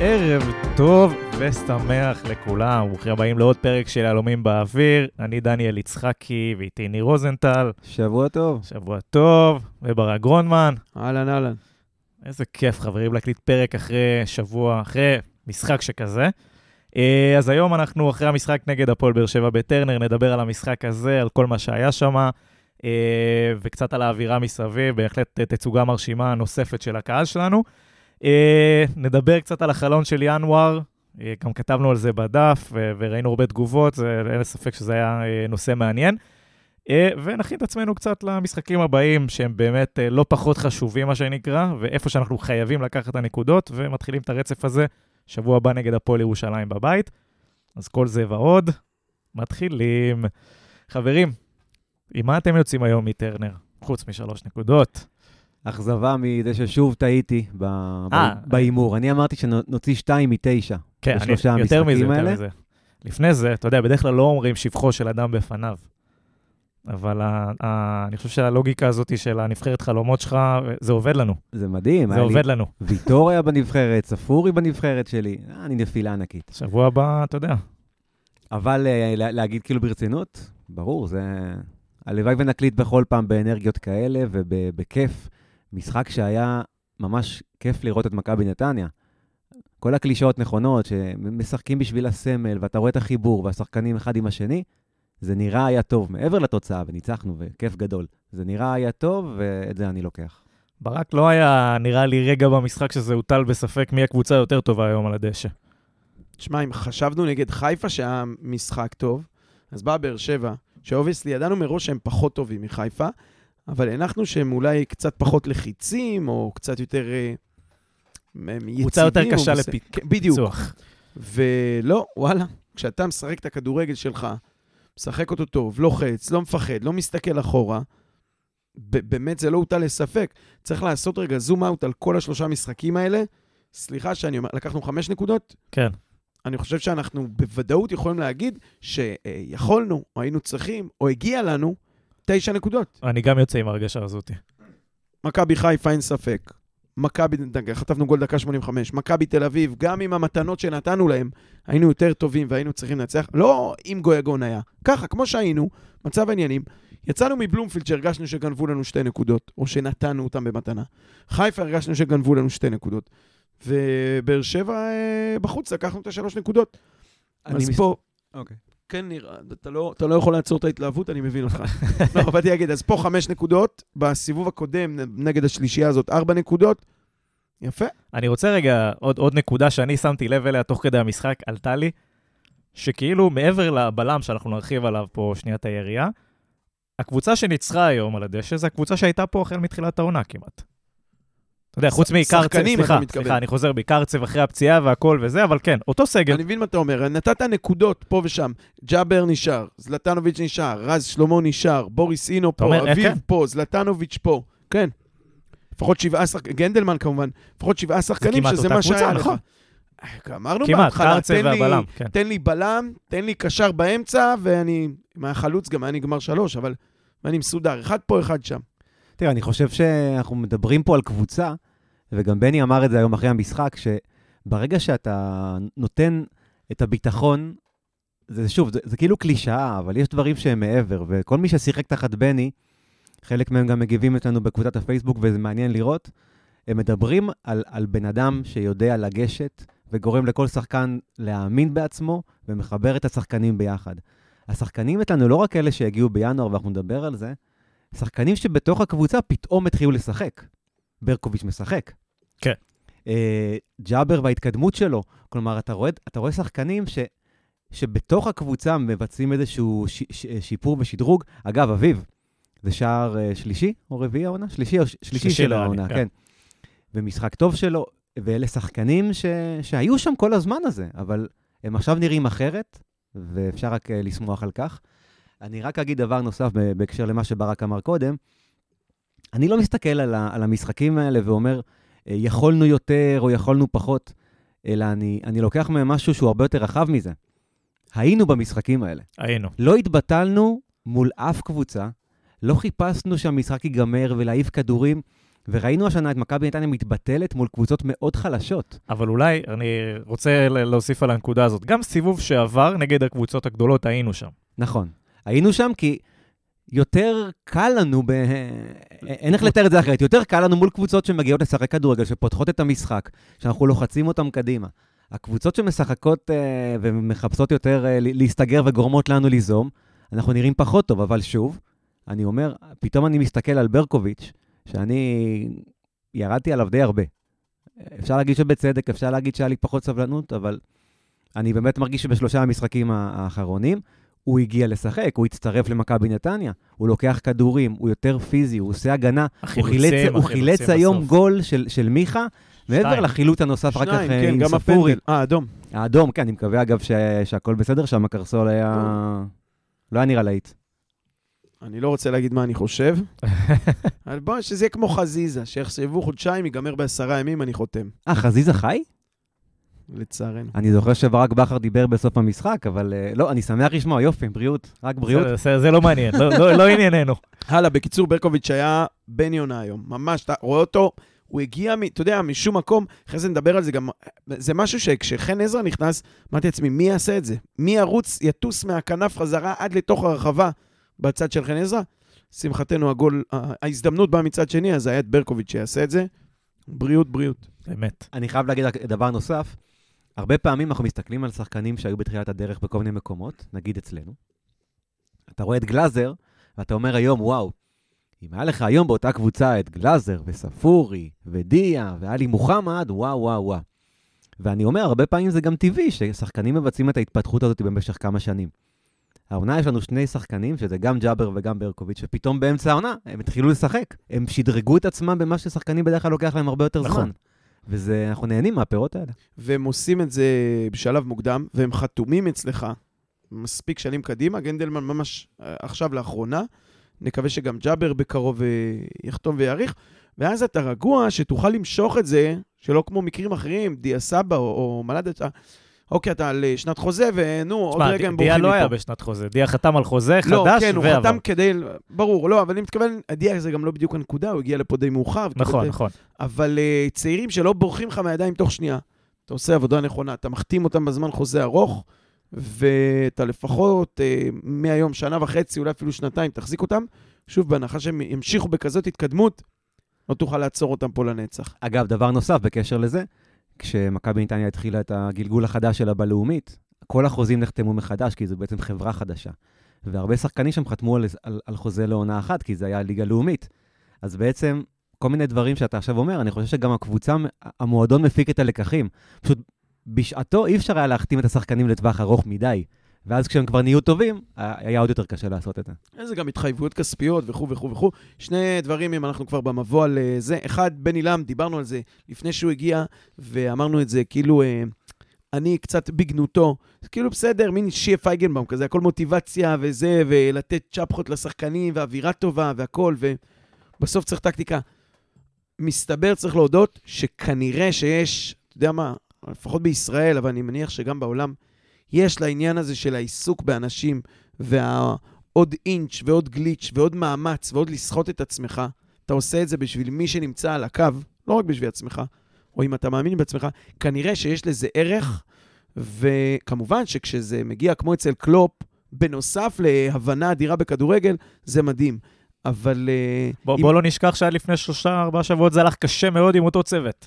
ערב טוב ושמח לכולם, ברוכים הבאים לעוד פרק של יהלומים באוויר. אני דניאל יצחקי ואיתי ניר רוזנטל. שבוע טוב. שבוע טוב, וברק גרונמן. אהלן, אהלן. איזה כיף, חברים, להקליט פרק אחרי שבוע, אחרי משחק שכזה. אה, אז היום אנחנו אחרי המשחק נגד הפועל באר שבע בטרנר, נדבר על המשחק הזה, על כל מה שהיה שם, אה, וקצת על האווירה מסביב, בהחלט תצוגה מרשימה נוספת של הקהל שלנו. אה, נדבר קצת על החלון של ינואר, אה, גם כתבנו על זה בדף וראינו הרבה תגובות, אין ספק שזה היה אה, נושא מעניין. אה, ונכין את עצמנו קצת למשחקים הבאים, שהם באמת אה, לא פחות חשובים, מה שנקרא, ואיפה שאנחנו חייבים לקחת את הנקודות, ומתחילים את הרצף הזה, שבוע הבא נגד הפועל ירושלים בבית. אז כל זה ועוד, מתחילים. חברים, עם מה אתם יוצאים היום מטרנר, חוץ משלוש נקודות? אכזבה מזה ששוב טעיתי אה. בהימור. אני אמרתי שנוציא שתיים מתשע. כן, אני, יותר מזה, יותר? מזה. לפני זה, אתה יודע, בדרך כלל לא אומרים שבחו של אדם בפניו. אבל ה, ה, אני חושב שהלוגיקה הזאת של הנבחרת חלומות שלך, זה עובד לנו. זה מדהים. זה היה לי עובד לנו. ויטור היה בנבחרת, ספורי בנבחרת שלי. אה, אני נפילה ענקית. שבוע הבא, אתה יודע. אבל אה, לה- להגיד כאילו ברצינות, ברור, זה... הלוואי ונקליט בכל פעם באנרגיות כאלה ובכיף. משחק שהיה ממש כיף לראות את מכבי נתניה. כל הקלישאות נכונות, שמשחקים בשביל הסמל, ואתה רואה את החיבור, והשחקנים אחד עם השני, זה נראה היה טוב, מעבר לתוצאה, וניצחנו, וכיף גדול. זה נראה היה טוב, ואת זה אני לוקח. ברק לא היה, נראה לי, רגע במשחק שזה הוטל בספק מי הקבוצה היותר טובה היום על הדשא. תשמע, אם חשבנו נגד חיפה שהיה משחק טוב, אז באה באר שבע, ש obviously ידענו מראש שהם פחות טובים מחיפה, אבל הנחנו שהם אולי קצת פחות לחיצים, או קצת יותר אה, יציבים. קבוצה יותר קשה בסדר. לפי- כן, בדיוק. ולא, וואלה, כשאתה משחק את הכדורגל שלך, משחק אותו טוב, לוחץ, לא מפחד, לא מסתכל אחורה, באמת זה לא הוטל לספק. צריך לעשות רגע zoom out על כל השלושה משחקים האלה. סליחה שאני אומר, לקחנו חמש נקודות, כן. אני חושב שאנחנו בוודאות יכולים להגיד שיכולנו, או היינו צריכים, או הגיע לנו, תשע נקודות. אני גם יוצא עם ההרגשה הזאת. מכבי חיפה, אין ספק. מכבי, חטפנו גול דקה 85. מכבי תל אביב, גם עם המתנות שנתנו להם, היינו יותר טובים והיינו צריכים לנצח. לא אם גויגון היה. ככה, כמו שהיינו, מצב העניינים. יצאנו מבלומפילד שהרגשנו שגנבו לנו שתי נקודות, או שנתנו אותם במתנה. חיפה הרגשנו שגנבו לנו שתי נקודות. ובאר שבע אה, בחוץ, לקחנו את השלוש נקודות. אני אז מס- פה, אוקיי. כן, ניר, אתה לא, אתה לא יכול לעצור את ההתלהבות, אני מבין אותך. לא, באתי להגיד, אז פה חמש נקודות, בסיבוב הקודם נגד השלישייה הזאת ארבע נקודות. יפה. אני רוצה רגע, עוד, עוד נקודה שאני שמתי לב אליה תוך כדי המשחק, עלתה לי, שכאילו מעבר לבלם שאנחנו נרחיב עליו פה שנייה את היריעה, הקבוצה שניצחה היום על הדשא זו הקבוצה שהייתה פה החל מתחילת העונה כמעט. אתה יודע, חוץ מקרצב, סליחה. סליחה, אני חוזר בי, קרצב אחרי הפציעה והכל וזה, אבל כן, אותו סגל. אני מבין מה אתה אומר, נתת נקודות פה ושם. ג'אבר נשאר, זלטנוביץ' נשאר, רז שלמה נשאר, בוריס אינו פה, אומר, אה, אביב כן. פה, זלטנוביץ' פה. כן. לפחות שבעה שחקנים, גנדלמן כמובן, לפחות שבעה שחקנים, שזה מה שהיה לך. נכון. אה, אמרנו בהתחלה, תן לי- כן. תן לי בלם, תן לי קשר באמצע, ואני, מהחלוץ גם היה נגמר שלוש, אבל אני מסודר, אחד פה, אחד שם. תראה, אני חושב שאנחנו מדברים פה על קבוצה, וגם בני אמר את זה היום אחרי המשחק, שברגע שאתה נותן את הביטחון, זה שוב, זה, זה כאילו קלישאה, אבל יש דברים שהם מעבר, וכל מי ששיחק תחת בני, חלק מהם גם מגיבים אצלנו בקבוצת הפייסבוק, וזה מעניין לראות, הם מדברים על, על בן אדם שיודע לגשת, וגורם לכל שחקן להאמין בעצמו, ומחבר את השחקנים ביחד. השחקנים אצלנו לא רק אלה שהגיעו בינואר, ואנחנו נדבר על זה, שחקנים שבתוך הקבוצה פתאום התחילו לשחק. ברקוביץ' משחק. כן. אה, ג'אבר וההתקדמות שלו. כלומר, אתה רואה, אתה רואה שחקנים ש, שבתוך הקבוצה מבצעים איזשהו ש, ש, שיפור ושדרוג. אגב, אביב, זה שער אה, שלישי או רביעי העונה? שלישי או ש, שלישי שלישי של העונה, כן. כן. ומשחק טוב שלו, ואלה שחקנים ש, שהיו שם כל הזמן הזה, אבל הם עכשיו נראים אחרת, ואפשר רק אה, לשמוח על כך. אני רק אגיד דבר נוסף בהקשר למה שברק אמר קודם. אני לא מסתכל על, ה, על המשחקים האלה ואומר, אה, יכולנו יותר או יכולנו פחות, אלא אני, אני לוקח מהם משהו שהוא הרבה יותר רחב מזה. היינו במשחקים האלה. היינו. לא התבטלנו מול אף קבוצה, לא חיפשנו שהמשחק ייגמר ולהעיף כדורים, וראינו השנה את מכבי נתניה מתבטלת מול קבוצות מאוד חלשות. אבל אולי, אני רוצה להוסיף על הנקודה הזאת. גם סיבוב שעבר נגד הקבוצות הגדולות, היינו שם. נכון. היינו שם כי יותר קל לנו, ב... אין איך לתאר את זה אחרת, יותר קל לנו מול קבוצות שמגיעות לשחק כדורגל, שפותחות את המשחק, שאנחנו לוחצים אותם קדימה. הקבוצות שמשחקות אה, ומחפשות יותר אה, להסתגר וגורמות לנו ליזום, אנחנו נראים פחות טוב, אבל שוב, אני אומר, פתאום אני מסתכל על ברקוביץ', שאני ירדתי עליו די הרבה. אפשר להגיד שבצדק, אפשר להגיד שהיה לי פחות סבלנות, אבל אני באמת מרגיש שבשלושה המשחקים האחרונים, הוא הגיע לשחק, הוא הצטרף למכבי נתניה, הוא לוקח כדורים, הוא יותר פיזי, הוא עושה הגנה, הוא החילוצים, חילץ, הוא החילוצים חילץ היום. גול של, של מיכה, מעבר. לחילוץ הנוסף אחר כך שניים, אה, כן, עם גם ספורי. הפנדל. אה, אדום. האדום, כן, אני מקווה אגב ש... שהכל בסדר שם, קרסול היה... לא היה נראה להיט. אני לא רוצה להגיד מה אני חושב, אבל בוא, שזה יהיה כמו חזיזה, שיחשבו חודשיים, ייגמר בעשרה ימים, אני חותם, אה, חזיזה חי? לצערנו. אני זוכר שברק בכר דיבר בסוף המשחק, אבל אה, לא, אני שמח לשמוע, יופי, בריאות, רק בריאות. זה- לא מעניין, לא- לא לא ענייננו. הלאה, בקיצור, ברקוביץ' היה בן יונה היום, ממש, אתה רואה אותו, הוא הגיע, אתה יודע, משום מקום, אחרי זה נדבר על זה גם, זה משהו שכשחן עזרא נכנס, אמרתי לעצמי, מי יעשה את זה? מי ירוץ, יטוס מהכנף חזרה עד לתוך הרחבה בצד של חן עזרא? לשמחתנו, הגול, ההזדמנות באה מצד שני, אז היה את ברקוביץ' שיעשה את זה. בריאות, בריאות. באמת. אני חייב להגיד רק דבר נוסף, הרבה פעמים אנחנו מסתכלים על שחקנים שהיו בתחילת הדרך בכל מיני מקומות, נגיד אצלנו. אתה רואה את גלאזר, ואתה אומר היום, וואו, אם היה לך היום באותה קבוצה את גלאזר וספורי ודיה ואלי מוחמד, וואו, וואו, וואו. ואני אומר, הרבה פעמים זה גם טבעי ששחקנים מבצעים את ההתפתחות הזאת במשך כמה שנים. העונה יש לנו שני שחקנים, שזה גם ג'אבר וגם ברקוביץ', שפתאום באמצע העונה הם התחילו לשחק. הם שדרגו את עצמם במה ששחקנים בדרך כלל לוקח להם הרבה יותר נכון. זמן. וזה, אנחנו נהנים מהפירות האלה. והם עושים את זה בשלב מוקדם, והם חתומים אצלך מספיק שנים קדימה. גנדלמן ממש אה, עכשיו לאחרונה. נקווה שגם ג'אבר בקרוב אה, יחתום ויאריך. ואז אתה רגוע שתוכל למשוך את זה, שלא כמו מקרים אחרים, דיה סבא או, או מלאדה, אוקיי, אתה על אה, שנת חוזה, ונו, עוד רגע הם דיה בורחים לא היה. בשנת חוזה, דיה חתם על חוזה חדש לא, ועבר. כן, הוא חתם כדי... ברור, לא, אבל אני מתכוון, דיה זה גם לא בדיוק הנקודה, הוא הגיע לפה די מאוחר. נכון, נכון. אבל uh, צעירים שלא בורחים לך מהידיים תוך שנייה. אתה עושה עבודה נכונה, אתה מחתים אותם בזמן חוזה ארוך, ואתה לפחות uh, מהיום, שנה וחצי, אולי אפילו שנתיים, תחזיק אותם. שוב, בהנחה שהם ימשיכו בכזאת התקדמות, לא תוכל לעצור אותם פה לנצח. אגב, דבר נוסף בקשר לזה, כשמכבי נתניה התחילה את הגלגול החדש שלה בלאומית, כל החוזים נחתמו מחדש, כי זו בעצם חברה חדשה. והרבה שחקנים שם חתמו על, על, על חוזה לעונה אחת, כי זה היה ליגה לאומית. אז בעצם, כל מיני דברים שאתה עכשיו אומר, אני חושב שגם הקבוצה, המועדון מפיק את הלקחים. פשוט בשעתו אי אפשר היה להחתים את השחקנים לטווח ארוך מדי. ואז כשהם כבר נהיו טובים, היה עוד יותר קשה לעשות את זה. זה גם התחייבויות כספיות וכו' וכו' וכו'. שני דברים, אם אנחנו כבר במבוא על אה, זה. אחד, בן עילם, דיברנו על זה לפני שהוא הגיע, ואמרנו את זה כאילו, אה, אני קצת בגנותו. כאילו בסדר, מין שיה פייגנבאום כזה, הכל מוטיבציה וזה, ולתת צ'פחות לשחקנים, ואווירה טובה והכל, ובסוף צריך טקטיקה. מסתבר, צריך להודות, שכנראה שיש, אתה יודע מה, לפחות בישראל, אבל אני מניח שגם בעולם, יש לעניין הזה של העיסוק באנשים, והעוד אינץ' ועוד גליץ' ועוד מאמץ ועוד לסחוט את עצמך, אתה עושה את זה בשביל מי שנמצא על הקו, לא רק בשביל עצמך, או אם אתה מאמין בעצמך, כנראה שיש לזה ערך, וכמובן שכשזה מגיע כמו אצל קלופ, בנוסף להבנה אדירה בכדורגל, זה מדהים. אבל... אה, בוא, אם- בוא לא נשכח שעד לפני שלושה, ארבעה שבועות זה הלך קשה מאוד עם אותו צוות.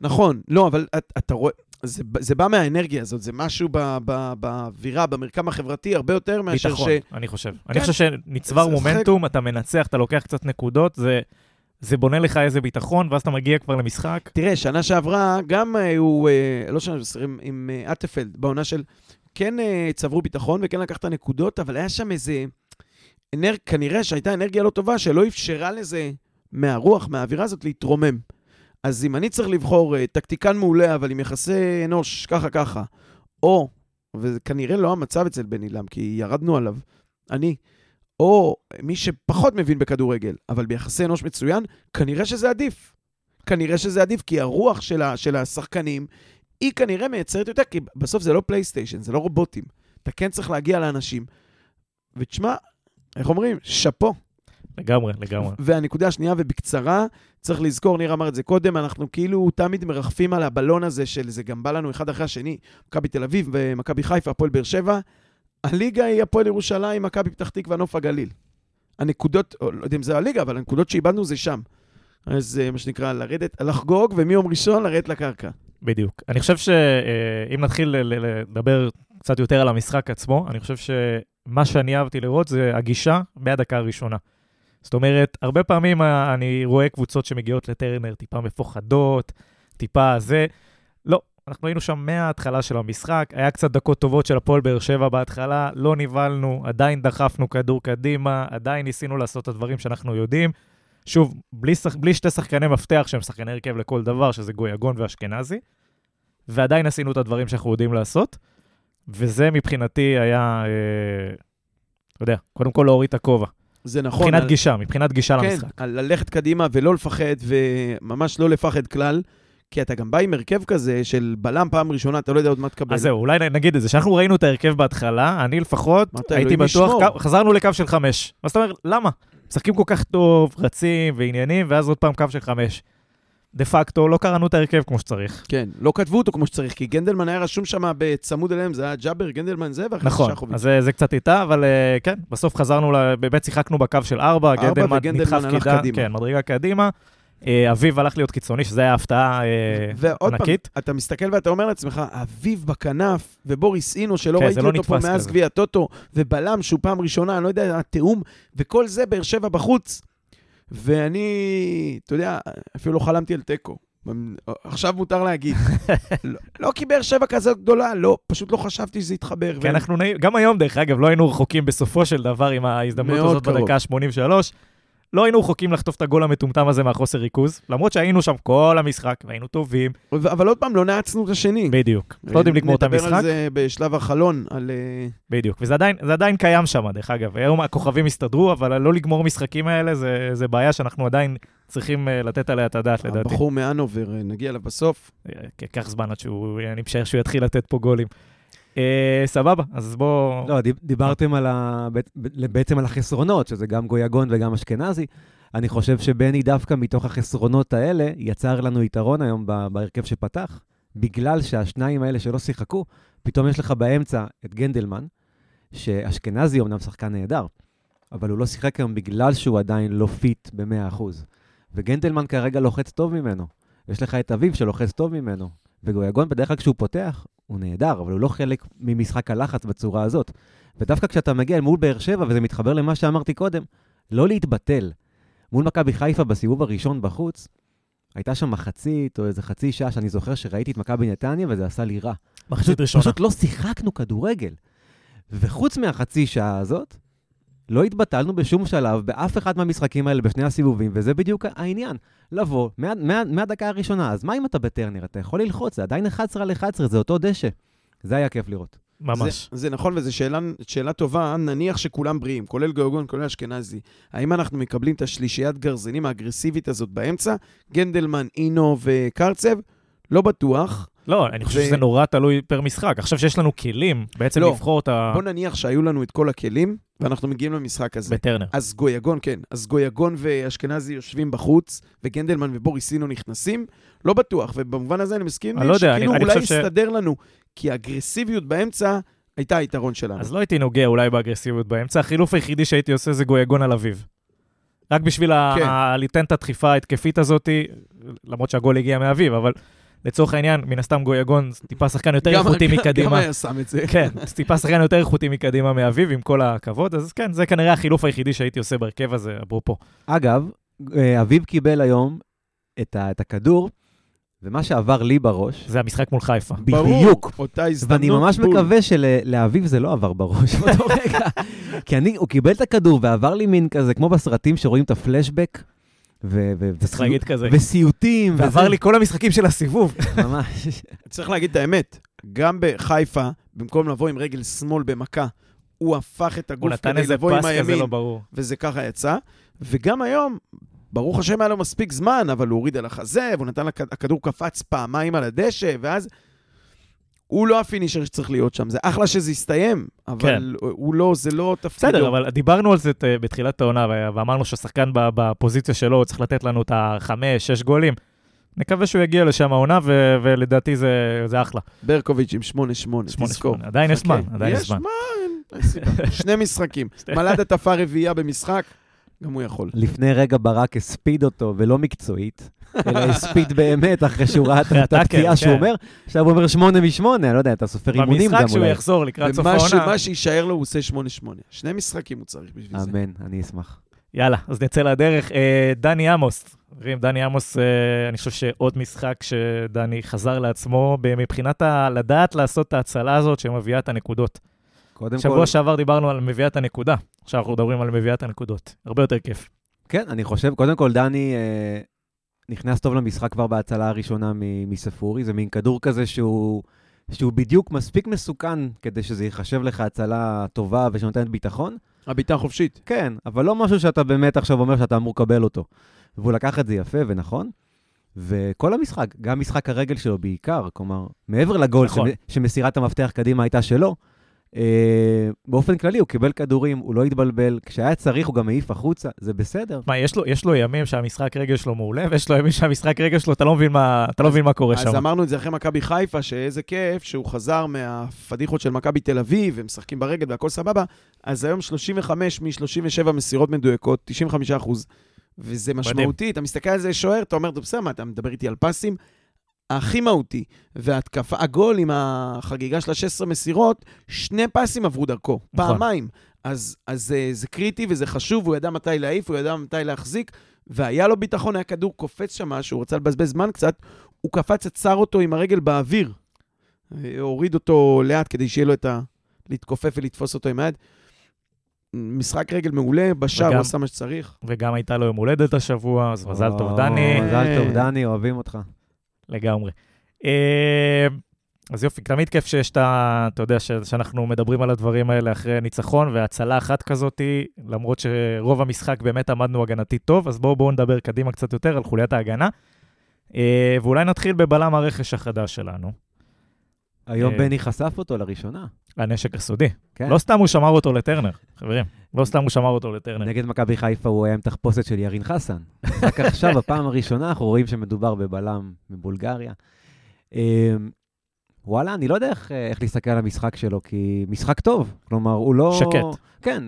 נכון, לא, אבל את, אתה רואה, זה, זה בא מהאנרגיה הזאת, זה משהו באווירה, במרקם החברתי, הרבה יותר מאשר ביטחון, ש... אני חושב. כן. אני חושב שנצבר זה מומנטום, אתה מנצח, אתה לוקח קצת נקודות, זה... זה בונה לך איזה ביטחון, ואז אתה מגיע כבר למשחק. תראה, שנה שעברה גם היו, אה, לא שנה, שעברה, עם, עם אה, אטפלד, בעונה של... כן אה, צברו ביטחון וכן לקחת נקודות, אבל היה שם איזה... אנר... כנראה שהייתה אנרגיה לא טובה שלא אפשרה לזה מהרוח, מהאווירה הזאת, להתרומם. אז אם אני צריך לבחור אה, טקטיקן מעולה, אבל עם יחסי אנוש ככה ככה, או, וזה כנראה לא המצב אצל בן עילם, כי ירדנו עליו, אני, או מי שפחות מבין בכדורגל, אבל ביחסי אנוש מצוין, כנראה שזה עדיף. כנראה שזה עדיף, כי הרוח של, ה, של השחקנים, היא כנראה מייצרת יותר, כי בסוף זה לא פלייסטיישן, זה לא רובוטים. אתה כן צריך להגיע לאנשים. ותשמע, איך אומרים? שאפו. לגמרי, לגמרי. והנקודה השנייה, ובקצרה, צריך לזכור, ניר אמר את זה קודם, אנחנו כאילו תמיד מרחפים על הבלון הזה של זה גם בא לנו אחד אחרי השני, מכבי תל אביב ומכבי חיפה, הפועל באר שבע. הליגה היא הפועל ירושלים, מכבי פתח תקווה, נוף הגליל. הנקודות, או, לא יודע אם זה הליגה, אבל הנקודות שאיבדנו זה שם. אז אה, מה שנקרא, לרדת, לחגוג, ומיום ראשון לרדת לקרקע. בדיוק. אני חושב שאם נתחיל ל- ל- לדבר קצת יותר על המשחק עצמו, אני חושב שמה שאני אהבתי לראות זה הגישה מהדקה הראשונה. זאת אומרת, הרבה פעמים אני רואה קבוצות שמגיעות לטרנר טיפה מפוחדות, טיפה זה. לא, אנחנו היינו שם מההתחלה של המשחק, היה קצת דקות טובות של הפועל באר שבע בהתחלה, לא נבהלנו, עדיין דחפנו כדור קדימה, עדיין ניסינו לעשות את הדברים שאנחנו יודעים. שוב, בלי, שח... בלי שתי שחקני מפתח שהם שחקני הרכב לכל דבר, שזה גויגון ואשכנזי, ועדיין עשינו את הדברים שאנחנו יודעים לעשות, וזה מבחינתי היה, אה, אתה יודע, קודם כל להוריד את הכובע. זה נכון. מבחינת על- גישה, מבחינת גישה כן, למשחק. על ללכת קדימה ולא לפחד, וממש לא לפחד כלל, כי אתה גם בא עם הרכב כזה של בלם פעם ראשונה, אתה לא יודע עוד מה תקבל. אז זהו, אולי נגיד את זה, כשאנחנו ראינו את ההרכב בהתחלה, אני לפחות הייתי בטוח. קו- חזרנו לקו של חמש. מה זאת אומרת, למה? משחקים כל כך טוב, רצים ועניינים, ואז עוד פעם קו של חמש. דה פקטו, לא קראנו את ההרכב כמו שצריך. כן, לא כתבו אותו כמו שצריך, כי גנדלמן היה רשום שם בצמוד אליהם, זה היה ג'אבר, גנדלמן זה, ואחרי נכון, שחוביץ. אז זה, זה קצת איתה, אבל אה, כן, בסוף חזרנו, באמת שיחקנו בקו של ארבע, ארבע, גנדלמן וגנדלמן נדחף קידה. כן, מדרגה קדימה. אה, אביב הלך להיות קיצוני, שזה היה הפתעה אה, ועוד פעם, ענקית. אתה מסתכל ואתה אומר לעצמך, אביב בכנף, ובוריס אינו, שלא כן, ראיתי לא אותו פה מאז. גביע הטוטו, ובלם שהוא פעם ראשונה, אני לא יודע, התיאום, וכל זה באר שבע בחוץ. ואני, אתה יודע, אפילו לא חלמתי על תיקו. עכשיו מותר להגיד. לא, לא כי באר שבע כזאת גדולה, לא, פשוט לא חשבתי שזה יתחבר. כי אנחנו, נעים- גם היום, דרך אגב, לא היינו רחוקים בסופו של דבר עם ההזדמנות הזאת קרוב. בדקה ה-83. לא היינו רחוקים לחטוף את הגול המטומטם הזה מהחוסר ריכוז, למרות שהיינו שם כל המשחק, והיינו טובים, אבל עוד פעם, לא נעצנו את השני. בדיוק. לא יודעים לגמור את נדבר המשחק, על זה בשלב החלון, על... אה, בדיוק. וזה עדיין, עדיין קיים שם, דרך אגב. היום הכוכבים הסתדרו, אבל לא לגמור משחקים האלה, זה, זה בעיה שאנחנו עדיין צריכים אה, לתת עליה את הדעת, לדעתי. הבחור מאנובר, אה, נגיע אליו בסוף. ייקח זמן עד שהוא, אני משער שהוא יתחיל לתת פה גולים. אה, סבבה, אז בוא... לא, דיב- דיברתם על ה... בעצם על החסרונות, שזה גם גויגון וגם אשכנזי. אני חושב שבני דווקא מתוך החסרונות האלה יצר לנו יתרון היום בהרכב שפתח, בגלל שהשניים האלה שלא שיחקו, פתאום יש לך באמצע את גנדלמן, שאשכנזי אומנם שחקן נהדר, אבל הוא לא שיחק היום בגלל שהוא עדיין לא fit ב-100%. וגנדלמן כרגע לוחץ טוב ממנו. יש לך את אביב שלוחץ טוב ממנו. וגויגון בדרך כלל כשהוא פותח, הוא נהדר, אבל הוא לא חלק ממשחק הלחץ בצורה הזאת. ודווקא כשאתה מגיע מול באר שבע, וזה מתחבר למה שאמרתי קודם, לא להתבטל. מול מכבי חיפה בסיבוב הראשון בחוץ, הייתה שם מחצית או איזה חצי שעה שאני זוכר שראיתי את מכבי נתניה וזה עשה לי רע. מחצית ראשונה. פשוט לא שיחקנו כדורגל. וחוץ מהחצי שעה הזאת, לא התבטלנו בשום שלב באף אחד מהמשחקים האלה בשני הסיבובים, וזה בדיוק העניין. לבוא מה, מה, מהדקה הראשונה, אז מה אם אתה בטרנר? אתה יכול ללחוץ, זה עדיין 11 על 11, זה אותו דשא. זה היה כיף לראות. ממש. זה, זה נכון, וזו שאלה, שאלה טובה. נניח שכולם בריאים, כולל גיאוגון, כולל אשכנזי. האם אנחנו מקבלים את השלישיית גרזינים האגרסיבית הזאת באמצע? גנדלמן, אינו וקרצב? לא בטוח. לא, אני חושב ו- שזה נורא תלוי פר משחק. עכשיו שיש לנו כלים בעצם לא. לבחור את ה... בוא נניח שהיו לנו את כל הכלים, ואנחנו מגיעים למשחק הזה. בטרנר. אז גויגון, כן. אז גויגון ואשכנזי יושבים בחוץ, וגנדלמן ובוריסינו נכנסים? לא בטוח, ובמובן הזה אני מסכים, אני לא יודע, שכאילו אני- אני אולי ש- יסתדר לנו, כי האגרסיביות באמצע הייתה היתרון שלנו. אז לא הייתי נוגע אולי באגרסיביות באמצע, החילוף היחידי שהייתי עושה זה גויגון על אביב. רק בשביל כן. ה- ליתן את הדחיפה ההתקפית הזאת, למרות שהגול הגיע מאביב, אבל לצורך העניין, מן הסתם גויגון טיפה שחקן יותר איכותי מקדימה. גם היה שם את זה. כן, טיפה שחקן יותר איכותי מקדימה מאביב, עם כל הכבוד, אז כן, זה כנראה החילוף היחידי שהייתי עושה בהרכב הזה, אפרופו. אגב, אה, אביב קיבל היום את, ה, את הכדור, ומה שעבר לי בראש, זה המשחק מול חיפה. ברור, בדיוק. אותה הזדמנות. ואני ממש בול. מקווה שלאביב זה לא עבר בראש באותו רגע. כי אני, הוא קיבל את הכדור ועבר לי מין כזה, כמו בסרטים שרואים את הפלשבק, צריך להגיד כזה. וסיוטים, ועבר לי כל המשחקים של הסיבוב. ממש. צריך להגיד את האמת, גם בחיפה, במקום לבוא עם רגל שמאל במכה, הוא הפך את הגוף כדי לבוא עם פס כזה הימין, לא ברור. וזה ככה יצא. וגם היום, ברוך השם היה לו מספיק זמן, אבל הוא הוריד על החזה, והוא נתן, הכדור קפץ פעמיים על הדשא, ואז... הוא לא הפינישר שצריך להיות שם. זה אחלה שזה הסתיים, אבל כן. הוא לא, זה לא תפקידו. בסדר, אבל דיברנו על זה בתחילת העונה, ואמרנו שהשחקן בפוזיציה שלו צריך לתת לנו את החמש, שש גולים. נקווה שהוא יגיע לשם העונה, ו- ולדעתי זה, זה אחלה. ברקוביץ' עם 8-8, שמונה, תזכור. עדיין יש חכה. זמן, עדיין יש זמן. אין סיבה. שני משחקים. מלד עטפה רביעייה במשחק, גם הוא יכול. לפני רגע ברק הספיד אותו, ולא מקצועית, אלא הספיד באמת אחרי שהוא ראה את את הטאקל, הפציעה שהוא כן. אומר, עכשיו הוא אומר שמונה משמונה, אני לא יודע, אתה סופר אימונים גם במשחק שהוא אולי. יחזור לקראת סוף ומה העונה. מה שיישאר לו הוא עושה 8-8. שני משחקים הוא צריך בשביל זה. אמן, אני אשמח. יאללה, אז נצא לדרך. אה, דני עמוס, חברים, דני עמוס, אה, אני חושב שעוד משחק שדני חזר לעצמו, מבחינת לדעת לעשות את ההצלה הזאת שמביאה את הנקודות. קודם כל, שבוע שעבר דיברנו על מביאת הנקודה, עכשיו אנחנו מדברים על מביאת הנקודות. הרבה יותר כיף. כן, אני חושב, קודם כל, דני אה, נכנס טוב למשחק כבר בהצלה הראשונה מ- מספורי, זה מין כדור כזה שהוא, שהוא בדיוק מספיק מסוכן כדי שזה ייחשב לך הצלה טובה ושנותנת ביטחון. הבעיטה חופשית. כן, אבל לא משהו שאתה באמת עכשיו אומר שאתה אמור לקבל אותו. והוא לקח את זה יפה ונכון. וכל המשחק, גם משחק הרגל שלו בעיקר, כלומר, מעבר לגול נכון. שמסירת המפתח קדימה הייתה שלו, באופן כללי הוא קיבל כדורים, הוא לא התבלבל, כשהיה צריך הוא גם העיף החוצה, זה בסדר. מה, יש לו, יש לו ימים שהמשחק רגל שלו מעולה, ויש לו ימים שהמשחק רגל שלו, אתה לא מבין מה, אתה לא מבין מה קורה אז שם. אמרנו את זה אחרי מכבי חיפה, שאיזה כיף שהוא חזר מהפדיחות של מכבי תל אביב, הם משחקים ברגל והכל סבבה, אז היום 35 מ-37 מסירות מדויקות, 95 אחוז, וזה משמעותי. אתה מסתכל על זה שוער, אתה אומר, בסדר, מה, אתה מדבר איתי על פסים? הכי מהותי, והתקפה, הגול עם החגיגה של ה-16 מסירות, שני פסים עברו דרכו, נכון. פעמיים. אז, אז זה, זה קריטי וזה חשוב, הוא ידע מתי להעיף, הוא ידע מתי להחזיק, והיה לו ביטחון, היה כדור קופץ שם משהו, הוא רצה לבזבז זמן קצת, הוא קפץ, עצר אותו עם הרגל באוויר. אה, הוריד אותו לאט כדי שיהיה לו את ה... להתכופף ולתפוס אותו עם היד. משחק רגל מעולה, בשער הוא עשה מה שצריך. וגם הייתה לו יום הולדת השבוע, אז מזל טוב, דני. מזל טוב, דני, אוהבים אותך. לגמרי. אה, אז יופי, תמיד כיף שיש את ה... אתה יודע, ש- שאנחנו מדברים על הדברים האלה אחרי ניצחון, והצלה אחת כזאתי, למרות שרוב המשחק באמת עמדנו הגנתית טוב, אז בואו בואו נדבר קדימה קצת יותר על חוליית ההגנה. אה, ואולי נתחיל בבלם הרכש החדש שלנו, היום אה, בני חשף אותו לראשונה. הנשק הסודי. כן. לא סתם הוא שמר אותו לטרנר, חברים. לא סתם הוא שמר אותו לטרנר. נגד מכבי חיפה הוא היה עם תחפושת של ירין חסן. רק עכשיו, בפעם הראשונה, אנחנו רואים שמדובר בבלם מבולגריה. אמ, וואלה, אני לא יודע איך, איך להסתכל על המשחק שלו, כי משחק טוב. כלומר, הוא לא... שקט. כן,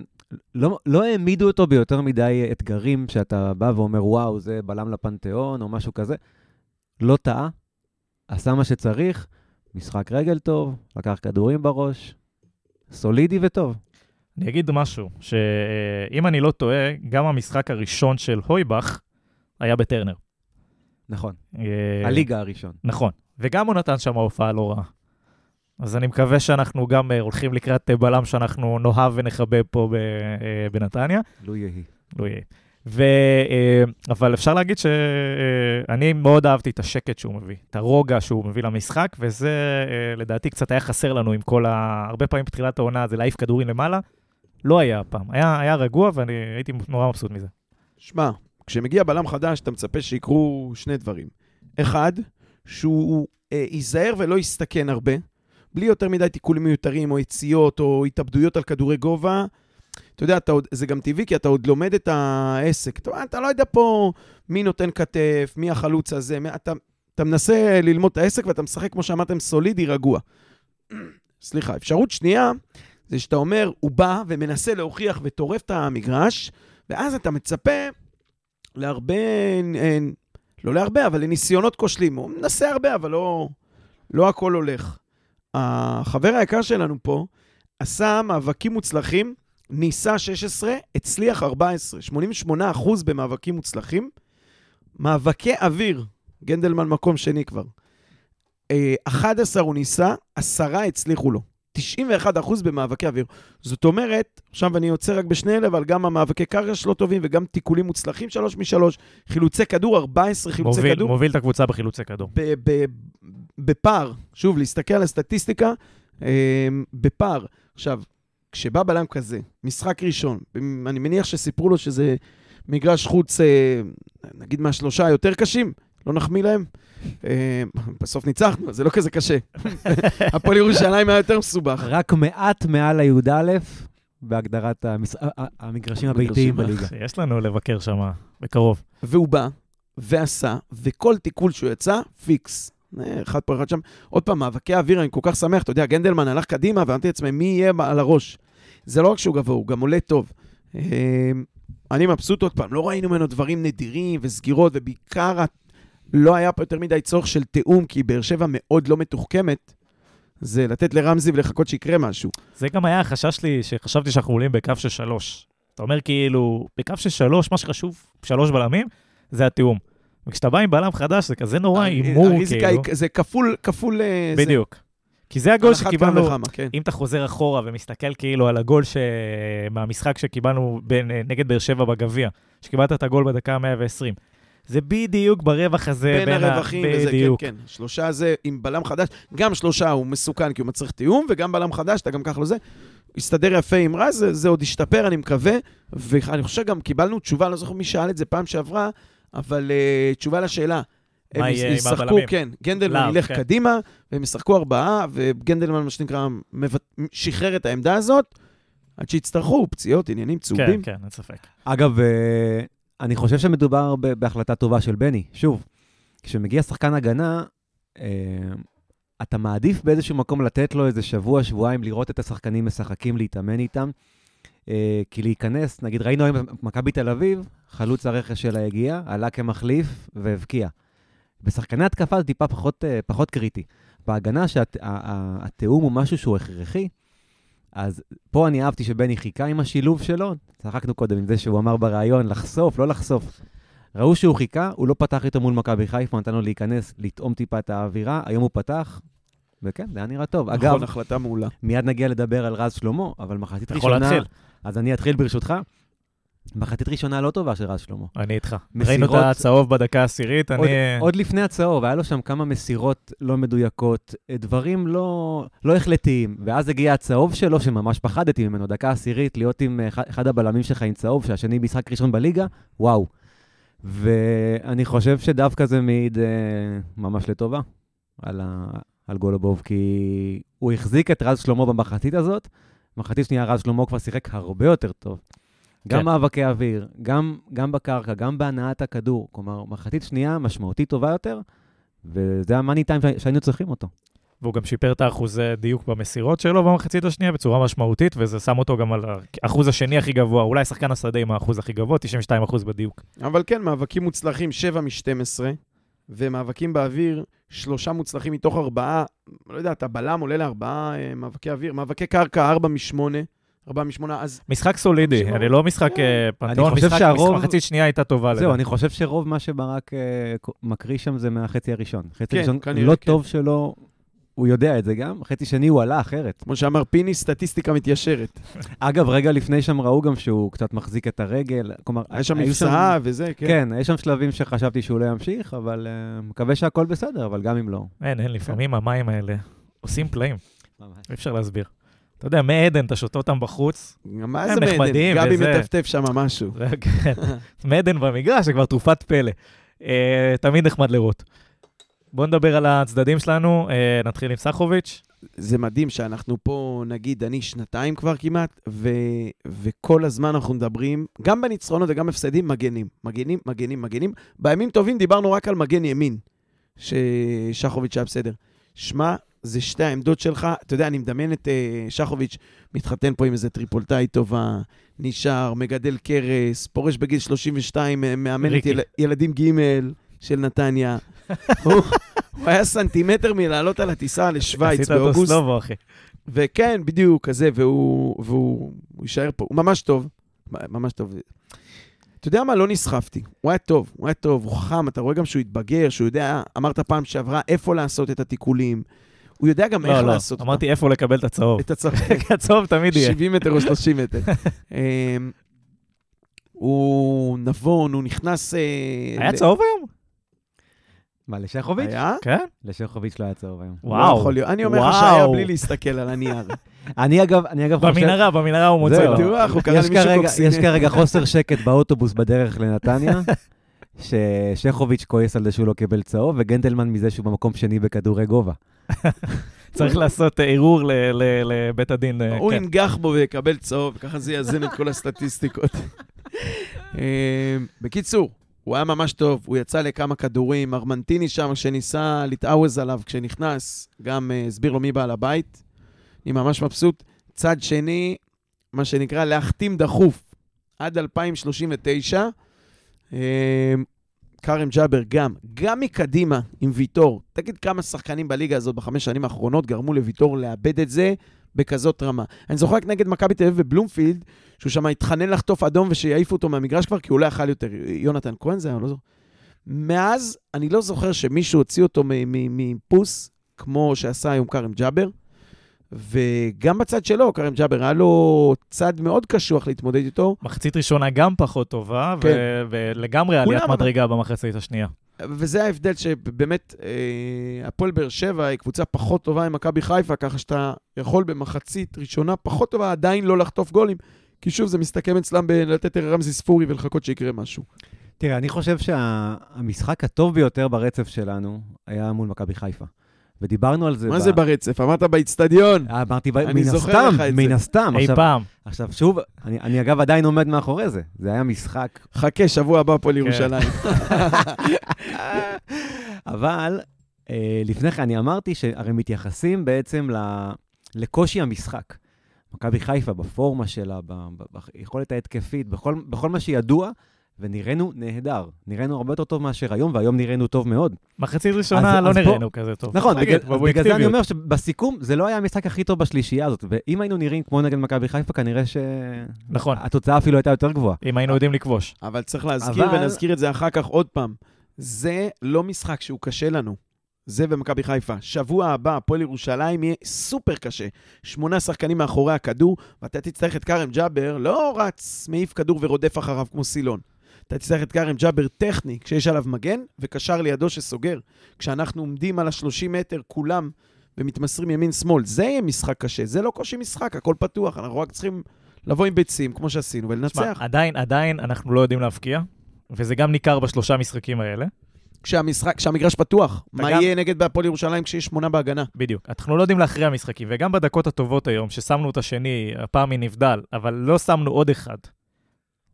לא, לא העמידו אותו ביותר מדי אתגרים שאתה בא ואומר, וואו, זה בלם לפנתיאון או משהו כזה. לא טעה, עשה מה שצריך, משחק רגל טוב, לקח כדורים בראש, סולידי וטוב. אני אגיד משהו, שאם אני לא טועה, גם המשחק הראשון של הויבך היה בטרנר. נכון, אה, הליגה הראשון. נכון, וגם הוא נתן שם הופעה לא רעה. אז אני מקווה שאנחנו גם אה, הולכים לקראת אה, בלם שאנחנו נאהב ונחבב פה בנתניה. לו יהי. לא יהיה. ו... אה, אבל אפשר להגיד שאני מאוד אהבתי את השקט שהוא מביא, את הרוגע שהוא מביא למשחק, וזה אה, לדעתי קצת היה חסר לנו עם כל ה... הרבה פעמים בתחילת העונה זה להעיף כדורים למעלה, לא היה הפעם. היה, היה רגוע ואני הייתי נורא מבסוט מזה. שמע, כשמגיע בלם חדש, אתה מצפה שיקרו שני דברים. אחד, שהוא אה, ייזהר ולא יסתכן הרבה, בלי יותר מדי תיקולים מיותרים, או יציאות, או התאבדויות על כדורי גובה. אתה יודע, אתה עוד, זה גם טבעי, כי אתה עוד לומד את העסק. אתה, אתה לא יודע פה מי נותן כתף, מי החלוץ הזה, מי, אתה, אתה מנסה ללמוד את העסק ואתה משחק, כמו שאמרתם, סולידי, רגוע. סליחה, אפשרות שנייה, זה שאתה אומר, הוא בא ומנסה להוכיח וטורף את המגרש, ואז אתה מצפה להרבה, אה, לא להרבה, אבל לניסיונות כושלים. הוא מנסה הרבה, אבל לא, לא הכל הולך. החבר היקר שלנו פה עשה מאבקים מוצלחים, ניסה 16, הצליח 14, 88 אחוז במאבקים מוצלחים. מאבקי אוויר, גנדלמן מקום שני כבר. אה, 11 הוא ניסה, 10 הצליחו לו. 91 אחוז במאבקי אוויר. זאת אומרת, עכשיו אני יוצא רק בשני אלה, אבל גם המאבקי קרקע שלו טובים וגם תיקולים מוצלחים, 3 מ-3, חילוצי כדור, 14 חילוצי מוביל, כדור. מוביל את הקבוצה בחילוצי כדור. בפער, שוב, להסתכל על הסטטיסטיקה, אה, בפער. עכשיו, כשבא בלם כזה, משחק ראשון, אני מניח שסיפרו לו שזה מגרש חוץ, אה, נגיד מהשלושה היותר קשים, לא נחמיא להם. אה, בסוף ניצחנו, זה לא כזה קשה. הפועל ירושלים היה יותר מסובך. רק מעט מעל הי"א בהגדרת המס- המגרשים הביתיים בליגה. יש לנו לבקר שם בקרוב. והוא בא, ועשה, וכל תיקול שהוא יצא, פיקס. אחד פה, אחד שם. עוד פעם, מאבקי האוויר, אני כל כך שמח. אתה יודע, גנדלמן הלך קדימה, ואמרתי לעצמי, מי יהיה על הראש? זה לא רק שהוא גבוה, הוא גם עולה טוב. אה, אני מבסוט עוד פעם, לא ראינו ממנו דברים נדירים וסגירות, ובעיקר לא היה פה יותר מדי צורך של תיאום, כי באר שבע מאוד לא מתוחכמת. זה לתת לרמזי ולחכות שיקרה משהו. זה גם היה החשש שלי, שחשבתי שאנחנו עולים בקו של שלוש. אתה אומר כאילו, בקו של שלוש, מה שחשוב, שלוש בלמים, זה התיאום. וכשאתה בא עם בלם חדש, זה כזה נורא הימור, כאילו. זה כפול, כפול... אה, זה. בדיוק. כי זה הגול שקיבלנו, וכמה, כן. אם אתה חוזר אחורה ומסתכל כאילו על הגול ש... מהמשחק שקיבלנו בין, נגד באר שבע בגביע, שקיבלת את הגול בדקה ה-120. זה בדיוק ברווח הזה בין ה- הרווחים וזה, כן, בדיוק. כן. שלושה זה עם בלם חדש, גם שלושה הוא מסוכן כי הוא מצריך תיאום, וגם בלם חדש, אתה גם ככה לא זה. הסתדר יפה עם רז, זה, זה עוד ישתפר, אני מקווה. ואני חושב גם קיבלנו תשובה, לא זוכר מי שאל את זה פעם שעברה, אבל uh, תשובה לשאלה. הם ישחקו? כן, גנדלמן לאו, ילך כן. קדימה, והם ישחקו ארבעה, וגנדלמן, מה שנקרא, מבט... שחרר את העמדה הזאת, עד שיצטרכו, פציעות, עניינים כן, צהובים. כן, אין ספק. אגב, אה, אני חושב שמדובר בהחלטה טובה של בני. שוב, כשמגיע שחקן הגנה, אה, אתה מעדיף באיזשהו מקום לתת לו איזה שבוע, שבועיים, לראות את השחקנים משחקים, להתאמן איתם. אה, כי להיכנס, נגיד ראינו היום במכבי תל אביב, חלוץ הרכש שלה הגיע, עלה כמחליף והבקיע. בשחקני התקפה זה טיפה פחות, אה, פחות קריטי. בהגנה שהתיאום הוא משהו שהוא הכרחי, אז פה אני אהבתי שבני חיכה עם השילוב שלו, צחקנו קודם עם זה שהוא אמר בריאיון לחשוף, לא לחשוף. ראו שהוא חיכה, הוא לא פתח איתו מול מכבי חיפה, נתן לו להיכנס, לטעום טיפה את האווירה, היום הוא פתח, וכן, זה היה נראה טוב. נכון, אגב, החלטה מעולה. מיד נגיע לדבר על רז שלמה, אבל מחצית אתה יכול ראשונה... להתחיל, אז אני אתחיל ברשותך. מחצית ראשונה לא טובה של רז שלמה. אני איתך. מסירות- ראינו את הצהוב בדקה העשירית, אני... עוד לפני הצהוב, היה לו שם כמה מסירות לא מדויקות, דברים לא, לא החלטיים, ואז הגיע הצהוב שלו, שממש פחדתי ממנו, דקה עשירית, להיות עם אחד, אחד הבלמים שלך עם צהוב, שהשני משחק ראשון בליגה, וואו. ואני חושב שדווקא זה מעיד אה, ממש לטובה על, ה, על גולובוב, כי הוא החזיק את רז שלמה במחצית הזאת, מחצית שנייה רז שלמה כבר שיחק הרבה יותר טוב. גם כן. מאבקי אוויר, גם, גם בקרקע, גם בהנעת הכדור. כלומר, מחצית שנייה משמעותית טובה יותר, וזה המאני טיים שהיינו צריכים אותו. והוא גם שיפר את האחוזי דיוק במסירות שלו במחצית השנייה בצורה משמעותית, וזה שם אותו גם על האחוז השני הכי גבוה, אולי שחקן השדה עם האחוז הכי גבוה, 92 אחוז בדיוק. אבל כן, מאבקים מוצלחים, 7 מ-12, ומאבקים באוויר, שלושה מוצלחים מתוך ארבעה, לא יודע, אתה בלם עולה לארבעה אה, מאבקי אוויר, מאבקי קרקע, 4 מ-8, 4 מ-8, אז משחק סולידי, שבע. אני לא משחק אה, פנתיאון, חושב משחק- שהרוב- מחצית שנייה הייתה טובה. זהו, לדעתי. אני חושב שרוב מה שברק אה, מקריא שם זה מהחצי הראשון. חצי כן, ראשון כנראה, לא כן. טוב שלו, הוא יודע את זה גם, חצי שני הוא עלה אחרת. כמו שאמר פיני, סטטיסטיקה מתיישרת. אגב, רגע לפני שם ראו גם שהוא קצת מחזיק את הרגל, כלומר, היה שם מבצעה וזה, כן. כן, יש שם שלבים שחשבתי שהוא לא ימשיך, אבל אה, מקווה שהכל בסדר, אבל גם אם לא. אין, אין, לפעמים המים האלה עושים פלאים, ממש. אי אפשר להסביר. אתה יודע, מעדן, אתה שותה אותם בחוץ, מה זה מעדן? נחמדים גבי וזה. מטפטף שם משהו. כן, מעדן במגרש, זה כבר תרופת פלא. אה, תמיד נחמד לראות. בואו נדבר על הצדדים שלנו, אה, נתחיל עם סחוביץ'. זה מדהים שאנחנו פה, נגיד, אני שנתיים כבר כמעט, ו... וכל הזמן אנחנו מדברים, גם בניצחונות וגם הפסדים, מגנים. מגנים, מגנים, מגנים. בימים טובים דיברנו רק על מגן ימין, ששחוביץ' היה בסדר. שמע, זה שתי העמדות שלך. אתה יודע, אני מדמיין את אה, שחוביץ' מתחתן פה עם איזה טריפוליטאית טובה, נשאר, מגדל כרס, פורש בגיל 32, אה, מאמן את. יל... ילדים ג' של נתניה. הוא, היה סנטימטר מלעלות על הטיסה לשוויץ עשית אותו באוגוסט. סלובו, אחי. וכן, בדיוק, כזה, והוא, והוא הוא יישאר פה. הוא ממש טוב, ממש טוב. אתה יודע מה? לא נסחפתי. הוא היה טוב, הוא היה טוב, הוא חכם, אתה רואה גם שהוא התבגר, שהוא יודע, אמרת פעם שעברה, איפה לעשות את התיקולים. הוא יודע גם איך לא, לא, לעשות אמרתי איפה לקבל את הצהוב. את הצורך. הצהוב תמיד יהיה. 70 מטר או 30 מטר. אמ, הוא נבון, הוא נכנס... אה, היה צהוב היום? מה, לשכוביץ'? היה? כן? לשכוביץ' לא היה צהוב היום. וואו. לא יכול להיות. אני אומר לך. שהיה בלי להסתכל על הנייר. אני אגב, אני אגב חושב... במנהרה, במנהרה הוא מוצא. לו. בטוח, הוא קרא יש למישהו כרגע- קוקסינל. יש כרגע חוסר שקט באוטובוס בדרך לנתניה, ששכוביץ' כועס על זה שהוא לא קיבל צהוב, וגנדלמן מזה שהוא במקום שני בכדורי גובה. צריך לעשות אה, ערעור לבית הדין. אה, הוא כן. ינגח בו ויקבל צהוב, וככה זה יאזן את כל הסטטיסטיקות. אה, בקיצור, הוא היה ממש טוב, הוא יצא לכמה כדורים, ארמנטיני שם, שניסה להתעווז עליו כשנכנס, גם אה, הסביר לו מי בעל הבית. אני ממש מבסוט. צד שני, מה שנקרא להחתים דחוף עד 2039. אה, כרם ג'אבר גם, גם מקדימה עם ויטור. תגיד כמה שחקנים בליגה הזאת בחמש שנים האחרונות גרמו לוויטור לאבד את זה בכזאת רמה. אני זוכר רק נגד מכבי תל אביב ובלומפילד, שהוא שם התחנן לחטוף אדום ושיעיפו אותו מהמגרש כבר, כי הוא לא יכל יותר. יונתן כהן זה היה, לא זוכר. מאז, אני לא זוכר שמישהו הוציא אותו מפוס, כמו שעשה היום כרם ג'אבר. וגם בצד שלו, כרם ג'אבר, היה לו צד מאוד קשוח להתמודד איתו. מחצית ראשונה גם פחות טובה, ו- כן. ולגמרי עליית כולם, אבל- מדרגה במחצית השנייה. וזה ההבדל שבאמת, אה, הפועל באר שבע היא קבוצה פחות טובה עם מכבי חיפה, ככה שאתה יכול במחצית ראשונה פחות טובה עדיין לא לחטוף גולים, כי שוב, זה מסתכם אצלם בלתת רמזי ספורי ולחכות שיקרה משהו. תראה, אני חושב שהמשחק הטוב ביותר ברצף שלנו היה מול מכבי חיפה. ודיברנו על זה. מה ב- זה ברצף? אמרת באיצטדיון. אה, אמרתי, ב- מן הסתם, מן. הסתם. אי עכשיו- פעם. עכשיו, שוב, אני אני אגב עדיין עומד מאחורי זה. זה היה משחק חכה, שבוע הבא פה לירושלים. אבל אה, לפני כן אני אמרתי שהרי מתייחסים בעצם ל- לקושי המשחק. מכבי חיפה בפורמה שלה, ב- ב- ביכולת ההתקפית, בכל, בכל מה שידוע, ונראינו נהדר. נראינו הרבה יותר טוב מאשר היום, והיום נראינו טוב מאוד. מחצית ראשונה אז- לא אז פה- נראינו כזה טוב. נכון, נגיד, בגלל, בגלל זה. אני אומר שבסיכום, זה לא היה המשחק הכי טוב בשלישייה הזאת, ואם היינו נראים כמו נגד מכבי חיפה, כנראה נכון, שהתוצאה אפילו הייתה יותר גבוהה. אם היינו יודעים לכבוש. אבל צריך להזכיר, אבל- ונזכיר את זה אחר כך עוד פעם. זה לא משחק שהוא קשה לנו. זה ומכבי חיפה. שבוע הבא, הפועל ירושלים יהיה סופר קשה. שמונה שחקנים מאחורי הכדור, ואתה תצטרך את כרם ג'אבר, לא רץ, מעיף כדור ורודף אחריו כמו סילון. אתה תצטרך את כרם ג'אבר טכני, כשיש עליו מגן, וקשר לידו שסוגר. כשאנחנו עומדים על ה-30 מטר כולם ומתמסרים ימין-שמאל, זה יהיה משחק קשה. זה לא קושי משחק, הכל פתוח. אנחנו רק צריכים לבוא עם ביצים, כמו שעשינו, ולנצח. עדיין, עדיין אנחנו לא יודעים להבקיע, וזה גם ניכר בשלושה משחקים האלה. כשהמשחק, כשהמגרש פתוח. מה גם- יהיה נגד בהפועל ירושלים כשיש שמונה בהגנה? בדיוק. אנחנו לא יודעים להכריע משחקים, וגם בדקות הטובות היום, ששמנו את השני, הפעם מנבדל, אבל לא שמנו עוד אחד.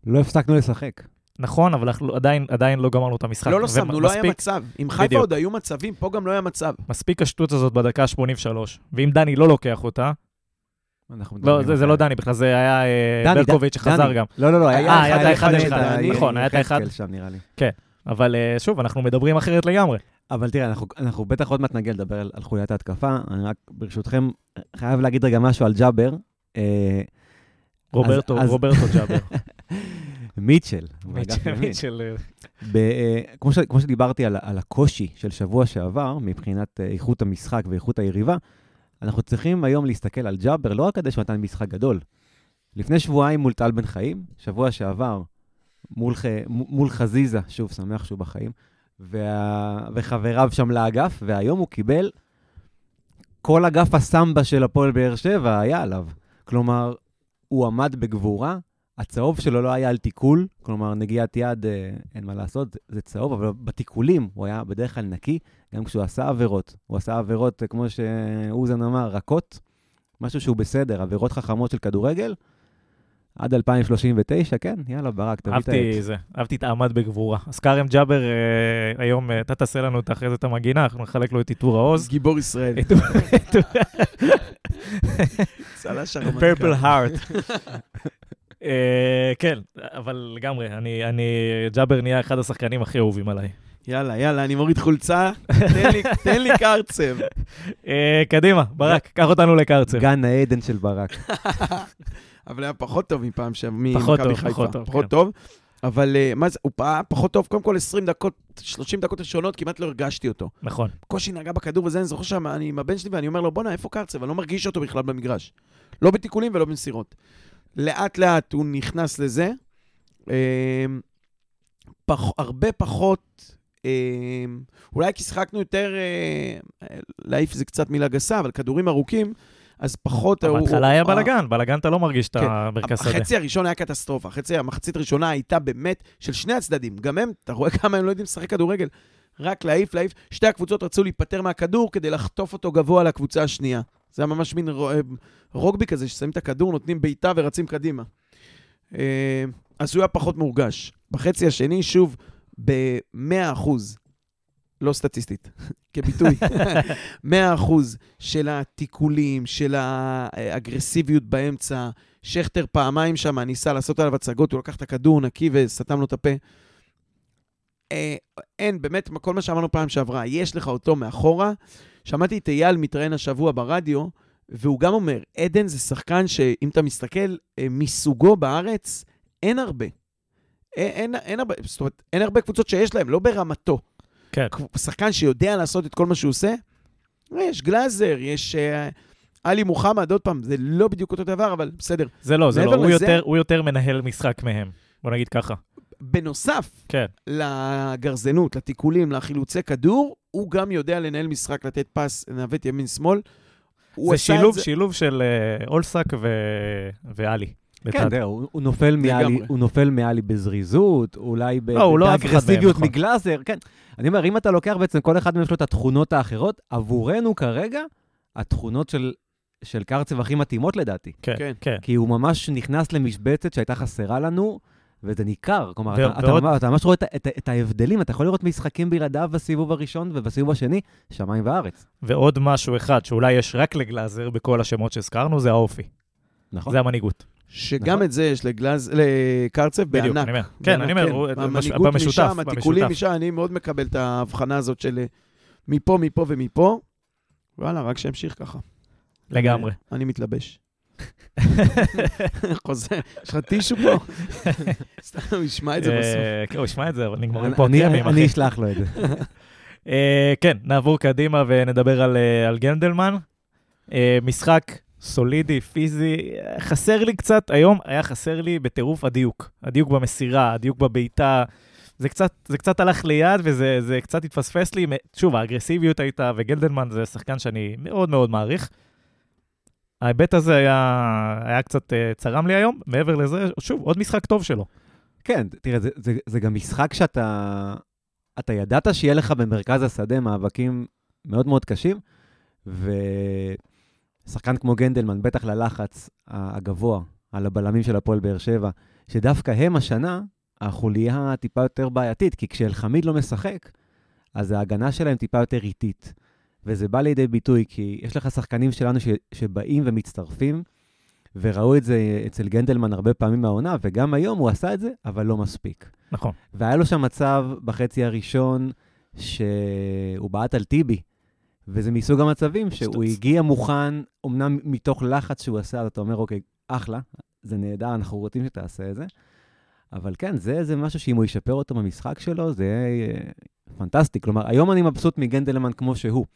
לא הפסקנו לשחק. נכון, אבל אנחנו עדיין, עדיין לא גמרנו את המשחק. לא, לא שמנו, לא היה מצב. עם חיפה. עוד היו מצבים, פה גם לא היה מצב. מספיק השטות הזאת בדקה 83, ואם דני לא לוקח אותה, לא, זה, זה. לא דני, בכלל זה היה אה, דני, ברקוביץ' שחזר דני. גם. לא, לא, לא, אה, היה האחד אחד, אה, נכון, היה את האחד. יחזקאל שם נראה לי. אבל אה, שוב, אנחנו מדברים אחרת לגמרי. אבל תראה, אנחנו, אנחנו בטח עוד מעט נגיע לדבר על, על חוליית ההתקפה. אני רק, ברשותכם, חייב להגיד רגע משהו על ג'אבר. אה, רוברטו, אז- רוברטו ג'אבר. מיטשל. מיטשל, ב, אה, כמו, ש, כמו שדיברתי על, על הקושי של שבוע שעבר, מבחינת איכות המשחק ואיכות היריבה, אנחנו צריכים היום להסתכל על ג'אבר לא רק כדי שהוא נתן משחק גדול. לפני שבועיים מול טל בן חיים, שבוע שעבר מול, ח, מול חזיזה, שוב, שמח שהוא בחיים, וה, וחבריו שם לאגף, והיום הוא קיבל, כל אגף הסמבה של הפועל באר שבע היה עליו. כלומר, הוא עמד בגבורה, הצהוב שלו לא היה על תיקול, כלומר, נגיעת יד, אה, אין מה לעשות, זה צהוב, אבל בתיקולים הוא היה בדרך כלל נקי, גם כשהוא עשה עבירות. הוא עשה עבירות, אה, כמו שאוזן אמר, רכות, משהו שהוא בסדר, עבירות חכמות של כדורגל. עד 2039, כן, יאללה, ברק, תביא את העט. אהבתי זה, אהבתי את העמד בגבורה. אז כרם ג'אבר, אה, היום אה, אתה תעשה לנו את- אחרי זה את המגינה, אנחנו נחלק לו את עיטור העוז. גיבור ישראל. צל"ש הרמטכ"ל. פרפל הארט. אה, כן, אבל לגמרי, אני, אני, ג'אבר נהיה אחד השחקנים הכי אהובים עליי. יאללה, יאללה, אני מוריד חולצה, תן לי- תן לי קרצב. אה, קדימה, ברק, קח אותנו לקרצב. גן העדן של ברק. אבל היה פחות טוב מפעם שם, פחות טוב, חיפה. פחות טוב, פחות כן. טוב. אבל אה, מה זה, הוא פעם פחות טוב, קודם כל 20 דקות, 30 דקות ראשונות, כמעט לא הרגשתי אותו. נכון. בקושי נגע בכדור וזה, אני זוכר שאני עם הבן שלי ואני אומר לו, בואנה, איפה קרצב? אני לא מרגיש אותו בכלל במגרש. לא בתיקולים ולא במסירות. לאט לאט הוא נכנס לזה. אה, פח, הרבה פחות אה, אולי כי שיחקנו יותר, אה, להעיף זה קצת מילה גסה, אבל כדורים ארוכים, אז פחות... בהתחלה היה הוא- בלאגן, בלאגן אתה לא מרגיש את כן. המרכז שדה. החצי הראשון היה קטסטרופה. החצי, המחצית הראשונה הייתה באמת של שני הצדדים. גם הם, אתה רואה כמה הם לא יודעים לשחק כדורגל. רק להעיף, להעיף. שתי הקבוצות רצו להיפטר מהכדור כדי לחטוף אותו גבוה לקבוצה השנייה. זה היה ממש מין רו- רוגבי כזה, ששמים את הכדור, נותנים בעיטה ורצים קדימה. אה, אז הוא היה פחות מורגש. בחצי השני, שוב, ב-100 אחוז, לא סטטיסטית, כביטוי, 100 אחוז של התיקולים, של האגרסיביות באמצע. שכטר פעמיים שם ניסה לעשות עליו הצגות, הוא לקח את הכדור נקי וסתם לו את הפה. אה, אין, באמת, כל מה שאמרנו פעם שעברה, יש לך אותו מאחורה. שמעתי את אייל מתראיין השבוע ברדיו, והוא גם אומר, עדן זה שחקן שאם אתה מסתכל אה, מסוגו בארץ, אין הרבה. אין, אין, אין הרבה, זאת אומרת, אין הרבה קבוצות שיש להם, לא ברמתו. כן. שחקן שיודע לעשות את כל מה שהוא עושה, יש גלאזר, יש אה, עלי מוחמד, עוד פעם, זה לא בדיוק אותו דבר, אבל בסדר. זה לא, זה לא, הוא לזה- יותר- הוא יותר מנהל משחק מהם. בוא נגיד ככה. בנוסף כן. לגרזנות, לתיקולים, לחילוצי כדור, הוא גם יודע לנהל משחק, לתת פס, לנווט ימין-שמאל. זה שילוב, זה- שילוב של אה, אולסק ו- ואלי. כן, לצד. זהו, הוא- הוא נופל מעלי, לגמרי. הוא נופל מעלי בזריזות, אולי ב- לא, הוא לא באגרסיביות נכון. מגלאזר, כן. אני אומר, אם אתה לוקח בעצם, כל אחד מהם יש לו את התכונות האחרות, עבורנו כרגע, התכונות של, של קרצב הכי מתאימות לדעתי. כן, כן. כן. כי הוא ממש נכנס למשבצת שהייתה חסרה לנו, וזה ניכר. כלומר, ו- אתה, אתה, ועוד- ממש- אתה ממש רואה את, את, את ההבדלים, אתה יכול לראות משחקים בלעדיו בסיבוב הראשון ובסיבוב השני, שמיים וארץ. ועוד משהו אחד שאולי יש רק לגלאזר בכל השמות שהזכרנו, זה האופי. נכון? זה המנהיגות. שגם נכון. את זה יש לגלז, לקרצב בדיוק, בענק. אני אומר. כן, אני אומר, הוא- המנהיגות במשותף, משם, התיקולים. משם, אני מאוד מקבל את ההבחנה הזאת של אה, מפה, מפה ומפה. וואלה, רק שימשיך ככה. לגמרי. אני מתלבש. חוזר, יש לך טישו פה? סתם, הוא ישמע את זה בסוף. אה, כן, הוא ישמע את זה, אבל נגמרים פה אני- הקרמים, אני אחי. אשלח לו את זה. אה, כן, נעבור קדימה ונדבר על, אה, גנדלמן. אה, משחק סולידי, פיזי, חסר לי קצת, היום היה חסר לי בטירוף הדיוק. הדיוק במסירה, הדיוק בבעיטה. זה קצת, זה קצת הלך ליד וזה זה קצת התפספס לי. שוב, האגרסיביות הייתה, וגלדלמן זה שחקן שאני מאוד מאוד מעריך. ההיבט הזה היה, היה קצת אה, צרם לי היום. מעבר לזה, שוב, עוד משחק טוב שלו. כן, תראה, זה, זה, זה גם משחק שאתה... אתה ידעת שיהיה לך במרכז השדה מאבקים מאוד מאוד קשים, ושחקן כמו גנדלמן, בטח ללחץ הגבוה על הבלמים של הפועל באר שבע, שדווקא הם השנה החוליה טיפה יותר בעייתית, כי כשאלחמיד לא משחק, אז ההגנה שלהם טיפה יותר איטית. וזה בא לידי ביטוי, כי יש לך שחקנים שלנו ש, שבאים ומצטרפים, וראו את זה אצל גנדלמן הרבה פעמים מהעונה, וגם היום הוא עשה את זה, אבל לא מספיק. נכון. והיה לו שם מצב בחצי הראשון שהוא בעט על טיבי, וזה מסוג המצבים שהוא. הגיע מוכן, אמנם מתוך לחץ שהוא עשה, אז אתה אומר, אוקיי, אחלה, זה נהדר, אנחנו רוצים שתעשה את זה. אבל כן, זה, זה משהו שאם הוא ישפר אותו במשחק שלו, זה יהיה אה, פנטסטי. כלומר, היום אני מבסוט מגנדלמן כמו שהוא.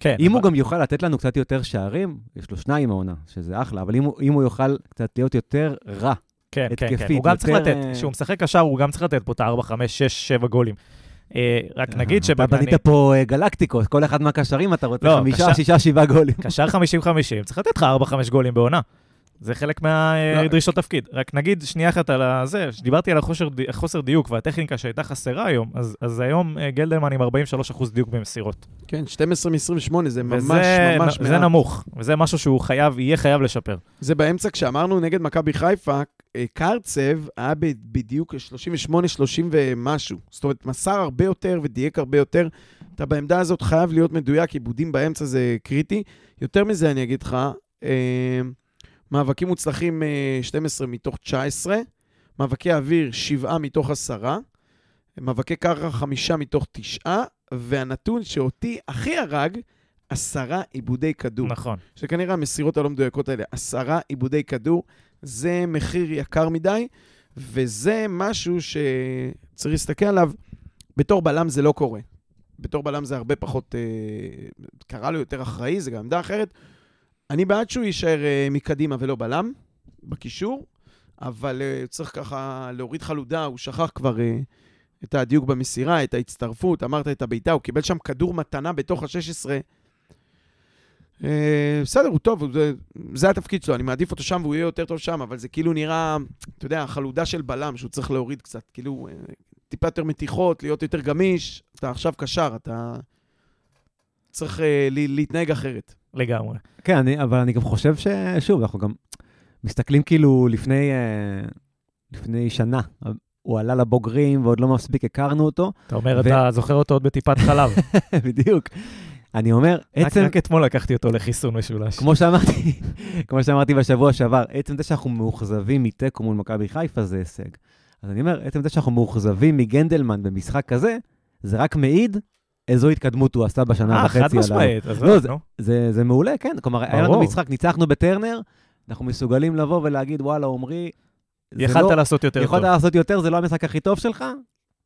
כן. אם הוא אבל- גם יוכל לתת לנו קצת יותר שערים, יש לו שניים העונה, שזה אחלה, אבל אם הוא, אם הוא יוכל קצת להיות יותר רע, כן, כן, כן. התקפית, הוא גם צריך יותר, לתת, אה, כשהוא משחק קשר, הוא גם צריך לתת פה את ה-4, 5, 6, 7 גולים. אה, רק נגיד אתה בנית פה אה, גלקטיקות, כל אחד מהקשרים אתה רוצה לא, חמישה, שישה, שבעה גולים. קשר 50-50, צריך לתת לך 4-5 גולים בעונה. זה חלק לא. מהדרישות תפקיד. רק נגיד שנייה אחת על זה, שדיברתי על החוסר, די- החוסר דיוק והטכניקה שהייתה חסרה היום, אז, אז היום אה, גלדלמן עם 43% דיוק במסירות. כן, 12 מ-28, זה ממש וזה, ממש זה מעט. נמוך, וזה משהו שהוא חייב, יהיה חייב לשפר. זה באמצע, כשאמרנו נגד מכבי חיפה, אה, קרצב היה בדיוק 38-30 ומשהו. זאת אומרת, מסר הרבה יותר ודייק הרבה יותר. אתה בעמדה הזאת חייב להיות מדויק, עיבודים באמצע זה קריטי. יותר מזה אני אגיד לך, אה, מאבקים מוצלחים אה, 12 מתוך 19, מאבקי אוויר 7 מתוך 10, מאבקי קרקע 5 מתוך 9, והנתון שאותי הכי הרג, עשרה עיבודי כדור. נכון. שכנראה המסירות הלא מדויקות האלה, עשרה עיבודי כדור, זה מחיר יקר מדי, וזה משהו שצריך להסתכל עליו. בתור בלם זה לא קורה. בתור בלם זה הרבה פחות, אה, קרה לו יותר אחראי, זה גם עמדה אחרת. אני בעד שהוא יישאר אה, מקדימה ולא בלם, בקישור, אבל אה, צריך ככה להוריד חלודה, הוא שכח כבר אה, את הדיוק במסירה, את ההצטרפות, אמרת את הבעיטה, הוא קיבל שם כדור מתנה בתוך ה-16. אה, בסדר, הוא טוב, זה, זה התפקיד שלו, אני מעדיף אותו שם והוא יהיה יותר טוב שם, אבל זה כאילו נראה, אתה יודע, חלודה של בלם שהוא צריך להוריד קצת, כאילו, אה, טיפה יותר מתיחות, להיות יותר גמיש, אתה עכשיו קשר, אתה צריך ל- להתנהג אחרת. לגמרי. כן, אני, אבל אני גם חושב ששוב, אנחנו גם מסתכלים כאילו לפני, לפני שנה. הוא עלה לבוגרים ועוד לא מספיק הכרנו אותו, אתה אומר, ו- אתה זוכר אותו עוד בטיפת חלב. בדיוק. אני אומר, רק- עצם, רק אתמול לקחתי אותו לחיסון משולש. כמו שאמרתי, כמו שאמרתי בשבוע שעבר, עצם זה שאנחנו מאוכזבים מתיקו מול מכבי חיפה זה הישג. אז אני אומר, עצם זה שאנחנו מאוכזבים מגנדלמן במשחק כזה, זה רק מעיד איזו התקדמות הוא עשה בשנה אה, וחצי חד עליו. משמעית. אז לא, נו. זה, זה מעולה, כן. כלומר, היה לנו. משחק, ניצחנו בטרנר, אנחנו מסוגלים לבוא ולהגיד, וואלה, עמרי, זה יכלת לא- לעשות יותר טוב. יכולת לעשות יותר, זה לא המשחק הכי טוב שלך?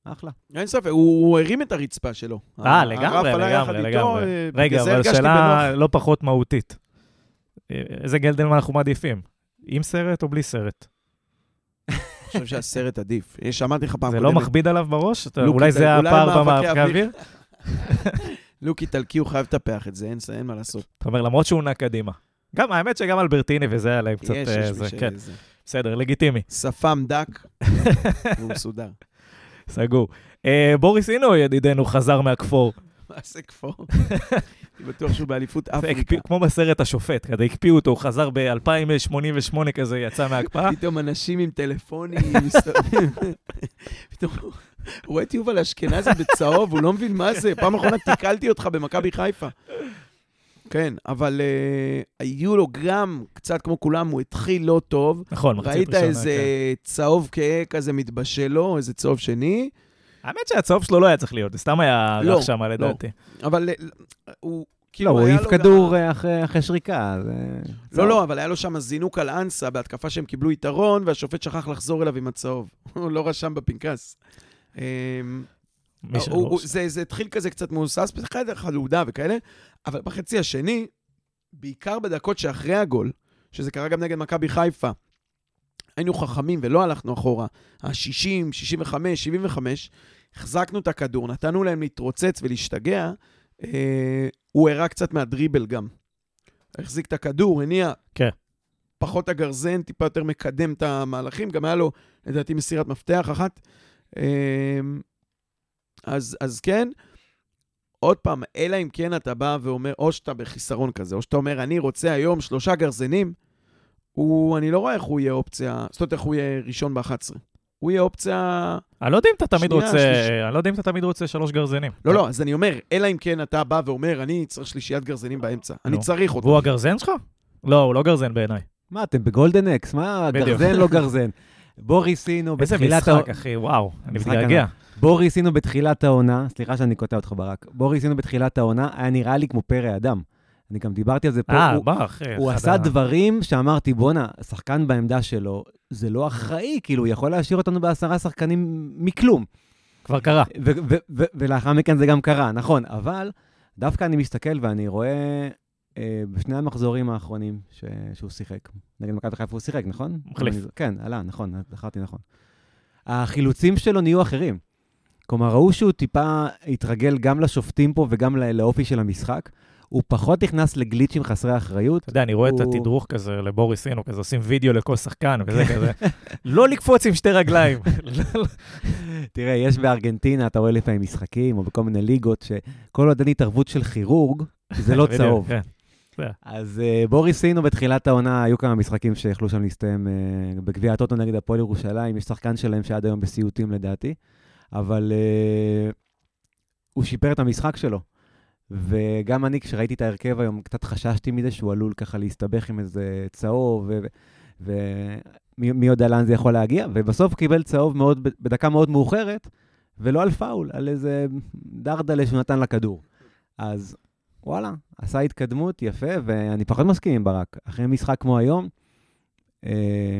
אחלה. אין ספק, הוא, הוא הרים את הרצפה שלו. אה, לגמרי, לגמרי, איתו, לגמרי. אה, רגע, אבל שאלה. לא פחות מהותית. אה, איזה גלדלמן אנחנו מעדיפים? עם סרט או בלי סרט? אני חושב שהסרט עדיף. יש, אמרתי לך פעם זה לא קודמת, מכביד עליו בראש? אולי זה- הפער מאבקי במאבקי אוויר. לוק איטלקי, הוא חייב לטפח את זה, אין, מה לעשות. אתה אומר, למרות שהוא נע קדימה. גם, האמת שגם אלברטיני וזה היה להם קצת... יש, אה, יש מי כן, שזה. בסדר, לגיטימי, שפם דק, והוא מסודר. סגור. אה, בוריס אינו, ידידנו, חזר מהכפור. מה זה כפור? אני בטוח שהוא באליפות אפריקה. כמו בסרט השופט, כזה הקפיאו אותו, הוא חזר ב-2088 כזה, יצא מההקפאה. פתאום אנשים עם טלפונים, מסתובבים. פתאום הוא רואה את יובל אשכנזי בצהוב, הוא לא מבין מה זה. פעם אחרונה תיקלתי אותך במכבי חיפה. כן, אבל אה, היו לו גם, קצת כמו כולם, הוא התחיל לא טוב. נכון, מחצית ראית ראשונה, איזה כן. צהוב כהה כזה מתבשל לו, איזה צהוב שני, האמת שהצהוב שלו לא היה צריך להיות, זה סתם היה לא, רך שם לדעתי. אבל אה, הוא... לא, כאילו הוא היה העיף לו כדור גם- אה, אחרי אחרי שריקה. זה- לא, לא, אבל היה לו שם זינוק על אנסה בהתקפה שהם קיבלו יתרון, והשופט שכח לחזור אליו עם הצהוב. הוא לא רשם בפנקס. אמ, הוא- הוא-. זה זה התחיל כזה קצת מהוסס, בחדר חלודה וכאלה, אבל בחצי השני, בעיקר בדקות שאחרי הגול, שזה קרה גם נגד מכבי חיפה, היינו חכמים ולא הלכנו אחורה. ה-60, 65, 75, החזקנו את הכדור, נתנו להם להתרוצץ ולהשתגע, אה, הוא הראה קצת מהדריבל גם. החזיק את הכדור, הניע כן. פחות הגרזן, טיפה יותר מקדם את המהלכים, גם היה לו, לדעתי, מסירת מפתח אחת. אה, אז, אז כן, עוד פעם, אלא אם כן אתה בא ואומר, או שאתה בחיסרון כזה, או שאתה אומר, אני רוצה היום שלושה גרזנים, הוא, אני לא רואה איך הוא יהיה אופציה, זאת אומרת, איך הוא יהיה ראשון ב-11. הוא יהיה אופציה... אני לא יודע אם אתה תמיד רוצה, שלישי. אני לא יודע אם אתה תמיד רוצה שלוש גרזנים. לא, לא, אז אני אומר, אלא אם כן אתה בא ואומר, אני צריך שלישיית גרזנים באמצע. אני נו. צריך אותו. והוא הגרזן שלך? לא, הוא לא גרזן בעיניי. מה, אתם ב Golden Axe? מה, בדיוק. גרזן לא גרזן? בוריס אינו איזה בתחילת משחק, ה- אחי, וואו, אני משחק מתגעגע. בוריס אינו בתחילת העונה, סליחה שאני קוטע אותך ברק, בוריס אינו בתחילת העונה היה נראה לי כמו פרא אדם. אני גם דיברתי על זה פה, אה, בא, אחי. הוא עשה דברים שאמרתי, בואנה, שחקן בעמדה שלו, זה לא אחראי, כאילו, הוא יכול להשאיר אותנו בעשרה שחקנים מכלום. כבר קרה. ולאחר מכן זה גם קרה, נכון, אבל דווקא אני מסתכל ואני רואה אה, בשני המחזורים האחרונים ש- שהוא שיחק, נגד מכבי חיפה הוא שיחק, נכון? מחליף. אני- כן, עלה, נכון, זכרתי נכון. החילוצים שלו נהיו אחרים. כלומר, ראו שהוא טיפה התרגל גם לשופטים פה וגם לא- לאופי של המשחק. הוא פחות נכנס לגליצ'ים חסרי אחריות. אתה יודע, אני רואה את הוא- התדרוך כזה לבוריס אינו, כזה עושים וידאו לכל שחקן וזה כזה. לא לקפוץ עם שתי רגליים. תראה, יש בארגנטינה, אתה רואה לפעמים משחקים, או בכל מיני ליגות, שכל עוד אין התערבות של כירורג, זה לא צהוב. כן. אז uh, בוריס אינו בתחילת העונה, היו כמה משחקים שיכלו שם להסתיים uh, בגביע הטוטו נגד הפועל ירושלים, יש שחקן שלהם שעד היום בסיוטים לדעתי, אבל uh, הוא שיפר את המשחק שלו. וגם אני, כשראיתי את ההרכב היום, קצת חששתי מזה שהוא עלול ככה להסתבך עם איזה צהוב, ומי מי יודע לאן זה יכול להגיע, ובסוף קיבל צהוב מאוד, בדקה מאוד מאוחרת, ולא על פאול, על איזה דרדלה שהוא נתן לכדור. אז וואלה, עשה התקדמות, יפה, ואני פחות מסכים עם ברק. אחרי משחק כמו היום, אה,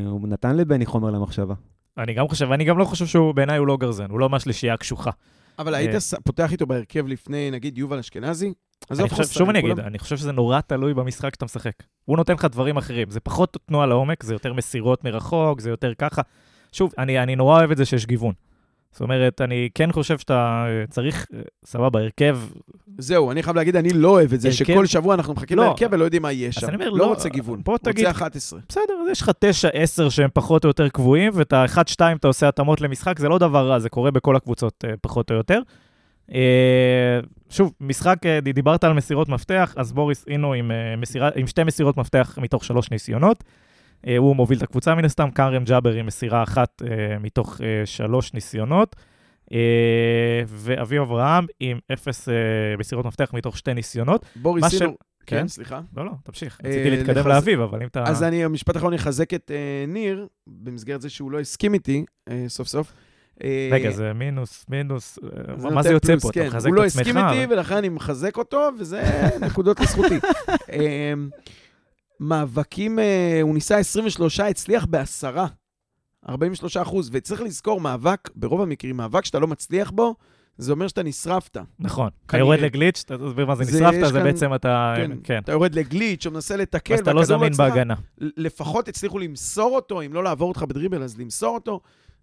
הוא נתן לבני חומר למחשבה. אני גם חושב, ואני גם לא חושב שהוא, בעיניי הוא לא גרזן, הוא לא מהשלישייה הקשוחה. אבל היית אה. ש- פותח איתו בהרכב לפני, נגיד, יובל אשכנזי? עזוב אני חושב, שוב אני אגיד, אני חושב שזה נורא תלוי במשחק שאתה משחק. הוא נותן לך דברים אחרים, זה פחות תנועה לעומק, זה יותר מסירות מרחוק, זה יותר ככה. שוב, אני, אני נורא אוהב את זה שיש גיוון. זאת אומרת, אני כן חושב שאתה אה, צריך, אה, סבבה, הרכב, זהו, אני חייב להגיד, אני לא אוהב את זה, הרכב- שכל שבוע אנחנו מחכים לא. להרכב ולא יודעים מה יהיה שם. אומר, לא לא, רוצה גיוון. בוא תגיד- רוצה 11. בסדר, אז יש לך 9-10 שהם פחות או יותר קבועים, ואת ה-1-2 אתה עושה התאמות למשחק, זה לא דבר רע, זה קורה בכל הקבוצות אה, פחות או יותר. שוב, משחק, דיברת על מסירות מפתח, אז בוריס אינו עם, מסירה, עם שתי מסירות מפתח מתוך שלוש ניסיונות. אה, הוא מוביל את הקבוצה מן הסתם, קארם ג'אבר עם מסירה אחת אה, מתוך אה, שלוש ניסיונות. ואביב אברהם עם אפס מסירות מפתח מתוך שתי ניסיונות. מה בוריס ש-. כן? כן, סליחה. לא, לא, תמשיך. רציתי להתקדם לחז- לאביב, אבל אם אתה... אז אני, המשפט האחרון, אחזק את ניר, במסגרת זה שהוא לא הסכים איתי, סוף סוף. רגע, זה מינוס, מינוס, זה מה זה יוצא פלוס, פה? אתה כן. מחזק הוא את לא עצמך. הסכים איתי, ולכן אני מחזק אותו, וזה נקודות לזכותי. מאבקים, אה, הוא ניסה 23, הצליח בעשרה. 43 אחוז, וצריך לזכור, מאבק, ברוב המקרים, מאבק שאתה לא מצליח בו, זה אומר שאתה נשרפת. נכון. אתה. יורד לגליץ', אתה תסביר מה זה נשרפת, זה בעצם אתה... כן. כן. אתה יורד לגליץ', או מנסה לתקל, אז אתה לא זמין אצלך. בהגנה. לפחות הצליחו למסור אותו, אם לא לעבור אותך בדריבל, אז למסור אותו.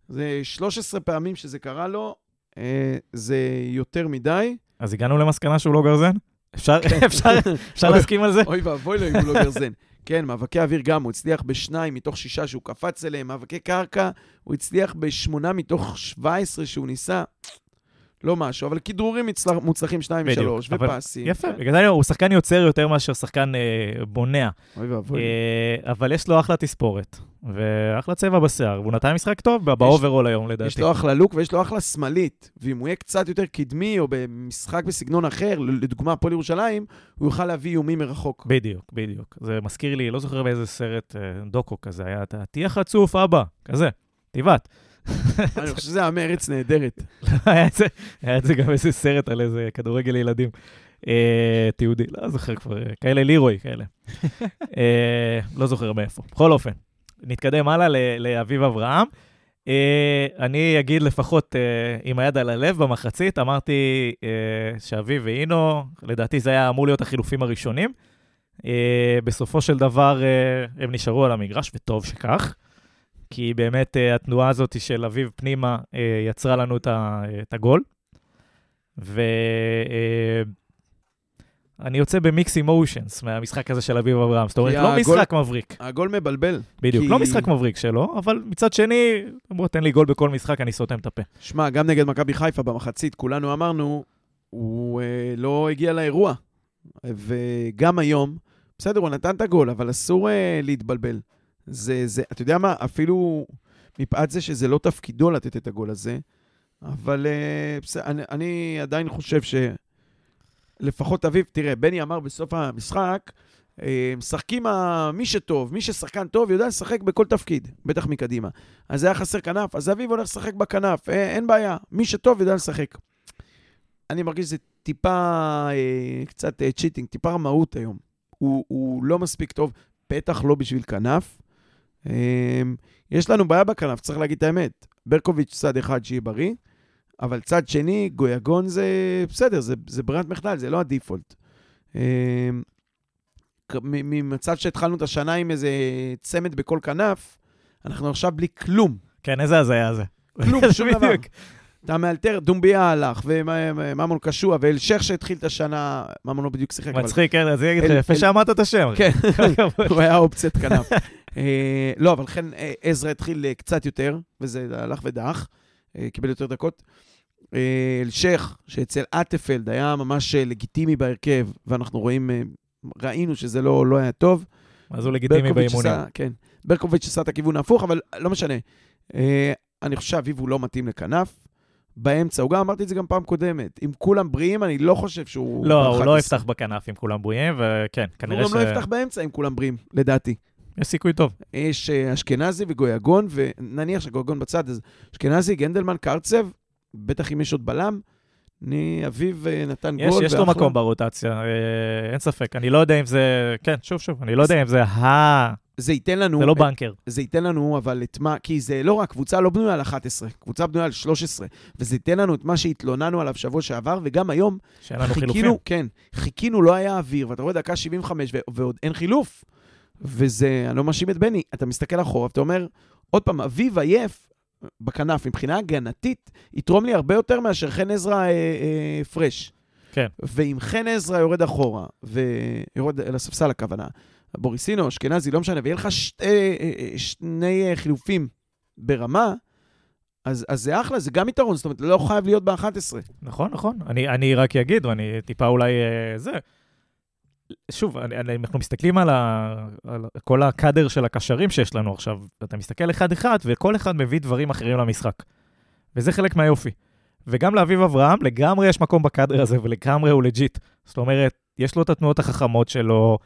זה 13 פעמים שזה קרה לו, אה, זה יותר מדי. אז הגענו למסקנה שהוא לא גרזן? כן. אפשר להסכים על זה? אוי ואבוי לו אם הוא לא גרזן. כן, מאבקי אוויר גם, הוא הצליח בשניים מתוך שישה שהוא קפץ אליהם. מאבקי קרקע, הוא הצליח בשמונה מתוך 17 שהוא ניסה. לא משהו, אבל כדרורים מצלח, מוצלחים שניים בדיוק, משלוש, אבל- ופסים. יפה, כן. בגלל זה הוא שחקן יוצר יותר מאשר שחקן אה, בונע. אוי ואבוי. אה, אבל יש לו אחלה תספורת, ואחלה צבע בשיער, והוא נתן משחק טוב ב overall היום, יש לדעתי. לו אחלה לוק ויש לו אחלה שמאלית, ואם הוא יהיה קצת יותר קדמי או במשחק בסגנון אחר, לדוגמה הפועל ירושלים, הוא יוכל להביא איומים מרחוק. בדיוק, בדיוק. זה מזכיר לי, לא זוכר באיזה סרט אה, דוקו כזה היה, תהיה חצוף, אבא, כזה, טבעת. אני חושב שזה היה מארץ נהדרת. היה את זה- גם איזה סרט על איזה כדורגל ילדים. אה, תיעודי, לא זוכר כבר, כאלה לירוי כאלה. אה, לא זוכר מאיפה. בכל אופן, נתקדם הלאה לאביב אברהם. אה, אני אגיד לפחות עם היד על הלב במחצית, אמרתי שאביב ואינו, לדעתי זה היה אמור להיות החילופים הראשונים. בסופו של דבר הם נשארו על המגרש, וטוב שכך. כי באמת אה, התנועה הזאת של אביב פנימה אה, יצרה לנו את, הגול. ואני יוצא במיקס אימושנס מהמשחק הזה של אביב אברהם. זאת אומרת, לא הגול- משחק מבריק, הגול מבלבל. בדיוק, כי- לא משחק מבריק שלו, אבל מצד שני, בוא תן לי גול בכל משחק, אני סותם את הפה. שמע, גם נגד מכבי חיפה במחצית, כולנו אמרנו, הוא אה, לא הגיע לאירוע. וגם היום, בסדר, הוא נתן את הגול, אבל אסור אה, להתבלבל. זה, זה, אתה יודע מה, אפילו מפאת זה שזה לא תפקידו לתת את הגול הזה, אבל אה, אני, אני עדיין חושב שלפחות אביב, תראה, בני אמר בסוף המשחק, אה, משחקים מי שטוב, מי ששחקן טוב, יודע לשחק בכל תפקיד, בטח מקדימה. אז היה חסר כנף, אז אביב הולך לשחק בכנף, אה, אין בעיה. מי שטוב יודע לשחק. אני מרגיש שזה טיפה, אה, קצת צ'יטינג, טיפה רמאות היום. הוא, הוא לא מספיק טוב, בטח לא בשביל כנף. אה, יש לנו בעיה בכנף, צריך להגיד את האמת. ברקוביץ' צד אחד שיהיה בריא, אבל צד שני, גויגון זה בסדר, זה, זה ברירת מחדל, זה לא הדיפולט. אה, כ- מ- ממצב שהתחלנו את השנה עם איזה צמד בכל כנף, אנחנו עכשיו בלי כלום. כן, איזה הזיה זה. כלום, שום דבר. אתה מאלתר, דומביה הלך, וממון קשוע, ואלשיך שהתחיל את השנה, ממון לא בדיוק שיחק, מצחיק, כן, אז אני אגיד לך, יפה שאמרת את השם. כן. הוא היה אופציית כנף. אה, לא, אבל לכן אה, עזרא התחיל אה, קצת יותר, וזה הלך ודעך, קיבל יותר דקות. אלשיך, שאצל אטפלד היה ממש לגיטימי בהרכב, ואנחנו רואים, ראינו שזה לא לא היה טוב. אז הוא לגיטימי באימונים. כן. ברקוביץ' עשה את הכיוון ההפוך, אבל לא משנה. אני חושב שאביב הוא לא מתאים לכנף. באמצע, הוא גם אמרתי את זה גם פעם קודמת. אם כולם בריאים, אני לא חושב שהוא... לא, הוא לא 11. יפתח בכנף אם כולם בריאים, וכן, כנראה הוא ש... גם לא יפתח באמצע אם כולם בריאים, לדעתי. יש סיכוי טוב. יש אה, אשכנזי וגויגון, ונניח שגויגון בצד, אז אשכנזי, גנדלמן, קרצב, בטח אם יש עוד בלם. אני, אביב אה, נתן יש, גול. יש לו. מקום ברוטציה, אה, אין ספק. אני לא יודע אם זה... כן, שוב, שוב, אני לא יודע אם זה ה... זה ייתן לנו... זה לא בנקר. זה ייתן לנו, אבל את מה, כי זה לא רק, קבוצה לא בנויה על 11, קבוצה בנויה על 13, וזה ייתן לנו את מה שהתלוננו עליו שבוע שעבר, וגם היום, שאין לנו חילופים. חיכינו, כן, חיכינו, לא היה אוויר, ואתה רואה דקה 75 ו- ועוד אין חילוף. וזה, אני לא מאשים את בני, אתה מסתכל אחורה ואתה אומר, עוד פעם, אביב עייף, בכנף, מבחינה הגנתית, יתרום לי הרבה יותר מאשר חן עזרא אה, אה, פרש. כן. ואם חן עזרא יורד אחורה, ויורד אל הספסל הכוונה, בוריסינו, אשכנזי, לא משנה, ויהיה לך שתי, אה, אה, שני אה, חילופים ברמה, אז, אז זה אחלה, זה גם יתרון, זאת אומרת, לא חייב להיות ב-11. נכון, נכון. אני, אני רק אגיד, ואני טיפה אולי זה. שוב, אני, אני, אנחנו מסתכלים על, ה, על כל הקאדר של הקשרים שיש לנו עכשיו, אתה מסתכל אחד-אחד, וכל אחד מביא דברים אחרים למשחק. וזה חלק מהיופי. וגם לאביב אברהם, לגמרי יש מקום בקאדר הזה, ולגמרי הוא legit. זאת אומרת, יש לו את התנועות החכמות שלו,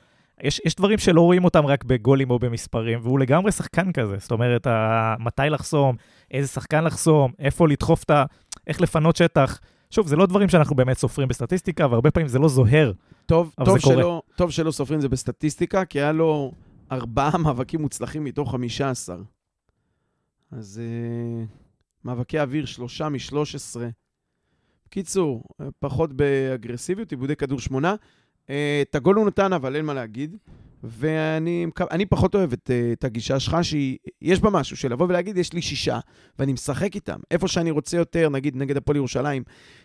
יש, יש דברים שלא רואים אותם רק בגולים או במספרים, והוא לגמרי שחקן כזה. זאת אומרת, ה, מתי לחסום, איזה שחקן לחסום, איפה לדחוף את ה... איך לפנות שטח. שוב, זה לא דברים שאנחנו באמת סופרים בסטטיסטיקה, והרבה פעמים זה לא זוהר. טוב, אבל טוב, זה קורה. שלא, טוב שלא סופרים זה בסטטיסטיקה, כי היה לו ארבעה מאבקים מוצלחים מתוך חמישה עשר. אז uh, מאבקי אוויר, שלושה משלוש עשרה. בקיצור, אה, פחות באגרסיביות, עיבודי כדור שמונה. Uh, את הגול הוא נתן, אבל אין מה להגיד. ואני פחות אוהב את, uh, את הגישה שלך, שיש בה משהו, של לבוא ולהגיד, יש לי שישה, ואני משחק איתם. איפה שאני רוצה יותר, נגיד נגד הפועל ירושלים,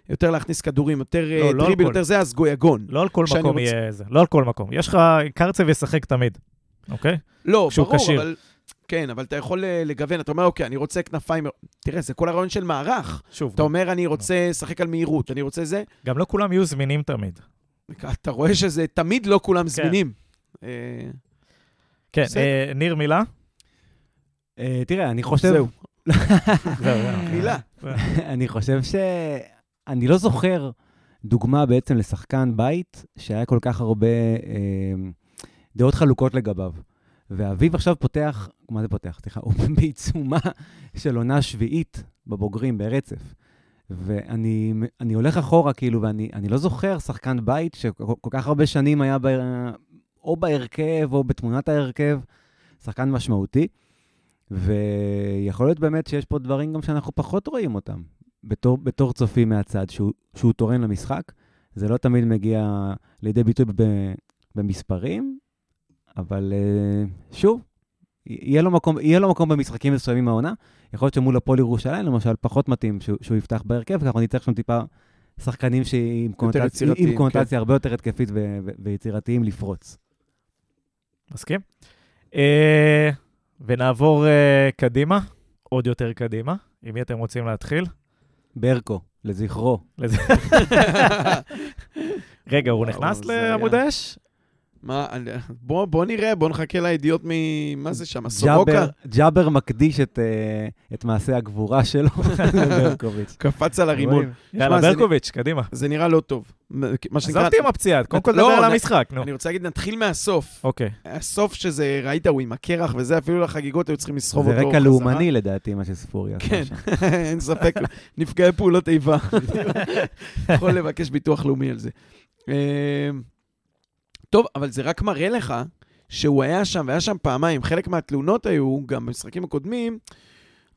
יותר להכניס כדורים, יותר לא, לא, לא דריבל, כל. יותר זה, אז גויגון. לא על כל מקום רוצה- יהיה זה. לא על כל מקום. יש לך, קרצב ישחק תמיד, אוקיי? לא, ברור, כשיר. אבל... כן, אבל אתה יכול אה, לגוון, אתה אומר, אוקיי, אני רוצה כנפיים... תראה, זה כל הרעיון של מערך. שוב, אתה אומר, אני רוצה לשחק על מהירות, אני רוצה זה. גם לא כולם יהיו זמינים תמיד. אתה רואה שזה תמיד לא כולם זמינים. אה, כן. אה, ניר, מילה? אה, תראה, אני חושב... זהו. מילה. אני חושב ש... אני לא זוכר דוגמה בעצם לשחקן בית שהיה כל כך הרבה דעות חלוקות לגביו. ואביב עכשיו פותח, מה זה פותח? סליחה, הוא בעיצומה של עונה שביעית בבוגרים ברצף. ואני אני הולך אחורה, כאילו, ואני אני לא זוכר שחקן בית שכל כל כך הרבה שנים היה ב, או בהרכב או בתמונת ההרכב, שחקן משמעותי. ויכול להיות באמת שיש פה דברים גם שאנחנו פחות רואים אותם, בתור, בתור צופים מהצד, שהוא, שהוא תורן למשחק. זה לא תמיד מגיע לידי ביטוי במספרים, אבל uh, שוב, יהיה לו, מקום, יהיה לו מקום במשחקים מסוימים מהעונה. יכול להיות שמול הפועל ירושלים, למשל, פחות מתאים שהוא, שהוא יפתח בהרכב, כי אנחנו נצטרך שם טיפה שחקנים שעם קונוטציה, עם קונוטציה הרבה יותר התקפית ו- ו- ויצירתיים לפרוץ. מסכים? אה, ונעבור אה, קדימה, עוד יותר קדימה. עם מי אתם רוצים להתחיל? ברקו, לזכרו. רגע, הוא נכנס היה- לעמוד האש? מה, בוא בוא נראה, בוא נחכה לידיעות מ... מה זה שם, סורוקה? ג'אבר, מקדיש את, אה, את מעשה הגבורה שלו לברקוביץ'. קפץ על הרימון. יאללה, שמע, זה- ברקוביץ', קדימה. זה נראה לא טוב. עזבתי עם הפציעה, קודם כל לא, דבר על אני- המשחק, נו. אני רוצה להגיד, נתחיל מהסוף. אוקיי. הסוף שזה, ראית, הוא עם הקרח וזה, אפילו לחגיגות היו צריכים לסחוב זה אותו רקע חזרה. לאומני לדעתי, מה שספורי עשה כן. אין ספק, נפגעי פעולות איבה. יכול לבקש ביטוח לאומי על זה. טוב, אבל זה רק מראה לך שהוא היה שם, והיה שם פעמיים. חלק מהתלונות היו, גם במשחקים הקודמים,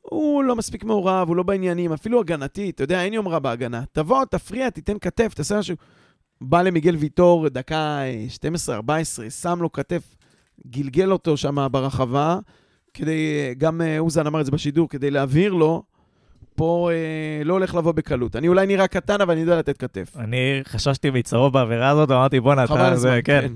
הוא לא מספיק מעורב, הוא לא בעניינים, אפילו הגנתי, אתה יודע, אין יומרה בהגנה. תבוא, תפריע, תיתן כתף, תעשה משהו. בא למיגל ויטור, דקה אה, 12-14, שם לו כתף, גלגל אותו שם ברחבה, כדי, גם אה, אוזן אמר את זה בשידור, כדי להבהיר לו, פה אה, לא הולך לבוא בקלות. אני אולי נראה קטן, אבל אני יודע לתת כתף. אני חששתי מצהוב בעבירה הזאת, אמרתי, בואנה, אתה... זה, הזמן, כן.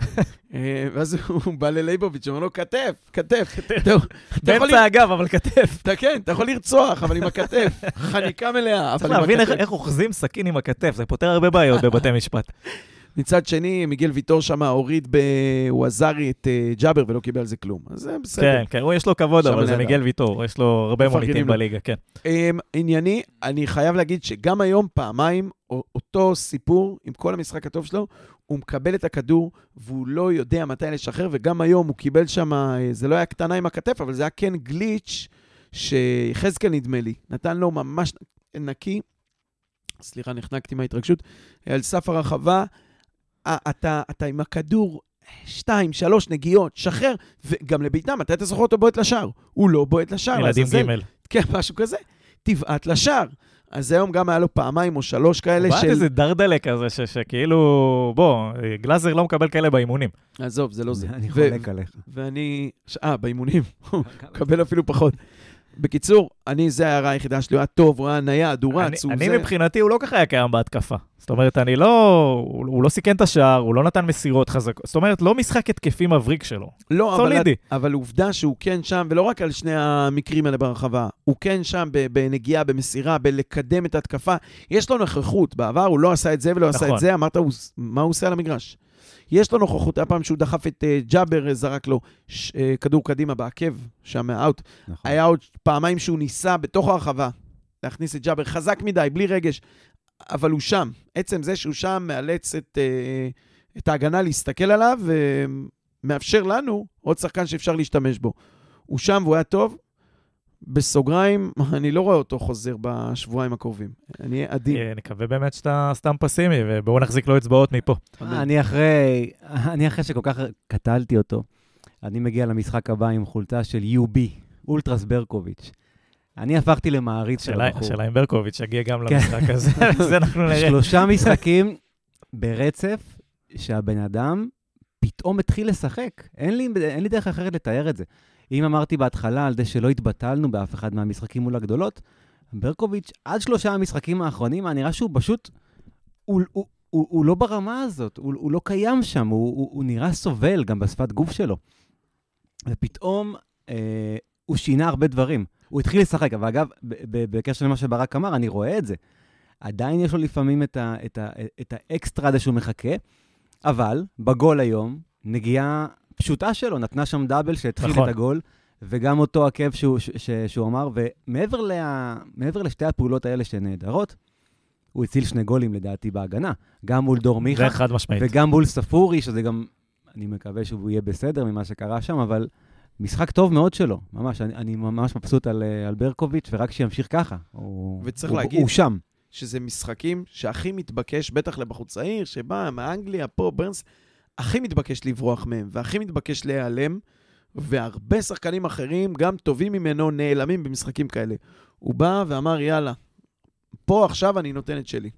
אה, ואז הוא בא ללייבוביץ', אומר לו, כתף, כתף. באמצע הגב, אבל כתף. אתה כן, אתה יכול לרצוח, אבל עם הכתף. חניקה מלאה, צריך אבל עם להבין איך- הכתף. איך אוחזים סכין עם הכתף, זה פותר הרבה בעיות בבתי משפט. מצד שני, מיגל ויטור שם הוריד בווזארי את אה, ג'אבר ולא קיבל על זה כלום. אז זה בסדר. כן, כן, הוא יש לו כבוד, אבל זה. מיגל ויטור, יש לו הרבה לו. בליגה, כן. Um, ענייני, אני חייב להגיד שגם היום, פעמיים, אותו סיפור, עם כל המשחק הטוב שלו, הוא מקבל את הכדור, והוא לא יודע מתי לשחרר, וגם היום הוא קיבל שם, אה, זה לא היה קטנה עם הכתף, אבל זה היה כן גליץ', שיחזקאל נדמה לי, נתן לו ממש נקי, סליחה, נחנקתי מההתרגשות, על סף הרחבה, אתה, אתה עם הכדור, שתיים, שלוש נגיעות, שחרר, וגם לביתם, מתי אתה זוכר אותו בועט לשער? הוא לא בועט לשער, ילדים. ג'. כן, משהו כזה, תבעט לשער. אז היום גם היה לו פעמיים או שלוש כאלה בעט של... איזה דרדלה כזה, ש- שכאילו, בוא, גלאזר לא מקבל כאלה באימונים. עזוב, זה לא זה. אני חולק עליך. ואני... אה, באימונים. הוא מקבל אפילו פחות. בקיצור, אני, זה ההערה היחידה שלי, הוא היה טוב, הוא היה נייד, הוא אני, רץ, הוא אני זה. מבחינתי, הוא לא ככה היה קיים בהתקפה. זאת אומרת, אני לא... הוא, הוא לא סיכן את השער, הוא לא נתן מסירות חזקות. זאת אומרת, לא משחק התקפי מבריק שלו. לא, אבל, סולידי. אבל עובדה שהוא כן שם, ולא רק על שני המקרים האלה ברחבה, הוא כן שם בנגיעה, במסירה, בלקדם את ההתקפה. יש לו נוכחות, בעבר הוא לא עשה את זה ולא עשה נכון. את זה, אמרת, הוא, מה הוא עושה על המגרש? יש לו נוכחות, היה פעם שהוא דחף את uh, ג'אבר, אה, זרק לו ש, uh, כדור קדימה בעקב, שם מהאוט. נכון. היה עוד פעמיים שהוא ניסה בתוך הרחבה להכניס את ג'אבר חזק מדי, בלי רגש, אבל הוא שם. עצם זה שהוא שם מאלץ את, אה, את ההגנה להסתכל עליו ומאפשר לנו עוד שחקן שאפשר להשתמש בו. הוא שם והוא היה טוב. בסוגריים, אני לא רואה אותו חוזר בשבועיים הקרובים. אני אהיה עדין. נקווה באמת שאתה סתם פסימי, ובואו נחזיק לו אצבעות מפה. אני אחרי, אני אחרי שכל כך קטלתי אותו, אני מגיע למשחק הבא עם חולצה של UB, אולטרס ברקוביץ'. אני הפכתי למעריץ של הבחור. השאלה אם ברקוביץ' יגיע גם כן. למשחק הזה, זה אנחנו נראה. שלושה משחקים ברצף שהבן אדם פתאום התחיל לשחק. אין לי, אין לי דרך אחרת לתאר את זה. אם אמרתי בהתחלה על זה שלא התבטלנו באף אחד מהמשחקים מול הגדולות, ברקוביץ', עד שלושה המשחקים האחרונים, היה נראה שהוא פשוט... הוא, הוא, הוא, הוא לא ברמה הזאת, הוא, הוא לא קיים שם, הוא, הוא, הוא נראה סובל גם בשפת גוף שלו. ופתאום אה, הוא שינה הרבה דברים. הוא התחיל לשחק, אבל אגב, בקשר למה שברק אמר, אני רואה את זה. עדיין יש לו לפעמים את, ה, את, ה, את האקסטרה הזה שהוא מחכה, אבל בגול היום, נגיעה פשוטה שלו, נתנה שם דאבל שהתחיל נכון. את הגול, וגם אותו עקב שהוא, ש, ש, שהוא אמר, ומעבר לה, מעבר לשתי הפעולות האלה שהן נהדרות, הוא הציל שני גולים לדעתי בהגנה, גם מול דור מיכה, זה חד משמעית. וגם מול ספורי, שזה גם, אני מקווה שהוא יהיה בסדר ממה שקרה שם, אבל משחק טוב מאוד שלו, ממש, אני, אני ממש מבסוט על, אה, על ברקוביץ', ורק שימשיך ככה. הוא, וצריך הוא, להגיד- הוא שם. שזה משחקים שהכי מתבקש, בטח לבחור צעיר, שבא מאנגליה, פה, ברנס, הכי מתבקש לברוח מהם, והכי מתבקש להיעלם, והרבה שחקנים אחרים, גם טובים ממנו, נעלמים במשחקים כאלה. הוא בא ואמר, יאללה, פה עכשיו אני נותן את שלי.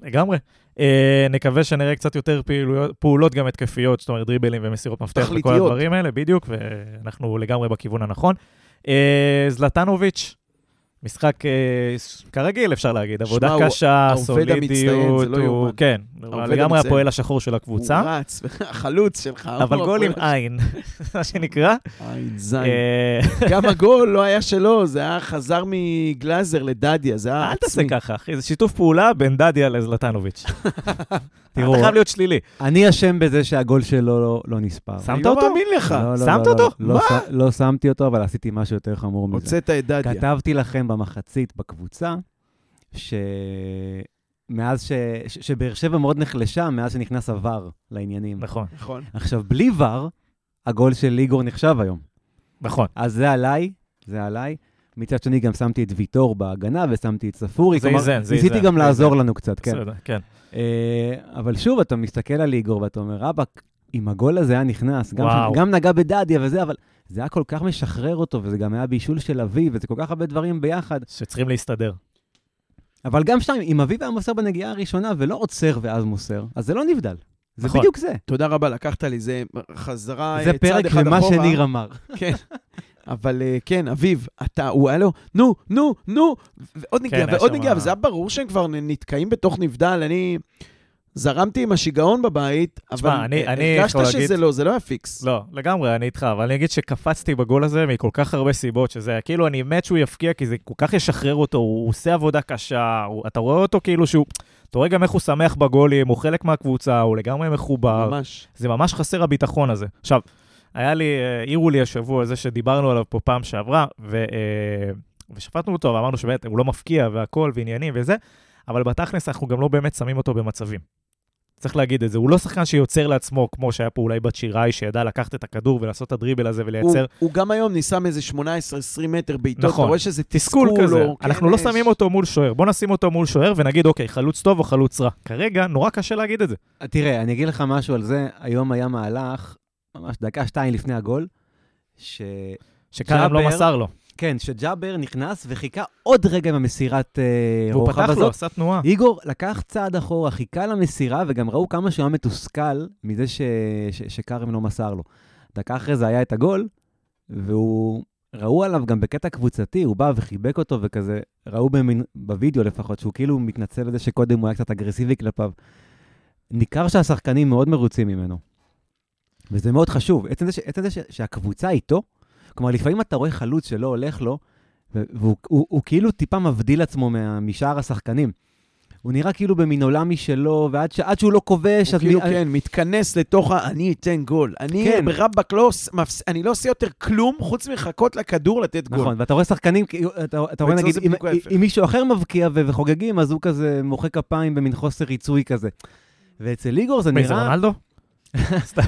לגמרי. אה, נקווה שנראה קצת יותר פעילויות, פעולות גם התקפיות, זאת אומרת דריבלים ומסירות מפתח וכל תכליתיות. הדברים האלה, בדיוק, ואנחנו לגמרי בכיוון הנכון. אה, זלטנוביץ', משחק אה, כרגיל, אפשר להגיד, עבודה שמע, הוא קשה, סולידיות, זה לא הוא, יאומן. כן, העובד לגמרי המצטיין. הפועל השחור של הקבוצה, הוא רץ, החלוץ שלך. אבל הוא גול עם עין, מה שנקרא. עין זין. אה, גם הגול לא היה שלו, זה היה חזר מגלאזר לדדיה, זה היה אל תעשה עצמי. ככה, אחי, זה שיתוף פעולה בין דדיה לזלטנוביץ'. תראו, אתה חייב להיות שלילי. אני אשם בזה שהגול שלו לא, לא נספר. שמת אני לא אותו? מאמין לך. לא, לא, שמת לא, אותו? לא, לא, מה? לא שמתי אותו, אבל עשיתי משהו יותר חמור מזה. הוצאת את דדיה. כתבתי לכם במחצית בקבוצה, שמאז ש... ש... שבאר שבע מאוד נחלשה מאז שנכנס עבר לעניינים. נכון, נכון. עכשיו, בלי ור, הגול של ליגור נחשב היום. נכון. אז זה עליי, זה עליי. מצד שני, גם שמתי את ויטור בהגנה ושמתי את ספורי. זה איזן, זה ניסיתי איזן, גם זה לעזור איזן. לנו קצת, כן. בסדר, כן. אה, אבל שוב, אתה מסתכל על ליגור ואתה אומר, רבאק, אם הגול הזה היה נכנס, גם, וואו. גם נגע בדדיה וזה, אבל זה היה כל כך משחרר אותו, וזה גם היה בישול של אביב, וזה כל כך הרבה דברים ביחד. שצריכים להסתדר. אבל גם שתיים, אם אביב היה מוסר בנגיעה הראשונה ולא עוצר ואז מוסר, אז זה לא נבדל. זה נכון. בדיוק זה. תודה רבה, לקחת לי, זה חזרה זה אה, צעד פרק אחד של מה אחורה. שניר אמר. כן. אבל אה, כן, אביב, אתה, הוא היה לו, נו, נו, נו, ועוד נגיעה, היה ועוד שם- נגיעה, וזה היה ברור שהם כבר נתקעים בתוך נבדל. אני זרמתי עם השיגעון בבית, אבל תשמע, אני- אני הרגשת שזה להגיד- לא, זה לא היה פיקס. לא, לגמרי, אני איתך, אבל אני אגיד שקפצתי בגול הזה מכל כך הרבה סיבות, שזה היה כאילו, אני מת שהוא יפקיע, כי זה כל כך ישחרר אותו, הוא עושה עבודה קשה, הוא, אתה רואה אותו כאילו שהוא, אתה רואה גם איך הוא שמח בגולים, הוא חלק מהקבוצה, הוא לגמרי מחובר, ממש. זה ממש חסר הביטחון הזה. עכשיו, היה לי, אה, העירו לי השבוע הזה שדיברנו עליו פה פעם שעברה, ו, אה, ושפטנו אותו, ואמרנו שבאמת הוא לא מפקיע והכל, ועניינים וזה, אבל בתכלס אנחנו גם לא באמת שמים אותו במצבים. צריך להגיד את זה, הוא לא שחקן שיוצר לעצמו, כמו שהיה פה אולי בת שיראי, שידע לקחת את הכדור ולעשות את הדריבל הזה הוא, ולייצר הוא גם היום ניסה מאיזה 18-20 מטר בעיטות, נכון. אתה רואה שזה תסכול תסכול כזה. או- אנחנו כן, לא יש- שמים אותו מול שוער, בוא נשים אותו מול שוער ונגיד, אוקיי, חלוץ טוב או חלוץ רע. כרגע, נורא קשה להגיד את זה. תראה, אני אגיד לך משהו על זה. היום היה מהלך, ממש דקה, שתיים לפני הגול, ש... שקארם לא מסר לו. כן, שג'אבר נכנס וחיכה עוד רגע עם המסירת אה, והוא רוחב פתח לו, הזאת. עשה תנועה. איגור לקח צעד אחורה, חיכה למסירה, וגם ראו כמה שהוא היה מתוסכל מזה ש... ש... שכרם לא מסר לו. דקה אחרי זה היה את הגול, והוא ראו עליו גם בקטע קבוצתי, הוא בא וחיבק אותו וכזה, ראו במין, בווידאו לפחות, שהוא כאילו מתנצל על זה שקודם הוא היה קצת אגרסיבי כלפיו. ניכר שהשחקנים מאוד מרוצים ממנו. וזה מאוד חשוב. עצם זה, ש- עצם זה ש, שהקבוצה איתו, כלומר, לפעמים אתה רואה חלוץ שלא הולך לו, והוא הוא, הוא כאילו טיפה מבדיל עצמו מה, משאר השחקנים. הוא נראה כאילו במין עולם משלו, ועד ש, שהוא לא כובש, הוא אז כאילו, מי- כן, מתכנס לתוך ה... אני אתן גול. אני כן. ברבאק לא... מפס- אני לא עושה יותר כלום חוץ מחכות לכדור לתת גול. נכון, ואתה רואה שחקנים, אתה, אתה רואה נגיד, אם. אם מישהו אחר מבקיע ו- וחוגגים, אז הוא כזה מוחא כפיים במין חוסר ריצוי כזה. ואצל איגור זה מי זה נראה... רונלדו?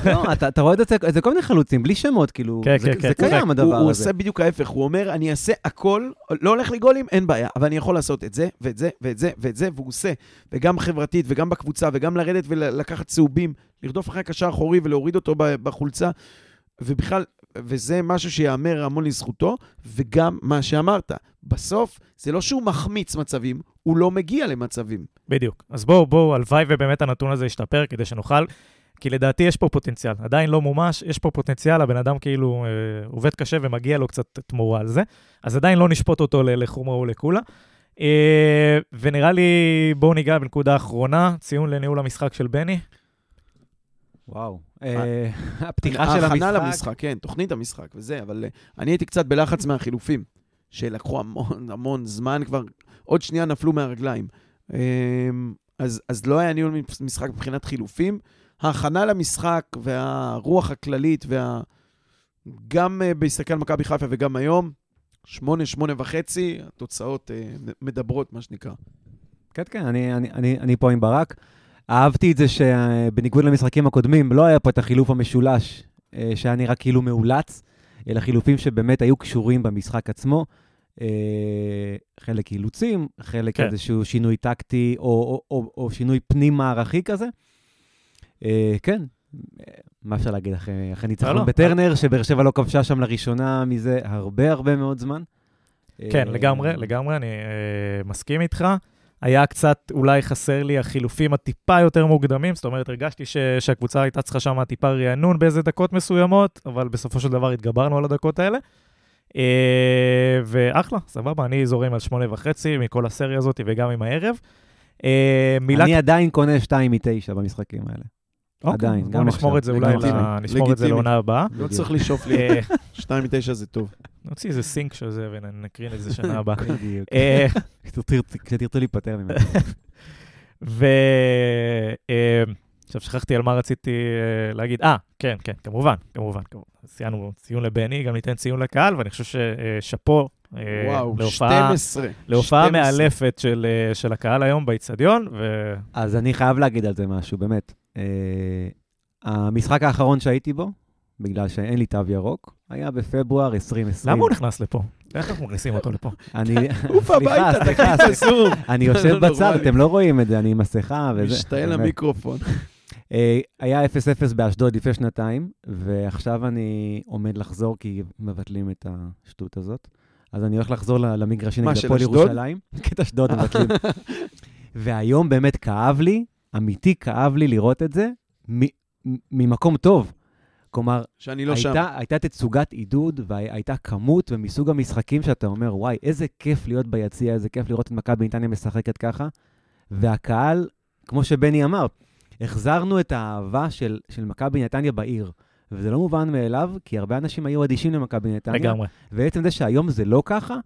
לא, אתה, רואה את זה כל מיני חלוצים, בלי שמות, כאילו, כן, זה, כן, כן, קיים. הדבר הוא, הוא הזה. עושה בדיוק ההפך, הוא אומר, אני אעשה הכל, לא הולך לי גולים, אין בעיה, אבל אני יכול לעשות את זה, ואת זה, ואת זה, ואת זה, והוא עושה. וגם חברתית, וגם בקבוצה, וגם לרדת ולקחת צהובים, לרדוף אחרי הקשר האחורי ולהוריד אותו בחולצה, ובכלל, וזה משהו שיאמר המון לזכותו, וגם מה שאמרת, בסוף, זה לא שהוא מחמיץ מצבים, הוא לא מגיע למצבים. בדיוק. אז בואו, בואו, הלוואי ובאמת הנתון הזה ישתפר כדי שנוכל, כי לדעתי יש פה פוטנציאל. עדיין לא מומש, יש פה פוטנציאל, הבן אדם כאילו אה, עובד קשה ומגיע לו קצת תמורה על זה, אז עדיין לא נשפוט אותו לחומרה ולקולה. אה, ונראה לי, בואו ניגע בנקודה האחרונה, ציון לניהול המשחק של בני. וואו. אה, הפתיחה של ההכנה המשחק, למשחק, כן, תוכנית המשחק וזה, אבל אה, אני הייתי קצת בלחץ מהחילופים, שלקחו המון המון זמן כבר, עוד שנייה נפלו מהרגליים. אה, אז, אז לא היה ניהול משחק מבחינת חילופים. ההכנה למשחק והרוח הכללית, וה... גם אה, בהסתכל על מכבי חיפה וגם היום, שמונה, שמונה וחצי, התוצאות אה, מדברות, מה שנקרא. כן, כן, אני, אני, אני, אני פה עם ברק. אהבתי את זה שבניגוד למשחקים הקודמים, לא היה פה את החילוף המשולש, אה, שהיה נראה כאילו מאולץ, אלא חילופים שבאמת היו קשורים במשחק עצמו. אה, חלק אילוצים, חלק כן. איזשהו שינוי טקטי או, או, או, או שינוי פנים-מערכי כזה. אה, כן, מה אפשר להגיד אחרי, אחרי לא. ניצחון בטרנר, שבאר שבע לא כבשה שם לראשונה מזה הרבה הרבה מאוד זמן. כן, אה, לגמרי, לגמרי, אני אה, מסכים איתך. היה קצת, אולי חסר לי החילופים הטיפה יותר מוקדמים, זאת אומרת, הרגשתי ש, שהקבוצה הייתה צריכה שם טיפה רענון באיזה דקות מסוימות, אבל בסופו של דבר התגברנו על הדקות האלה. אה, ואחלה, סבבה, אני זורם על שמונה וחצי מכל הסריה הזאת וגם עם הערב. אה, מילה... אני עדיין קונה 2 מ-9 במשחקים האלה. אוקיי, עדיין, גם בואו נשמור עכשיו. את זה אולי, נשמור את זה. לעונה הבאה. לא צריך לשאוף לי, אה, שתיים מתשע זה טוב. נוציא איזה סינק של זה ונקרין את זה שנה הבאה. בדיוק. אה, כשתרצו- להיפטר ממנו. ו... אה, עכשיו שכחתי על מה רציתי אה, להגיד. אה, כן, כן, כמובן, כמובן. כמובן. ציינו ציון לבני, גם ניתן ציון לקהל, ואני חושב ששאפו וואו, להופעה 12. להופעה 12. מאלפת של אה, של הקהל היום באיצטדיון, ו... אז אני חייב להגיד על זה משהו, באמת. אה, המשחק האחרון שהייתי בו, בגלל שאין לי תו ירוק, היה בפברואר 2020. למה הוא נכנס לפה? איך אנחנו מכניסים אותו לפה? אני... עוף הביתה, סליחה. בזום. אני יושב לא בצד. אתם לא רואים את זה, אני עם מסכה וזה. משתעל. למיקרופון. אה, היה 0-0 באשדוד לפני שנתיים, ועכשיו אני עומד לחזור כי מבטלים את השטות הזאת. אז אני הולך לחזור ל- למגרשים מה, נגד של הפועל אשדוד? ירושלים. כן, אשדוד מבטלים. והיום באמת כאב לי, אמיתי כאב לי לראות את זה, ממקום טוב. כלומר, שאני לא שם. הייתה, הייתה תצוגת עידוד והייתה כמות ומסוג המשחקים שאתה אומר, וואי, איזה כיף להיות ביציע, איזה כיף לראות את מכבי נתניה משחקת ככה. והקהל, כמו שבני אמר, החזרנו את האהבה של, של מכבי נתניה בעיר. וזה לא מובן מאליו, כי הרבה אנשים היו אדישים למכבי נתניה. לגמרי. ועצם זה שהיום זה לא ככה,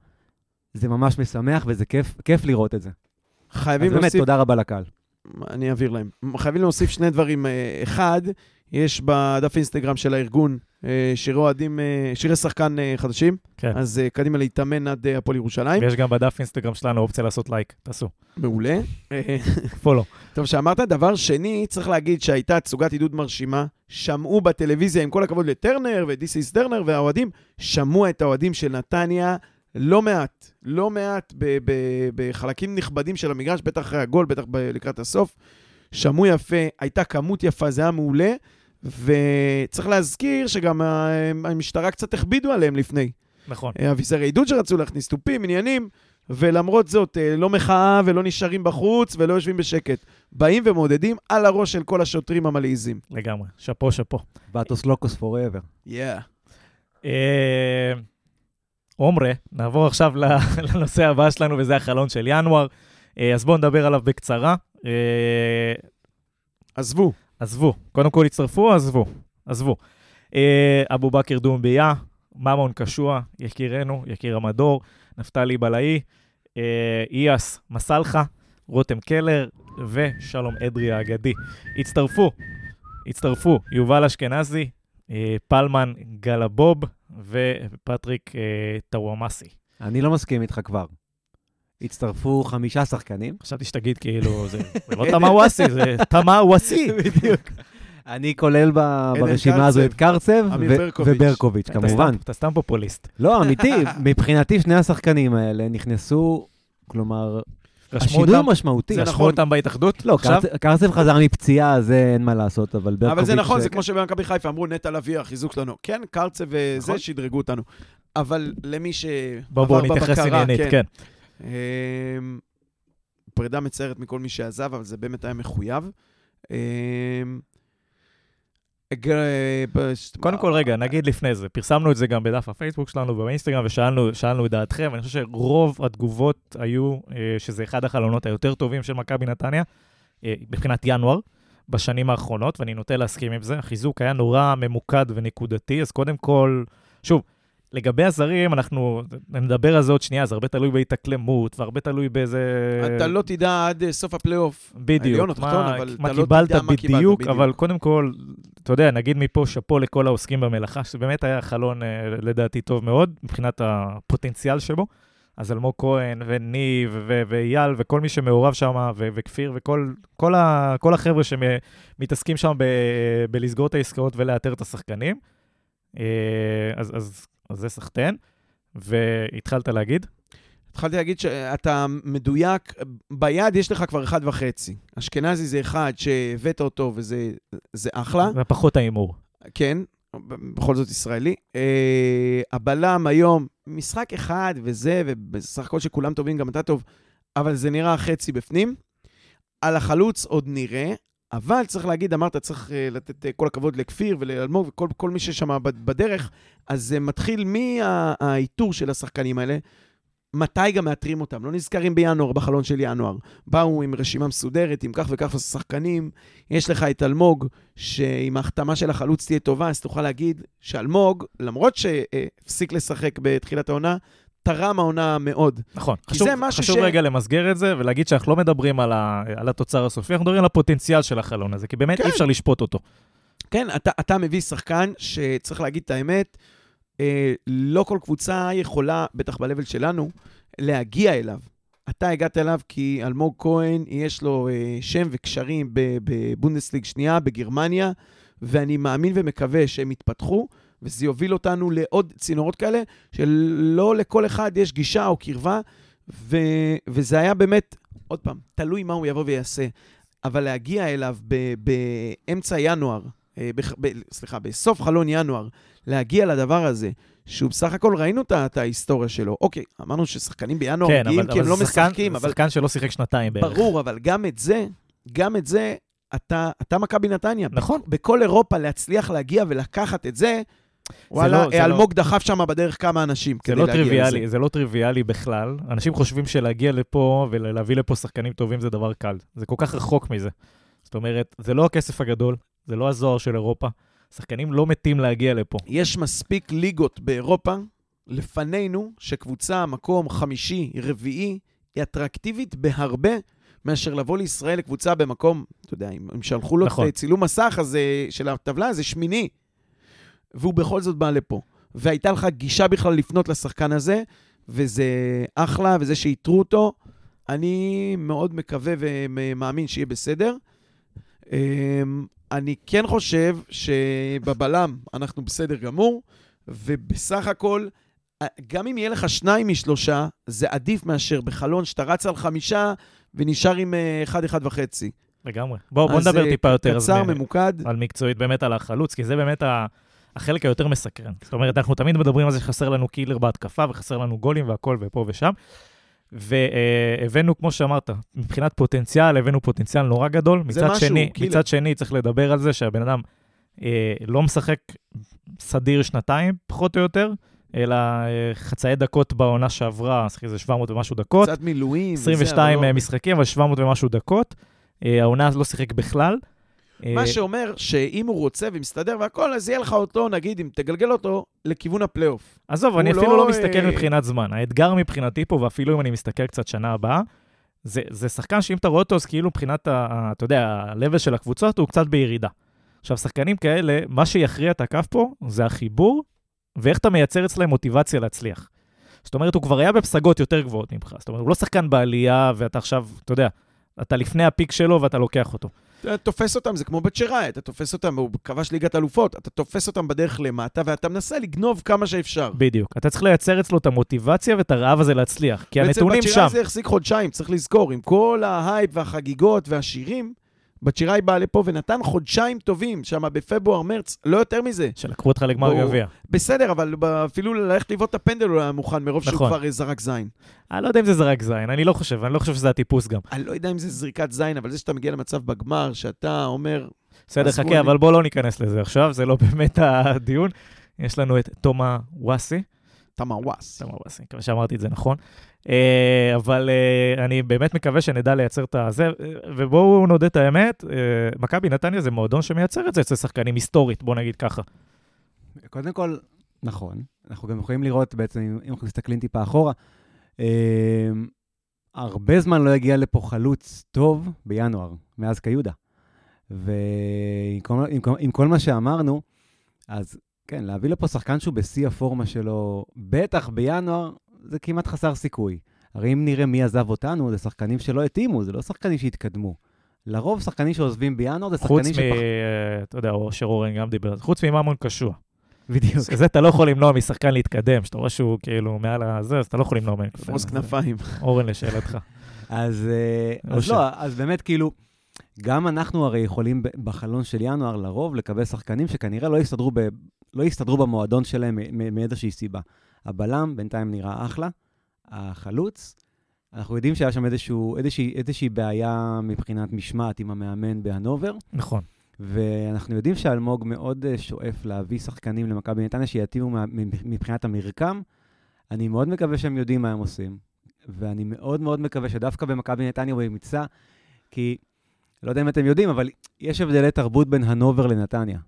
זה ממש משמח וזה כיף, כיף לראות את זה. אז חייבים באמת, להוסיף, תודה רבה לקהל. אני אעביר להם. חייבים להוסיף שני דברים. אה, אחד, יש בדף אינסטגרם של הארגון אה, שירי אוהדים, אה, שירי שחקן חדשים, כן. אז קדימה להתאמן עד הפועל ירושלים. ויש גם בדף אינסטגרם שלנו אופציה לעשות לייק, תעשו. מעולה. פולו. טוב שאמרת. דבר שני, צריך להגיד שהייתה תצוגת עידוד מרשימה. שמעו בטלוויזיה, עם כל הכבוד לטרנר ודיסיס טרנר והאוהדים, שמעו את האוהדים של נתניה לא מעט, לא מעט ב- ב- בחלקים נכבדים של המגרש, בטח אחרי הגול, בטח ב- לקראת הסוף. שמעו יפה, הייתה כמות יפה, זה היה מעולה. וצריך להזכיר שגם המשטרה קצת הכבידו עליהם לפני. נכון. אה, אביזרי עידוד שרצו להכניס, תופים, עניינים, ולמרות זאת, אה, לא מחאה ולא נשארים בחוץ ולא יושבים בשקט. באים ומעודדים על הראש של כל השוטרים המלעיזים. לגמרי. שאפו, שאפו. ואטוס לוקוס פוראבר. יאה. עומרה, נעבור עכשיו לנושא הבא שלנו, וזה החלון של ינואר. אה, אז בואו נדבר עליו בקצרה. אה, עזבו. עזבו. קודם כל הצטרפו, עזבו. עזבו. אה, אבו בכר דומביה, ממון קשוע, יקירנו, יקיר המדור, נפתלי בלעי, איאס מסלחה, רותם קלר ושלום אדרי האגדי. הצטרפו, הצטרפו יובל אשכנזי, פלמן גלבוב ופטריק טוואמאסי. אני לא מסכים איתך כבר. הצטרפו חמישה שחקנים. חשבתי שתגיד כאילו, זה לא תמאווסי, זה תמאווסי. בדיוק. אני כולל ברשימה הזו את קרצב וברקוביץ', כמובן. אתה סתם פופוליסט. לא, אמיתי, מבחינתי שני השחקנים האלה נכנסו, כלומר, השינוי הוא משמעותי. זה נכון אותם בהתאחדות? לא, קרצב חזר מפציעה, זה אין מה לעשות, אבל ברקוביץ'... אבל זה נכון, זה כמו שבמכבי חיפה אמרו, נטע לביא, החיזוק שלנו. כן, קרצב וזה, נכון. שדרגו אותנו. אבל למי שעבר בבקרה, בואו נתייחס עניינית, כן. אמ, פרידה מצערת מכל מי שעזב, אבל זה באמת היה מחויב. אמ, קודם כל, רגע, נגיד לפני זה, פרסמנו את זה גם בדף הפייסבוק שלנו ובאינסטגרם, ושאלנו את דעתכם, ואני חושב שרוב התגובות היו אה, שזה אחד החלונות היותר טובים של מכבי נתניה, אה, מבחינת ינואר, בשנים האחרונות, ואני נוטה להסכים עם זה. החיזוק היה נורא ממוקד ונקודתי, אז קודם כל, שוב, לגבי הזרים, אנחנו נדבר על זה עוד שנייה, זה הרבה תלוי בהתאקלמות, והרבה תלוי באיזה... אתה לא תדע עד אה, סוף הפלייאוף. בדיוק. העליון או תחתון, אבל אתה לא תדע מה קיבלת בדיוק. אבל קודם כל, אתה יודע, נגיד מפה שאפו לכל העוסקים במלאכה, שבאמת היה חלון, אה, לדעתי, טוב מאוד, מבחינת הפוטנציאל שבו. אז אלמוג כהן, וניב, ואייל, וכל מי שמעורב שם, וכפיר, וכל כל ה, כל החבר'ה שמתעסקים שם בלסגור את העסקאות ולאתר את השחקנים. אה, אז, אז אז זה סחטיין. והתחלת להגיד? התחלתי להגיד שאתה מדויק, ביד יש לך כבר אחד וחצי. אשכנזי זה אחד שהבאת אותו וזה אחלה. זה פחות ההימור. כן, בכל זאת ישראלי. Uh, הבלם היום, משחק אחד וזה, ובסך הכל שכולם טובים, גם אתה טוב, אבל זה נראה חצי בפנים. על החלוץ עוד נראה, אבל צריך להגיד, אמרת, צריך uh, לתת uh, כל הכבוד לכפיר ולאלמוג וכל מי ששם בדרך, אז זה מתחיל מהאיתור של השחקנים האלה. מתי גם מאתרים אותם? לא נזכרים בינואר, בחלון של ינואר. באו עם רשימה מסודרת, עם כך וכך שחקנים. יש לך את אלמוג, שאם ההחתמה של החלוץ תהיה טובה, אז תוכל להגיד שאלמוג, למרות שהפסיק לשחק בתחילת העונה, תרם העונה מאוד. נכון. חשוב, חשוב ש... רגע למסגר את זה ולהגיד שאנחנו לא מדברים על, ה, על התוצר הסופי, אנחנו מדברים על הפוטנציאל של החלון הזה, כי באמת כן. אי אפשר לשפוט אותו. כן, אתה, אתה מביא שחקן שצריך להגיד את האמת, אה, לא כל קבוצה יכולה, בטח ב שלנו, להגיע אליו. אתה הגעת אליו כי אלמוג כהן, יש לו אה, שם וקשרים בבונדסליג שנייה, בגרמניה, ואני מאמין ומקווה שהם יתפתחו. וזה יוביל אותנו לעוד צינורות כאלה, שלא לכל אחד יש גישה או קרבה, ו, וזה היה באמת, עוד פעם, תלוי מה הוא יבוא ויעשה. אבל להגיע אליו ב, באמצע ינואר, אה, ב, ב, סליחה, בסוף חלון ינואר, להגיע לדבר הזה, שהוא בסך הכל ראינו את ההיסטוריה שלו. אוקיי, אמרנו ששחקנים בינואר כן, מגיעים כי הם לא שחקן, משחקים, אבל... שחקן שלא שיחק שנתיים בערך. ברור, אבל גם את זה, גם את זה, אתה, אתה מכבי נתניה. נכון. בכל אירופה להצליח להגיע ולקחת את זה, וואלה, לא, אלמוג לא... דחף שם בדרך כמה אנשים כדי לא להגיע טריוויאלי, לזה. זה לא טריוויאלי בכלל. אנשים חושבים שלהגיע לפה ולהביא לפה שחקנים טובים זה דבר קל. זה כל כך רחוק מזה. זאת אומרת, זה לא הכסף הגדול, זה לא הזוהר של אירופה. שחקנים לא מתים להגיע לפה. יש מספיק ליגות באירופה לפנינו, שקבוצה, מקום חמישי, רביעי, היא אטרקטיבית בהרבה מאשר לבוא לישראל לקבוצה במקום, אתה יודע, אם שלחו לו נכון. צילום מסך הזה, של הטבלה, זה שמיני. והוא בכל זאת בא לפה. והייתה לך גישה בכלל לפנות לשחקן הזה, וזה אחלה, וזה שאיתרו אותו, אני מאוד מקווה ומאמין שיהיה בסדר. אמ, אני כן חושב שבבלם אנחנו בסדר גמור, ובסך הכל, גם אם יהיה לך שניים משלושה, זה עדיף מאשר בחלון שאתה רץ על חמישה ונשאר עם אה, אחד, אחד וחצי. לגמרי. בואו בוא נדבר אה, טיפה יותר. קצר, ממוקד. על מקצועית, באמת על החלוץ, כי זה באמת ה... החלק היותר מסקרן. זאת אומרת, אנחנו תמיד מדברים על זה שחסר לנו killer בהתקפה וחסר לנו גולים והכל ופה ושם. והבאנו, כמו שאמרת, מבחינת פוטנציאל, הבאנו פוטנציאל נורא גדול. מצד משהו, שני, killer. מצד שני, צריך לדבר על זה שהבן אדם אה, לא משחק סדיר שנתיים, פחות או יותר, אלא אה, חצאי דקות בעונה שעברה, אז איזה 700 ומשהו דקות. קצת מילואים. וזה, 22 אבל לא- משחקים, אבל 700 ומשהו דקות. אה, העונה לא שיחק בכלל. אה, מה שאומר שאם הוא רוצה ומסתדר והכל, אז יהיה לך אותו, נגיד, אם תגלגל אותו, לכיוון הפלייאוף. עזוב, אני אפילו לא, לא מסתכל אה, מבחינת זמן. האתגר מבחינתי פה, ואפילו אם אני מסתכל קצת שנה הבאה, זה, זה שחקן שאם אתה רואה אותו, אז כאילו מבחינת, ה, ה- אתה יודע, ה-level של הקבוצות הוא קצת בירידה. עכשיו, שחקנים כאלה, מה שיכריע את הכף פה זה החיבור, ואיך אתה מייצר אצלם מוטיבציה להצליח. זאת אומרת, הוא כבר היה בפסגות יותר גבוהות ממך. זאת אומרת, הוא לא שחקן בעלייה, ואתה עכשיו, אתה יודע, אתה לפני הפיק שלו ואתה לוקח אותו. אתה תופס אותם, זה כמו בצ'ראי, אתה תופס אותם, הוא כבש ליגת אלופות, אתה תופס אותם בדרך למטה, ואתה מנסה לגנוב כמה שאפשר. בדיוק. אתה צריך לייצר אצלו את המוטיבציה ואת הרעב הזה להצליח, כי הנתונים בעצם שם. בצ'יראי זה החזיק חודשיים, צריך לזכור, עם כל ההייפ והחגיגות והשירים, בצ'יראי בא לפה ונתן חודשיים טובים, שם בפברואר-מרץ, לא יותר מזה. שלקחו אותך לגמר. גביע. בסדר, אבל אפילו ללכת לבעוט את הפנדל הוא היה מוכן, מרוב שהוא נכון. כבר אה, זרק זין. אני לא יודע אם זה זרק זין, אני לא חושב, אני לא חושב שזה הטיפוס גם. אני לא יודע אם זה זריקת זין, אבל זה שאתה מגיע למצב בגמר, שאתה אומר, בסדר, חכה, אני- אבל בואו לא ניכנס לזה עכשיו, זה לא באמת הדיון. יש לנו את תומה וואסי, תמאוואס. תומה וואסי, מקווה שאמרתי את זה נכון. אה, אבל אה, אני באמת מקווה שנדע לייצר את הזה, ובואו נודה את האמת, אה, מכבי נתניה זה מועדון שמייצר את זה אצל שחקנים היסטורית, בוא נגיד ככה. קודם כל, נכון. אנחנו גם יכולים לראות בעצם, אם אנחנו מסתכלים טיפה אחורה, הרבה זמן לא הגיע לפה חלוץ טוב בינואר, מאז קיודה. ועם כל, עם, כל- עם כל מה שאמרנו, אז כן, להביא לפה שחקן שהוא בשיא הפורמה שלו, בטח בינואר, זה כמעט חסר סיכוי. הרי אם נראה מי עזב אותנו, זה שחקנים שלא התאימו, זה לא שחקנים שהתקדמו. לרוב שחקנים שעוזבים בינואר זה חוץ שחקנים מ... שפח... אה, אתה יודע, או שאורן גם דיבר חוץ מממון קשוע. בדיוק. זה אתה לא יכול למנוע משחקן להתקדם, שאתה רואה שהוא כאילו מעל הזה, אז אתה לא יכול למנוע ממנו. פרוס כנפיים. אורן, לשאלתך. אז, אה, לא אז לא, אז באמת כאילו, גם אנחנו הרי יכולים בחלון של ינואר לרוב לקבל שחקנים שכנראה לא יסתדרו, ב, לא יסתדרו במועדון שלהם מאיזושהי סיבה. הבלם בינתיים נראה אחלה, החלוץ, אנחנו יודעים שהיה שם איזשהו, איזושהי, איזושהי בעיה מבחינת משמעת עם המאמן בהנובר, נכון. ואנחנו יודעים שאלמוג מאוד אה, שואף להביא שחקנים למכבי נתניה שיתאימו מבחינת המרקם. אני מאוד מקווה שהם יודעים מה הם עושים, ואני מאוד מאוד מקווה שדווקא במכבי נתניה הוא ימצא, כי, לא יודע אם אתם יודעים, אבל יש הבדלי תרבות בין הנובר לנתניה.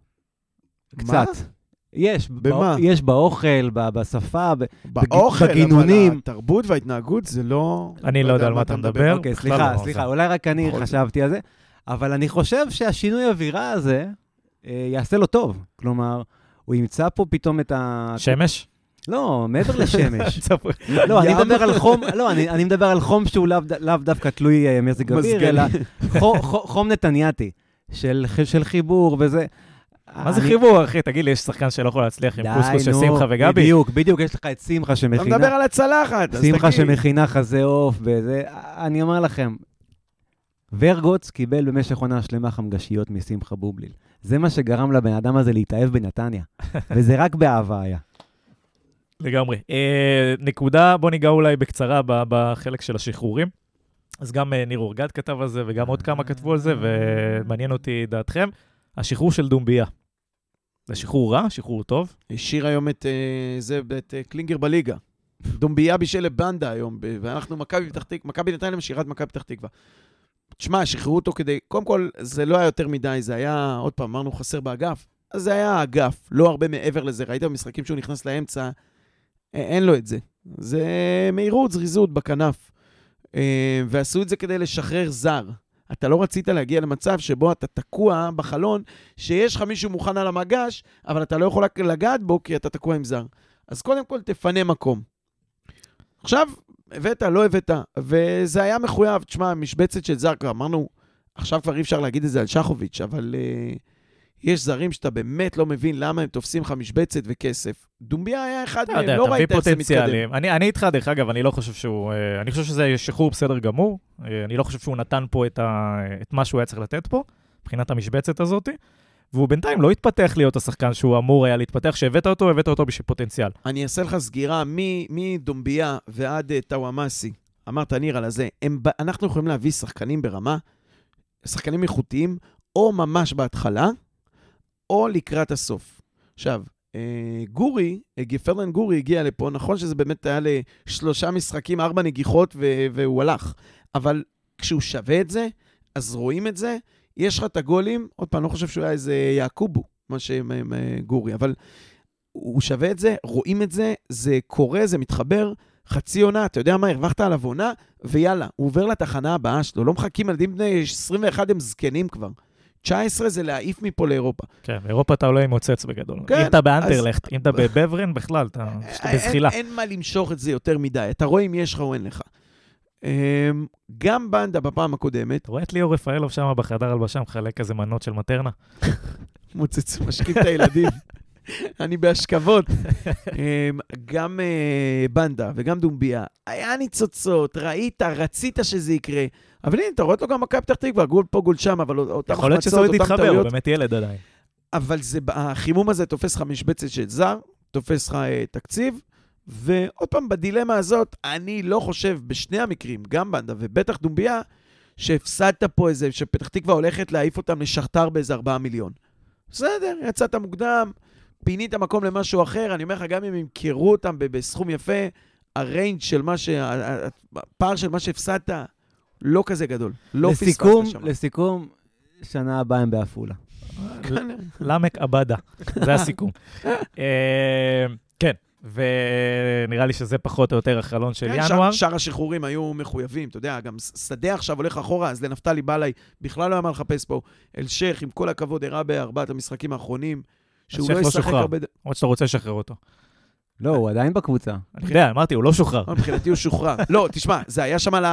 מה? יש. במה? בא- יש באוכל, ב- בשפה, ב- באוכל, בגינונים. אבל התרבות וההתנהגות זה לא... אני לא יודע על מה אתה מדבר. אוקיי, בכלל סליחה, לא, סליחה, זה- אולי רק אני. חשבתי על זה, אבל אני חושב שהשינוי אווירה הזה אה, יעשה לו טוב. כלומר, הוא ימצא פה פתאום את ה... שמש? לא, מעבר לשמש. לא, אני. מדבר על חום, לא, אני, אני מדבר על חום שהוא לאו, לאו דווקא תלוי אה, מזג אוויר. אלא חום, חום נתניאתי, של, של חיבור וזה. מה זה חיבור, אחי? תגיד לי, יש שחקן שלא יכול להצליח עם קוסקוס של שמחה וגבי? בדיוק, בדיוק, יש לך את שמחה אתה שמכינה. מדבר על הצלחת, אז שמחה תגיד. שמכינה חזה עוף וזה, אני אומר לכם, ורגוץ קיבל במשך עונה שלמה חמגשיות משמחה בובליל. זה מה שגרם לבן אדם הזה להתאהב בנתניה, וזה רק באהבה היה. לגמרי. אה, נקודה, בוא ניגע אולי בקצרה בחלק של השחרורים. אז גם אה, ניר אורגד כתב על זה, וגם עוד כמה כתבו על זה, ומעניין אותי דעתכם. השחרור של דומביה. זה שחרור רע? שחרור טוב? השאיר היום את אה, זה, את אה, קלינגר בליגה. דומביה בישל לבנדה היום, ואנחנו מכבי פתח תקווה, מכבי נתניה משאירה את מכבי פתח תקווה. תשמע, שחררו אותו כדי, קודם כל, זה לא היה יותר מדי, זה היה, עוד פעם, אמרנו חסר באגף, אז זה היה האגף, לא הרבה מעבר לזה. ראית במשחקים שהוא נכנס לאמצע, אה, אין לו את זה. זה מהירות, זריזות בכנף. ועשו את זה כדי לשחרר זר. אתה לא רצית להגיע למצב שבו אתה תקוע בחלון, שיש לך מישהו מוכן על המגש, אבל אתה לא יכול לגעת בו כי אתה תקוע עם זר. אז קודם כל תפנה מקום. עכשיו, הבאת, לא הבאת, וזה היה מחויב. תשמע, משבצת של זר, כבר אמרנו, עכשיו כבר אי אפשר להגיד את זה על שחוביץ', אבל uh, יש זרים שאתה באמת לא מבין למה הם תופסים לך משבצת וכסף. דומביה היה אחד מהם, יודע, לא ראית איך זה מתקדם. אני אני איתך, דרך אגב, אני לא חושב שהוא... אה, אני חושב שזה שחרור בסדר גמור. אה, אני לא חושב שהוא נתן פה את ה- את מה שהוא היה צריך לתת פה, מבחינת המשבצת הזאת. והוא בינתיים לא התפתח להיות השחקן שהוא אמור היה להתפתח. כשהבאת אותו, הבאת אותו בשביל פוטנציאל. אני אעשה לך סגירה מדומביה ועד אה, טאוואמאסי. אמרת, ניר, על הזה. הם, אנחנו יכולים להביא שחקנים ברמה, שחקנים איכותיים, או ממש בהתחלה, או לקראת הסוף. עכשיו, אה, גורי, אה, גפרלן גורי הגיע לפה, נכון שזה באמת היה לשלושה משחקים, ארבע נגיחות, והוא הלך. אבל כשהוא שווה את זה, אז רואים את זה. יש לך את הגולים, עוד פעם, לא חושב שהוא היה איזה יעקובו, מה שהם הם, אה, גורי, אבל הוא שווה את זה, רואים את זה, זה קורה, זה מתחבר. חצי עונה, אתה יודע מה, הרווחת עליו עונה, ויאללה, הוא עובר לתחנה הבאה שלו. לא מחכים, ילדים בני 21 הם זקנים כבר. 19 זה להעיף מפה לאירופה. כן, באירופה אתה עולה עם מוצץ בגדול. כן, אם אתה אז- באנדרלכט, אם אתה בבברן, בכלל, אתה אתה בזחילה. אין, אין מה למשוך את זה יותר מדי, אתה רואה אם יש לך או אין לך. אמ, גם בנדה בפעם הקודמת, אתה רואה את ליאור רפאלוב שם בחדר הלבשה מחלק איזה מנות של מטרנה? מוצץ, משכים את הילדים. אני בהשכבות. אמ, גם אה, בנדה וגם דומביה, היה ניצוצות, ראית, רצית שזה יקרה. אבל הנה, אתה רואה אותו גם מכבי פתח תקווה, גול פה, גול שם, אבל אותם יכול להיות שזה החמצות, עוד אותם יתחבר, הוא טעויות. באמת ילד עדיין. אבל זה, החימום הזה תופס לך משבצת של זר, תופס לך אה, תקציב, ועוד פעם, בדילמה הזאת, אני לא חושב, בשני המקרים, גם בנדה ובטח דומביה, שהפסדת פה איזה, שפתח תקווה הולכת להעיף אותם לשכתר באיזה 4 מיליון. בסדר, יצאת מוקדם, פינית מקום למשהו אחר, אני אומר לך, גם אם ימכרו אותם בסכום יפה, הריינג' של מה ש... הפער של מה שהפסדת, לא כזה גדול. לא פספסת לסיכום, שם. לסיכום, שנה הבאה הם בעפולה. למק עבדה, זה הסיכום. אה, כן, ונראה לי שזה פחות או יותר החלון של כן, ינואר. שאר, שאר השחרורים היו מחויבים, אתה יודע, גם שדה עכשיו הולך אחורה, אז לנפתלי בלעי בכלל לא היה מה לחפש פה. אלשיך, עם כל הכבוד, הראה בארבעת המשחקים האחרונים, שהוא לא לא ישחק. הרבה... למרות שאתה רוצה לשחרר אותו. לא, הוא עדיין בקבוצה. אני יודע, אמרתי, הוא לא שוחרר. לא, מבחינתי הוא שוחרר. לא, תשמע, זה היה שם על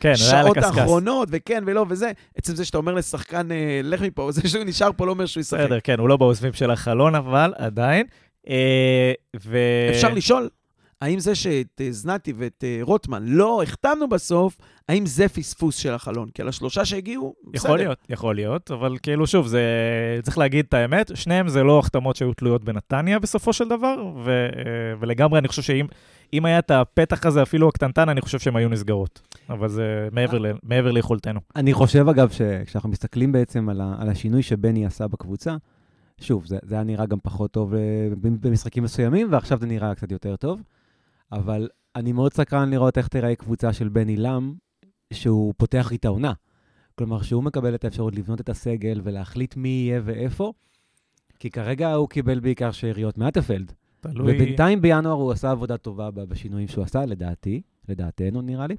כן, השעות הקשקש. האחרונות, וכן ולא וזה. עצם זה שאתה אומר לשחקן, אה, לך מפה, זה שהוא נשאר פה לא אומר שהוא ישחק. בסדר, כן, הוא לא בעוזבים של החלון, אבל עדיין. אה. אפשר לשאול, האם זה שאת אה, זנתי ואת אה, רוטמן לא החתמנו בסוף, האם זה פספוס של החלון? כי על השלושה שהגיעו, בסדר. יכול להיות, יכול להיות, אבל כאילו, שוב, זה... צריך להגיד את האמת, שניהם זה לא החתמות שהיו תלויות בנתניה בסופו של דבר, ו... אה, ולגמרי אני חושב שאם אם היה את הפתח הזה, אפילו הקטנטן, אני חושב שהן היו נסגרות. אבל זה מעבר, ל... מעבר ליכולתנו. אני חושב, אגב, שכשאנחנו מסתכלים בעצם על, ה, על השינוי שבני עשה בקבוצה, שוב, זה, זה היה נראה גם פחות טוב במשחקים מסוימים, ועכשיו זה נראה קצת יותר טוב, אבל אני מאוד סקרן לראות איך תיראה קבוצה של בני לם, שהוא פותח איתה עונה. כלומר, שהוא מקבל את האפשרות לבנות את הסגל ולהחליט מי יהיה ואיפה, כי כרגע הוא קיבל בעיקר שאריות מאטפלד. תלוי... ובינתיים בינואר הוא עשה עבודה טובה בשינויים שהוא עשה, לדעתי, לדעתנו נראה לי.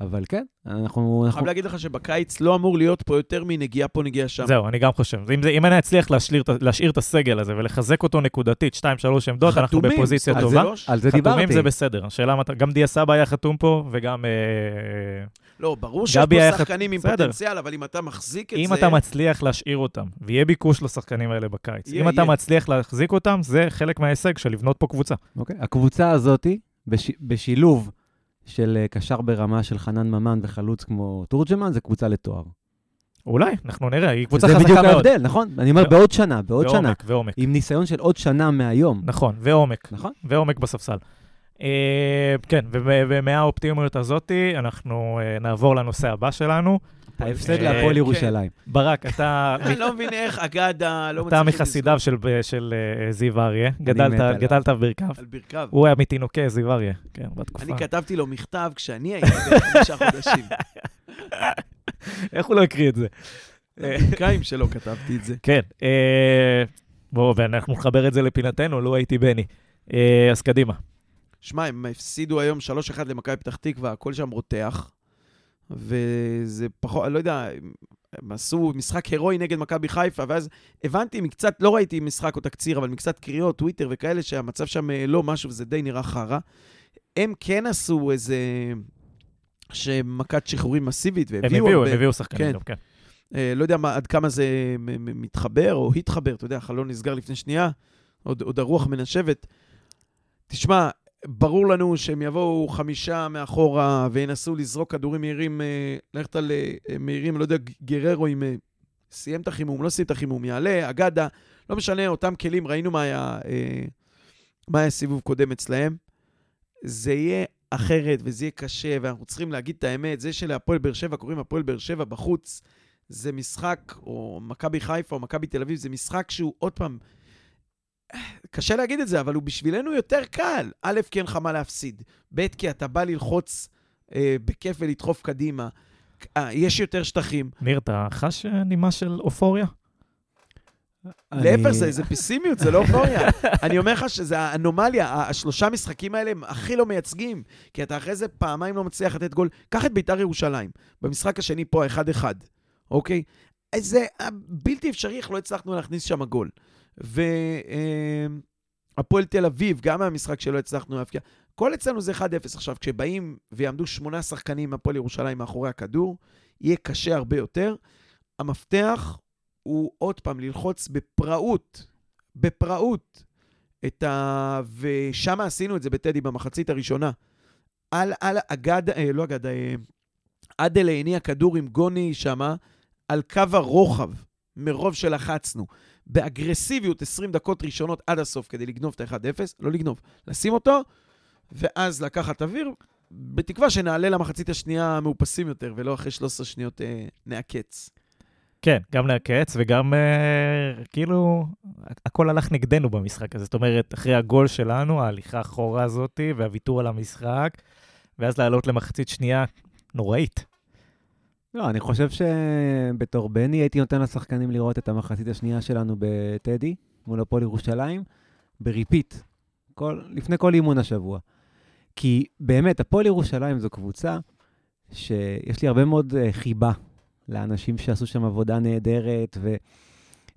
אבל כן, אנחנו... אני אנחנו... חייב להגיד לך שבקיץ לא אמור להיות פה יותר מנגיעה פה, נגיעה שם. זהו, אני גם חושב. אם, זה, אם אני אצליח להשאיר, להשאיר את הסגל הזה ולחזק אותו נקודתית, 2-3 עמדות, אנחנו חתומים, בפוזיציה על זה טובה. לא- על זה חתומים דיברתי. זה בסדר. השאלה מתי, גם דיה סבא היה חתום פה, וגם... אה, לא, ברור שיש פה חת- שחקנים עם בסדר. פוטנציאל, אבל אם אתה מחזיק את אם זה... אתה מצליח להשאיר אותם, ויהיה ביקוש לשחקנים האלה בקיץ, יהיה, אם אתה יהיה. מצליח להחזיק אותם, זה חלק מההישג של לבנות פה קבוצה. אוקיי. הקבוצה הזאת, בש... בשילוב של אה, קשר ברמה של חנן ממן וחלוץ כמו תורג'מן, זה קבוצה לתואר. אולי, אנחנו נראה, היא קבוצה זה חזקה בדיוק מאוד. ההבדל, נכון? אני אומר, בעוד שנה, בעוד שנה. ועומק, ועומק. עם ניסיון של עוד שנה מהיום. נכון, ועומק. נכון? ועומק בספסל. אה, כן, ומהאופטימיות הזאתי, אנחנו אה, נעבור לנושא הבא שלנו. ההפסד אה, להפועל כן. ירושלים. ברק, אתה... אני לא מבין איך אגדה לא אתה מחסידיו של, של אה, זיו אריה, גדלת, בברכיו. לזכור על ברכיו. הוא היה מתינוקי זיו אריה, כן, בתקופה. אני כתבתי לו מכתב כשאני הייתי בן חמישה חודשים. איך הוא לא הקריא את זה? לברכיים שלו כתבתי את זה. כן, אה, בואו, ואנחנו נחבר את זה לפינתנו, לו הייתי בני. אז קדימה. שמע, הם הפסידו היום 3-1 למכבי פתח תקווה, הכל שם רותח. וזה פחות, אני לא יודע, הם עשו משחק הירואי נגד מכבי חיפה, ואז הבנתי מקצת, לא ראיתי משחק או תקציר, אבל מקצת קריאות, טוויטר וכאלה, שהמצב שם אה, לא משהו, וזה די נראה חרא. הם כן עשו איזה... שמכת שחרורים מסיבית, הם והביאו הביאו, הרבה. הם הביאו שחקנים כן. כן. אה, לא יודע מה, עד כמה זה מתחבר או התחבר, אתה יודע, החלון נסגר לפני שנייה, עוד, עוד הרוח מנשבת. תשמע, ברור לנו שהם יבואו חמישה מאחורה וינסו לזרוק כדורים מהירים, אה, ללכת על אה, מהירים, לא יודע, גררו אם אה, סיים את החימום, לא סיים את החימום, יעלה, אגדה, לא משנה, אותם כלים, ראינו מה היה, מה היה סיבוב קודם אצלהם. זה יהיה אחרת וזה יהיה קשה, ואנחנו צריכים להגיד את האמת, זה שלהפועל באר שבע קוראים הפועל באר שבע בחוץ, זה משחק, או מכבי חיפה או מכבי תל אביב, זה משחק שהוא, עוד פעם, קשה להגיד את זה, אבל הוא בשבילנו יותר קל. א', כי אין לך מה להפסיד. ב', כי אתה בא ללחוץ אה, בכיף ולדחוף קדימה. אה, יש יותר שטחים. ניר, אתה חש אה, נימה של אופוריה? להפך, זה, זה פסימיות, זה לא אופוריה. אני אומר לך שזה האנומליה, השלושה משחקים האלה הם הכי לא מייצגים, כי אתה אחרי זה פעמיים לא מצליח לתת גול. קח את ביתר ירושלים, במשחק השני פה, ה-1-1, אוקיי? זה אה, בלתי אפשרי איך לא הצלחנו להכניס שם גול. והפועל תל אביב, גם מהמשחק שלא הצלחנו להבקיע. כל אצלנו זה 1-0. עכשיו, כשבאים ויעמדו שמונה שחקנים מהפועל ירושלים מאחורי הכדור, יהיה קשה הרבה יותר. המפתח הוא עוד פעם ללחוץ בפראות, בפראות, את ה... ושם עשינו את זה בטדי במחצית הראשונה. על, על אגד, אה, לא אגד, אה, עדל הניע כדור עם גוני שמה, על קו הרוחב, מרוב שלחצנו. באגרסיביות 20 דקות ראשונות עד הסוף כדי לגנוב את ה-1-0, לא לגנוב, לשים אותו, ואז לקחת אוויר, בתקווה שנעלה למחצית השנייה מאופסים יותר, ולא אחרי 13 שניות אה, נעקץ. כן, גם לעקץ וגם אה, כאילו, הכל הלך נגדנו במשחק הזה. זאת אומרת, אחרי הגול שלנו, ההליכה האחורה הזאת והוויתור על המשחק, ואז לעלות למחצית שנייה נוראית. לא, אני חושב שבתור בני הייתי נותן לשחקנים לראות את המחצית השנייה שלנו בטדי, מול הפועל ירושלים, בריפיט, כל, לפני כל אימון השבוע. כי באמת, הפועל ירושלים זו קבוצה שיש לי הרבה מאוד uh, חיבה לאנשים שעשו שם עבודה נהדרת, ו,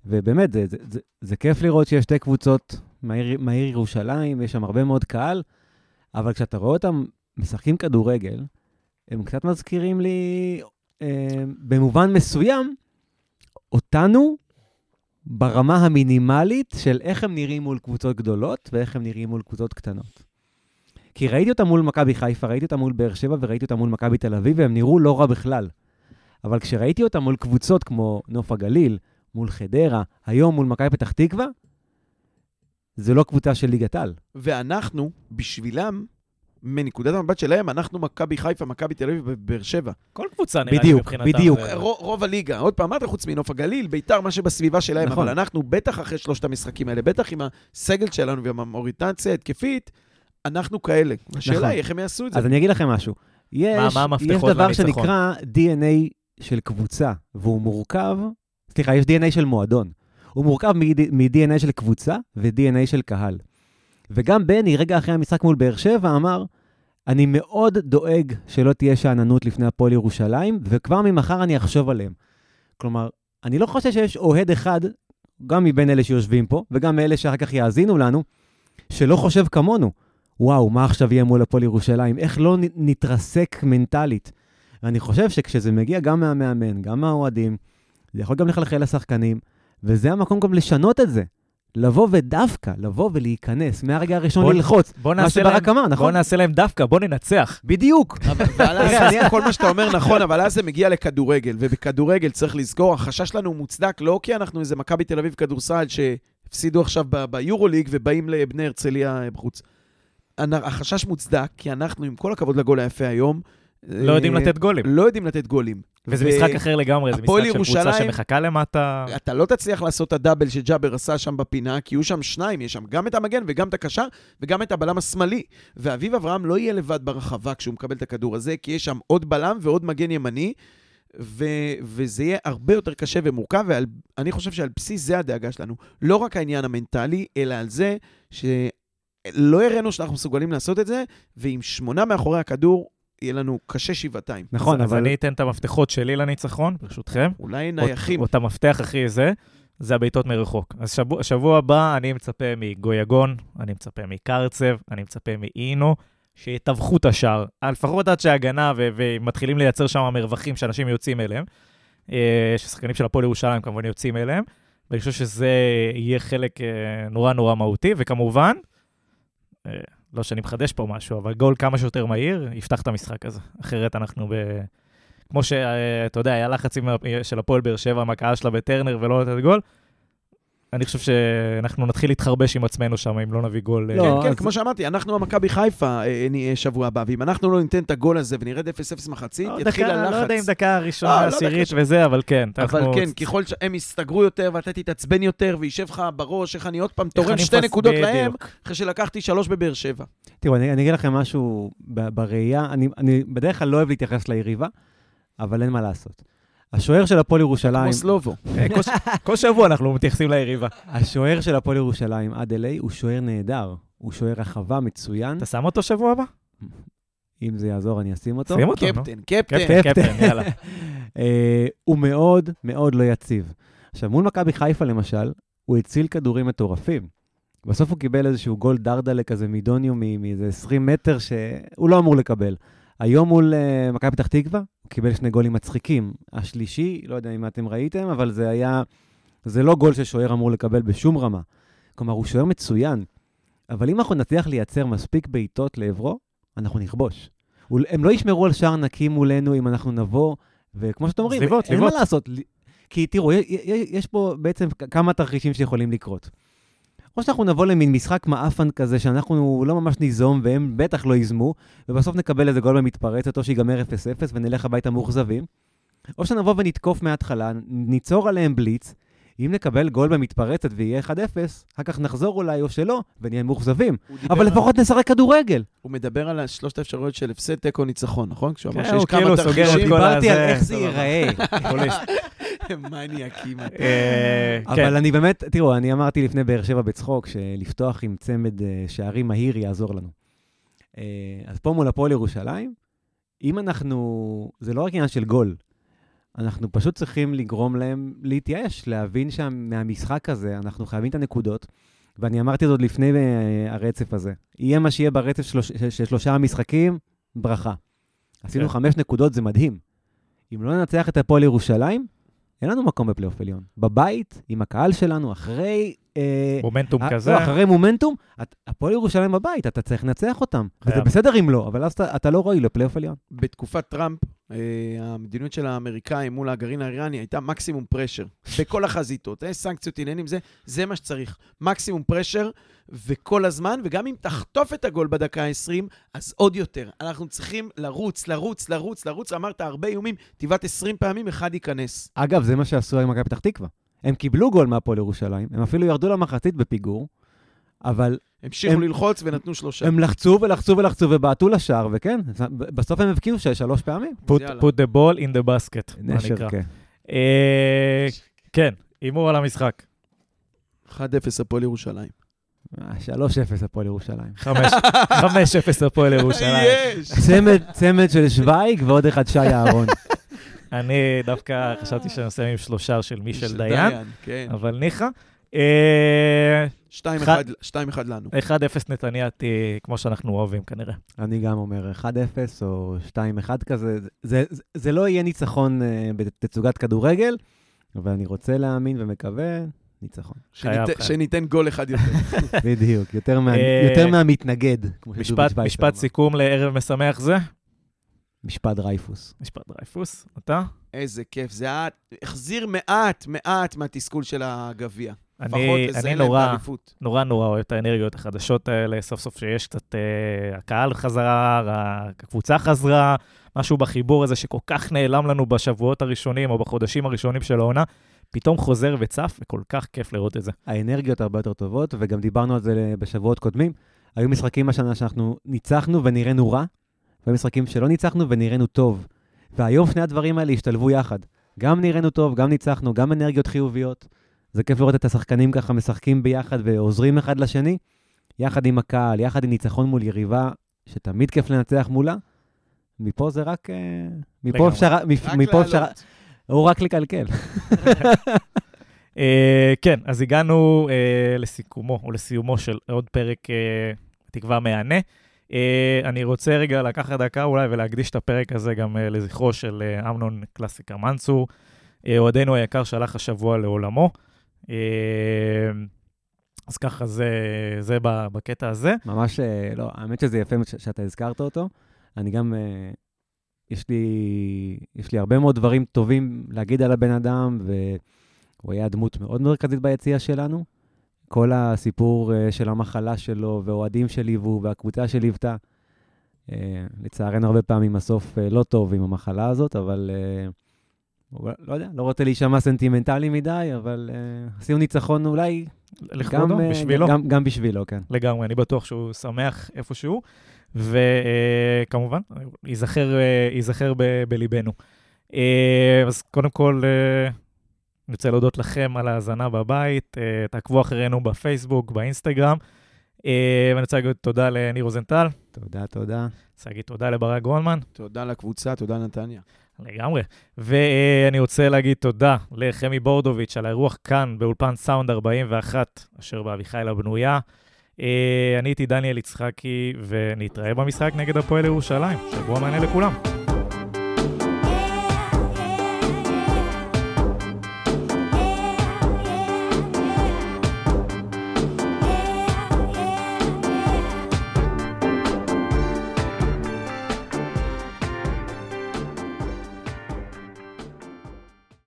ובאמת, זה, זה, זה, זה כיף לראות שיש שתי קבוצות מהעיר, ירושלים, יש שם הרבה מאוד קהל, אבל כשאתה רואה אותם משחקים כדורגל, הם קצת מזכירים לי אה, במובן מסוים, אותנו ברמה המינימלית של איך הם נראים מול קבוצות גדולות ואיך הם נראים מול קבוצות קטנות. כי ראיתי אותם מול מכבי חיפה, ראיתי אותם מול באר שבע וראיתי אותם מול מכבי תל אביב, והם נראו לא רע בכלל. אבל כשראיתי אותם מול קבוצות כמו נוף הגליל, מול חדרה, היום מול מכבי פתח תקווה, זה לא קבוצה של ליגת על. ואנחנו, בשבילם, מנקודת המבט שלהם, אנחנו מכבי חיפה, מכבי תל אביב ובאר שבע. כל קבוצה נראה לי בדיוק, מבחינתם. בדיוק. זה- רוב, רוב הליגה, עוד פעם, מה אתה חוץ מנוף הגליל, ביתר, מה שבסביבה שלהם, נכון. אבל אנחנו, בטח אחרי שלושת המשחקים האלה, בטח עם הסגל שלנו ועם המוריטציה ההתקפית, אנחנו כאלה. השאלה נכון. היא איך הם יעשו את זה. אז אני אגיד לכם משהו. יש, מה יש המפתחות דבר לניצחון? שנקרא DNA של קבוצה, והוא מורכב, סליחה, יש DNA של מועדון. הוא מורכב מ-DNA של קבוצה ו-DNA של קהל. וגם בני, רגע אחרי המשחק מול באר שבע, אמר, אני מאוד דואג שלא תהיה שאננות לפני הפועל ירושלים, וכבר ממחר אני אחשוב עליהם. כלומר, אני לא חושב שיש אוהד אחד, גם מבין אלה שיושבים פה, וגם מאלה שאחר כך יאזינו לנו, שלא חושב כמונו. וואו, מה עכשיו יהיה מול הפועל ירושלים? איך לא נתרסק מנטלית? ואני חושב שכשזה מגיע גם מהמאמן, גם מהאוהדים, זה יכול גם לחלחל לשחקנים, וזה המקום גם לשנות את זה. לבוא ודווקא, לבוא ולהיכנס, מהרגע הראשון בוא- ללחוץ. בוא מה שברק אמר, בוא נכון? נעשה להם דווקא, בוא ננצח. בדיוק. אבל אז כל מה שאתה אומר נכון, אבל אז זה מגיע לכדורגל, ובכדורגל צריך לזכור, החשש שלנו מוצדק לא כי אנחנו איזה מכבי תל אביב כדורסל שהפסידו עכשיו ב- ביורוליג ובאים לבני הרצליה בחוץ. אנ- החשש מוצדק, כי אנחנו, עם כל הכבוד לגול היפה היום, לא יודעים אה, לתת גולים. לא יודעים לתת גולים. וזה ו- משחק אחר לגמרי, זה משחק של קבוצה שמחכה למטה. אתה לא תצליח לעשות את הדאבל שג'אבר עשה שם בפינה, כי יהיו שם שניים, יש שם גם את המגן וגם את הקשר וגם את הבלם השמאלי. ואביב אברהם לא יהיה לבד ברחבה כשהוא מקבל את הכדור הזה, כי יש שם עוד בלם ועוד מגן ימני, ו- וזה יהיה הרבה יותר קשה ומורכב, ואני חושב שעל בסיס זה הדאגה שלנו. לא רק העניין המנטלי, אלא על זה שלא הראינו שאנחנו מסוגלים לעשות את זה, ועם שמונה מאחורי הכדור, יהיה לנו קשה שבעתיים. נכון, אז, אז אבל... אני אתן את המפתחות שלי לניצחון, ברשותכם. אולי נייחים. או את המפתח הכי זה, זה הבעיטות מרחוק. אז שבוע, שבוע הבא אני מצפה מגויגון, אני מצפה מקרצב, אני מצפה מאינו, שיטווחו את השער, אה, לפחות עד שההגנה ו- ומתחילים לייצר שם מרווחים שאנשים יוצאים אליהם. אה, ששחקנים של הפועל ירושלים כמובן יוצאים אליהם, ואני חושב שזה יהיה חלק אה, נורא נורא מהותי, וכמובן, לא שאני מחדש פה משהו, אבל גול כמה שיותר מהיר, יפתח את המשחק הזה. אחרת אנחנו ב... כמו שאתה יודע, היה לחץ של הפועל באר שבע, עם הקהל שלה בטרנר ולא לתת גול. אני חושב שאנחנו נתחיל להתחרבש עם עצמנו שם, אם לא נביא גול. אה, לא, כן, כן, אז- כמו שאמרתי, אנחנו המכבי חיפה אה, נהיה שבוע הבא, ואם אנחנו לא ניתן את הגול הזה ונרד 0-0 מחצית, לא, יתחיל דקה, הלחץ. לא יודע אם דקה לא, ראשונה, לא עשירית דקה וזה, אבל כן. אבל אנחנו- כן, ככל שהם יסתגרו יותר ואתה תתעצבן יותר וישב לך בראש, איך אני עוד פעם תורם שתי נקודות להם. אחרי שלקחתי שלוש בבאר שבע. תראו, אני, אני אגיד לכם משהו בראייה, אני, אני בדרך כלל לא אוהב להתייחס ליריבה, אבל אין מה לעשות. השוער של הפועל ירושלים, כמו סלובו. אה, כל ש- כל שבוע אנחנו מתייחסים ליריבה. השוער של הפועל ירושלים עד אליי הוא שוער נהדר. הוא שוער רחבה מצוין. אתה שם אותו שבוע הבא? אם זה יעזור, אני אשים אותו. שים אותו, נו. קפטן, קפטן. קפטן, יאללה. אה, הוא מאוד מאוד לא יציב. עכשיו, מול מכבי חיפה למשל, הוא הציל כדורים מטורפים. בסוף הוא קיבל איזשהו גול דרדלה כזה מדוניו מ- מאיזה 20 מטר שהוא לא אמור לקבל. היום מול uh, מכבי פתח תקווה, הוא קיבל שני גולים מצחיקים. השלישי, לא יודע אם אתם ראיתם, אבל זה היה... זה לא גול ששוער אמור לקבל בשום רמה. כלומר, הוא שוער מצוין, אבל אם אנחנו נצליח לייצר מספיק בעיטות לעברו, אנחנו נכבוש. הם לא ישמרו על שער נקי מולנו אם אנחנו נבוא, וכמו שאתם אומרים, אין זליבות. מה לעשות. כי תראו, יש פה בעצם כמה תרחישים שיכולים לקרות. או שאנחנו נבוא למין משחק מעפן כזה, שאנחנו לא ממש ניזום, והם בטח לא ייזמו, ובסוף נקבל איזה גול במתפרצת, או שיגמר 0-0 ונלך הביתה מאוכזבים. או שנבוא ונתקוף מההתחלה, ניצור עליהם בליץ, אם נקבל גול במתפרצת ויהיה 1-0, אחר כך נחזור אולי או שלא, ונהיה מאוכזבים. אבל על- לפחות נשחק כדורגל. הוא מדבר על שלושת האפשרויות של הפסד, תיקו, ניצחון, נכון? כשהוא אמר כן, שיש כמה כאילו תרחישים. דיברתי על איך זה. ייראה. מניאקים. אה, כן. אבל אני באמת, תראו, אני אמרתי לפני באר שבע בצחוק, שלפתוח עם צמד אה, שערים מהיר יעזור לנו. אה, אז פה מול הפועל ירושלים, אם אנחנו, זה לא רק עניין של גול, אנחנו פשוט צריכים לגרום להם להתייאש, להבין שמהמשחק הזה אנחנו חייבים את הנקודות. ואני אמרתי את זה עוד לפני הרצף הזה. יהיה מה שיהיה ברצף שלוש, של של שלושה המשחקים, ברכה. עשינו כן. חמש נקודות, זה מדהים. אם לא ננצח את הפועל ירושלים, אין לנו מקום בפלייאוף עליון. בבית, עם הקהל שלנו, אחרי... אה, מומנטום אה, כזה. לא, אחרי מומנטום, את- הפועל ירושלים בבית, אתה צריך לנצח אותם. וזה. בסדר אם לא, אבל אז אתה, אתה לא רואה לפלייאוף עליון. בתקופת טראמפ, אה, המדיניות של האמריקאים מול הגרעין האיראני הייתה מקסימום פרשר. בכל החזיתות, אה, סנקציות, עניינים, זה, זה מה שצריך. מקסימום פרשר, וכל הזמן, וגם אם תחטוף את הגול בדקה ה-20, אז עוד יותר. אנחנו צריכים לרוץ, לרוץ, לרוץ, לרוץ. אמרת הרבה איומים, תבעט 20 פעמים, אחד ייכנס. אגב, זה מה שעשו עם מכבי פתח תקווה. הם קיבלו גול מהפועל ירושלים, הם אפילו ירדו למחצית בפיגור, אבל המשיכו הם- ללחוץ ונתנו שלושה. הם לחצו ולחצו ולחצו ובעטו לשער, וכן, בסוף הם הבקיעו שלוש פעמים. put put the ball in the basket, מה נקרא. כן. אה, כן, הימור על המשחק. 1-0 הפועל ירושלים. אה, 3-0 הפועל ירושלים. 5-0 הפועל ירושלים. צמד של שווייג ועוד אחד שי אהרון. אני דווקא חשבתי שאני עושה עם שלושה של מישל דיין, כן. אבל ניחא. אה, 2-1 אחד- 2-1 לנו. 1-0 נתניאתי, כמו שאנחנו אוהבים כנראה. אני גם אומר 1-0 או 2-1 כזה. זה, זה, זה לא יהיה ניצחון אה, בתצוגת כדורגל, אבל אני רוצה להאמין ומקווה, ניצחון. שניתן-. שניתן גול אחד יותר. בדיוק, יותר, מה, אה, יותר מהמתנגד, משפט, משפט. סיכום לערב משמח זה? משפט דרייפוס. משפט דרייפוס, אתה? איזה כיף. זה היה, החזיר מעט, מעט מהתסכול של הגביע. אני, אני נורא. נורא נורא אוהב את האנרגיות החדשות האלה, סוף סוף שיש קצת, אה, הקהל חזרה, הקבוצה חזרה, משהו בחיבור הזה שכל כך נעלם לנו בשבועות הראשונים או בחודשים הראשונים של העונה, פתאום חוזר וצף, וכל כך כיף לראות את זה. האנרגיות הרבה יותר טובות, וגם דיברנו על זה בשבועות קודמים. היו משחקים השנה שאנחנו ניצחנו ונראינו רע, והיו משחקים שלא ניצחנו ונראינו טוב. והיום שני הדברים האלה השתלבו יחד. גם נראינו טוב, גם ניצחנו, גם אנרגיות חיוביות. זה כיף לראות את השחקנים ככה משחקים ביחד ועוזרים אחד לשני, יחד עם הקהל, יחד עם ניצחון מול יריבה, שתמיד כיף לנצח מולה. מפה זה רק... אה, מפה. אפשר... מפה אפשר... הוא רק לקלקל. אה, כן, אז הגענו אה, לסיכומו, או לסיומו של עוד פרק, תקווה מהנה. אה, אני רוצה רגע לקחת דקה אולי ולהקדיש את הפרק הזה גם אה, לזכרו של אה, אמנון קלאסיקר מנצור, אוהדנו היקר שהלך השבוע לעולמו. אז ככה זה, זה בקטע הזה. ממש, לא, האמת שזה יפה שאתה הזכרת אותו. אני גם, יש לי, יש לי הרבה מאוד דברים טובים להגיד על הבן אדם, הוא היה דמות מאוד מרכזית ביציאה שלנו. כל הסיפור אה, של המחלה שלו, ואוהדים שליוו, והקבוצה שליוותה. אה, לצערנו, הרבה פעמים הסוף אה, לא טוב עם המחלה הזאת, אבל לא יודע, לא רוצה להישמע סנטימנטלי מדי, אבל עשינו ניצחון אולי לכבודו, גם, בשבילו. גם, גם בשבילו, כן. לגמרי, אני בטוח שהוא שמח איפשהו, וכמובן, ייזכר, ייזכר ב- בליבנו. אז קודם כל, אני רוצה להודות לכם על ההאזנה בבית, אה, תעקבו אחרינו בפייסבוק, באינסטגרם, אה, ואני רוצה להגיד תודה לניר רוזנטל, תודה, תודה. רוצה להגיד תודה לברק גרונמן, תודה לקבוצה, תודה נתניה. לגמרי. ואני רוצה להגיד תודה לחמי בורדוביץ' על האירוח כאן באולפן סאונד 41, אשר באביחיל הבנויה. אה, אני הייתי דניאל יצחקי, ונתראה במשחק נגד הפועל ירושלים. שבוע מעניין לכולם.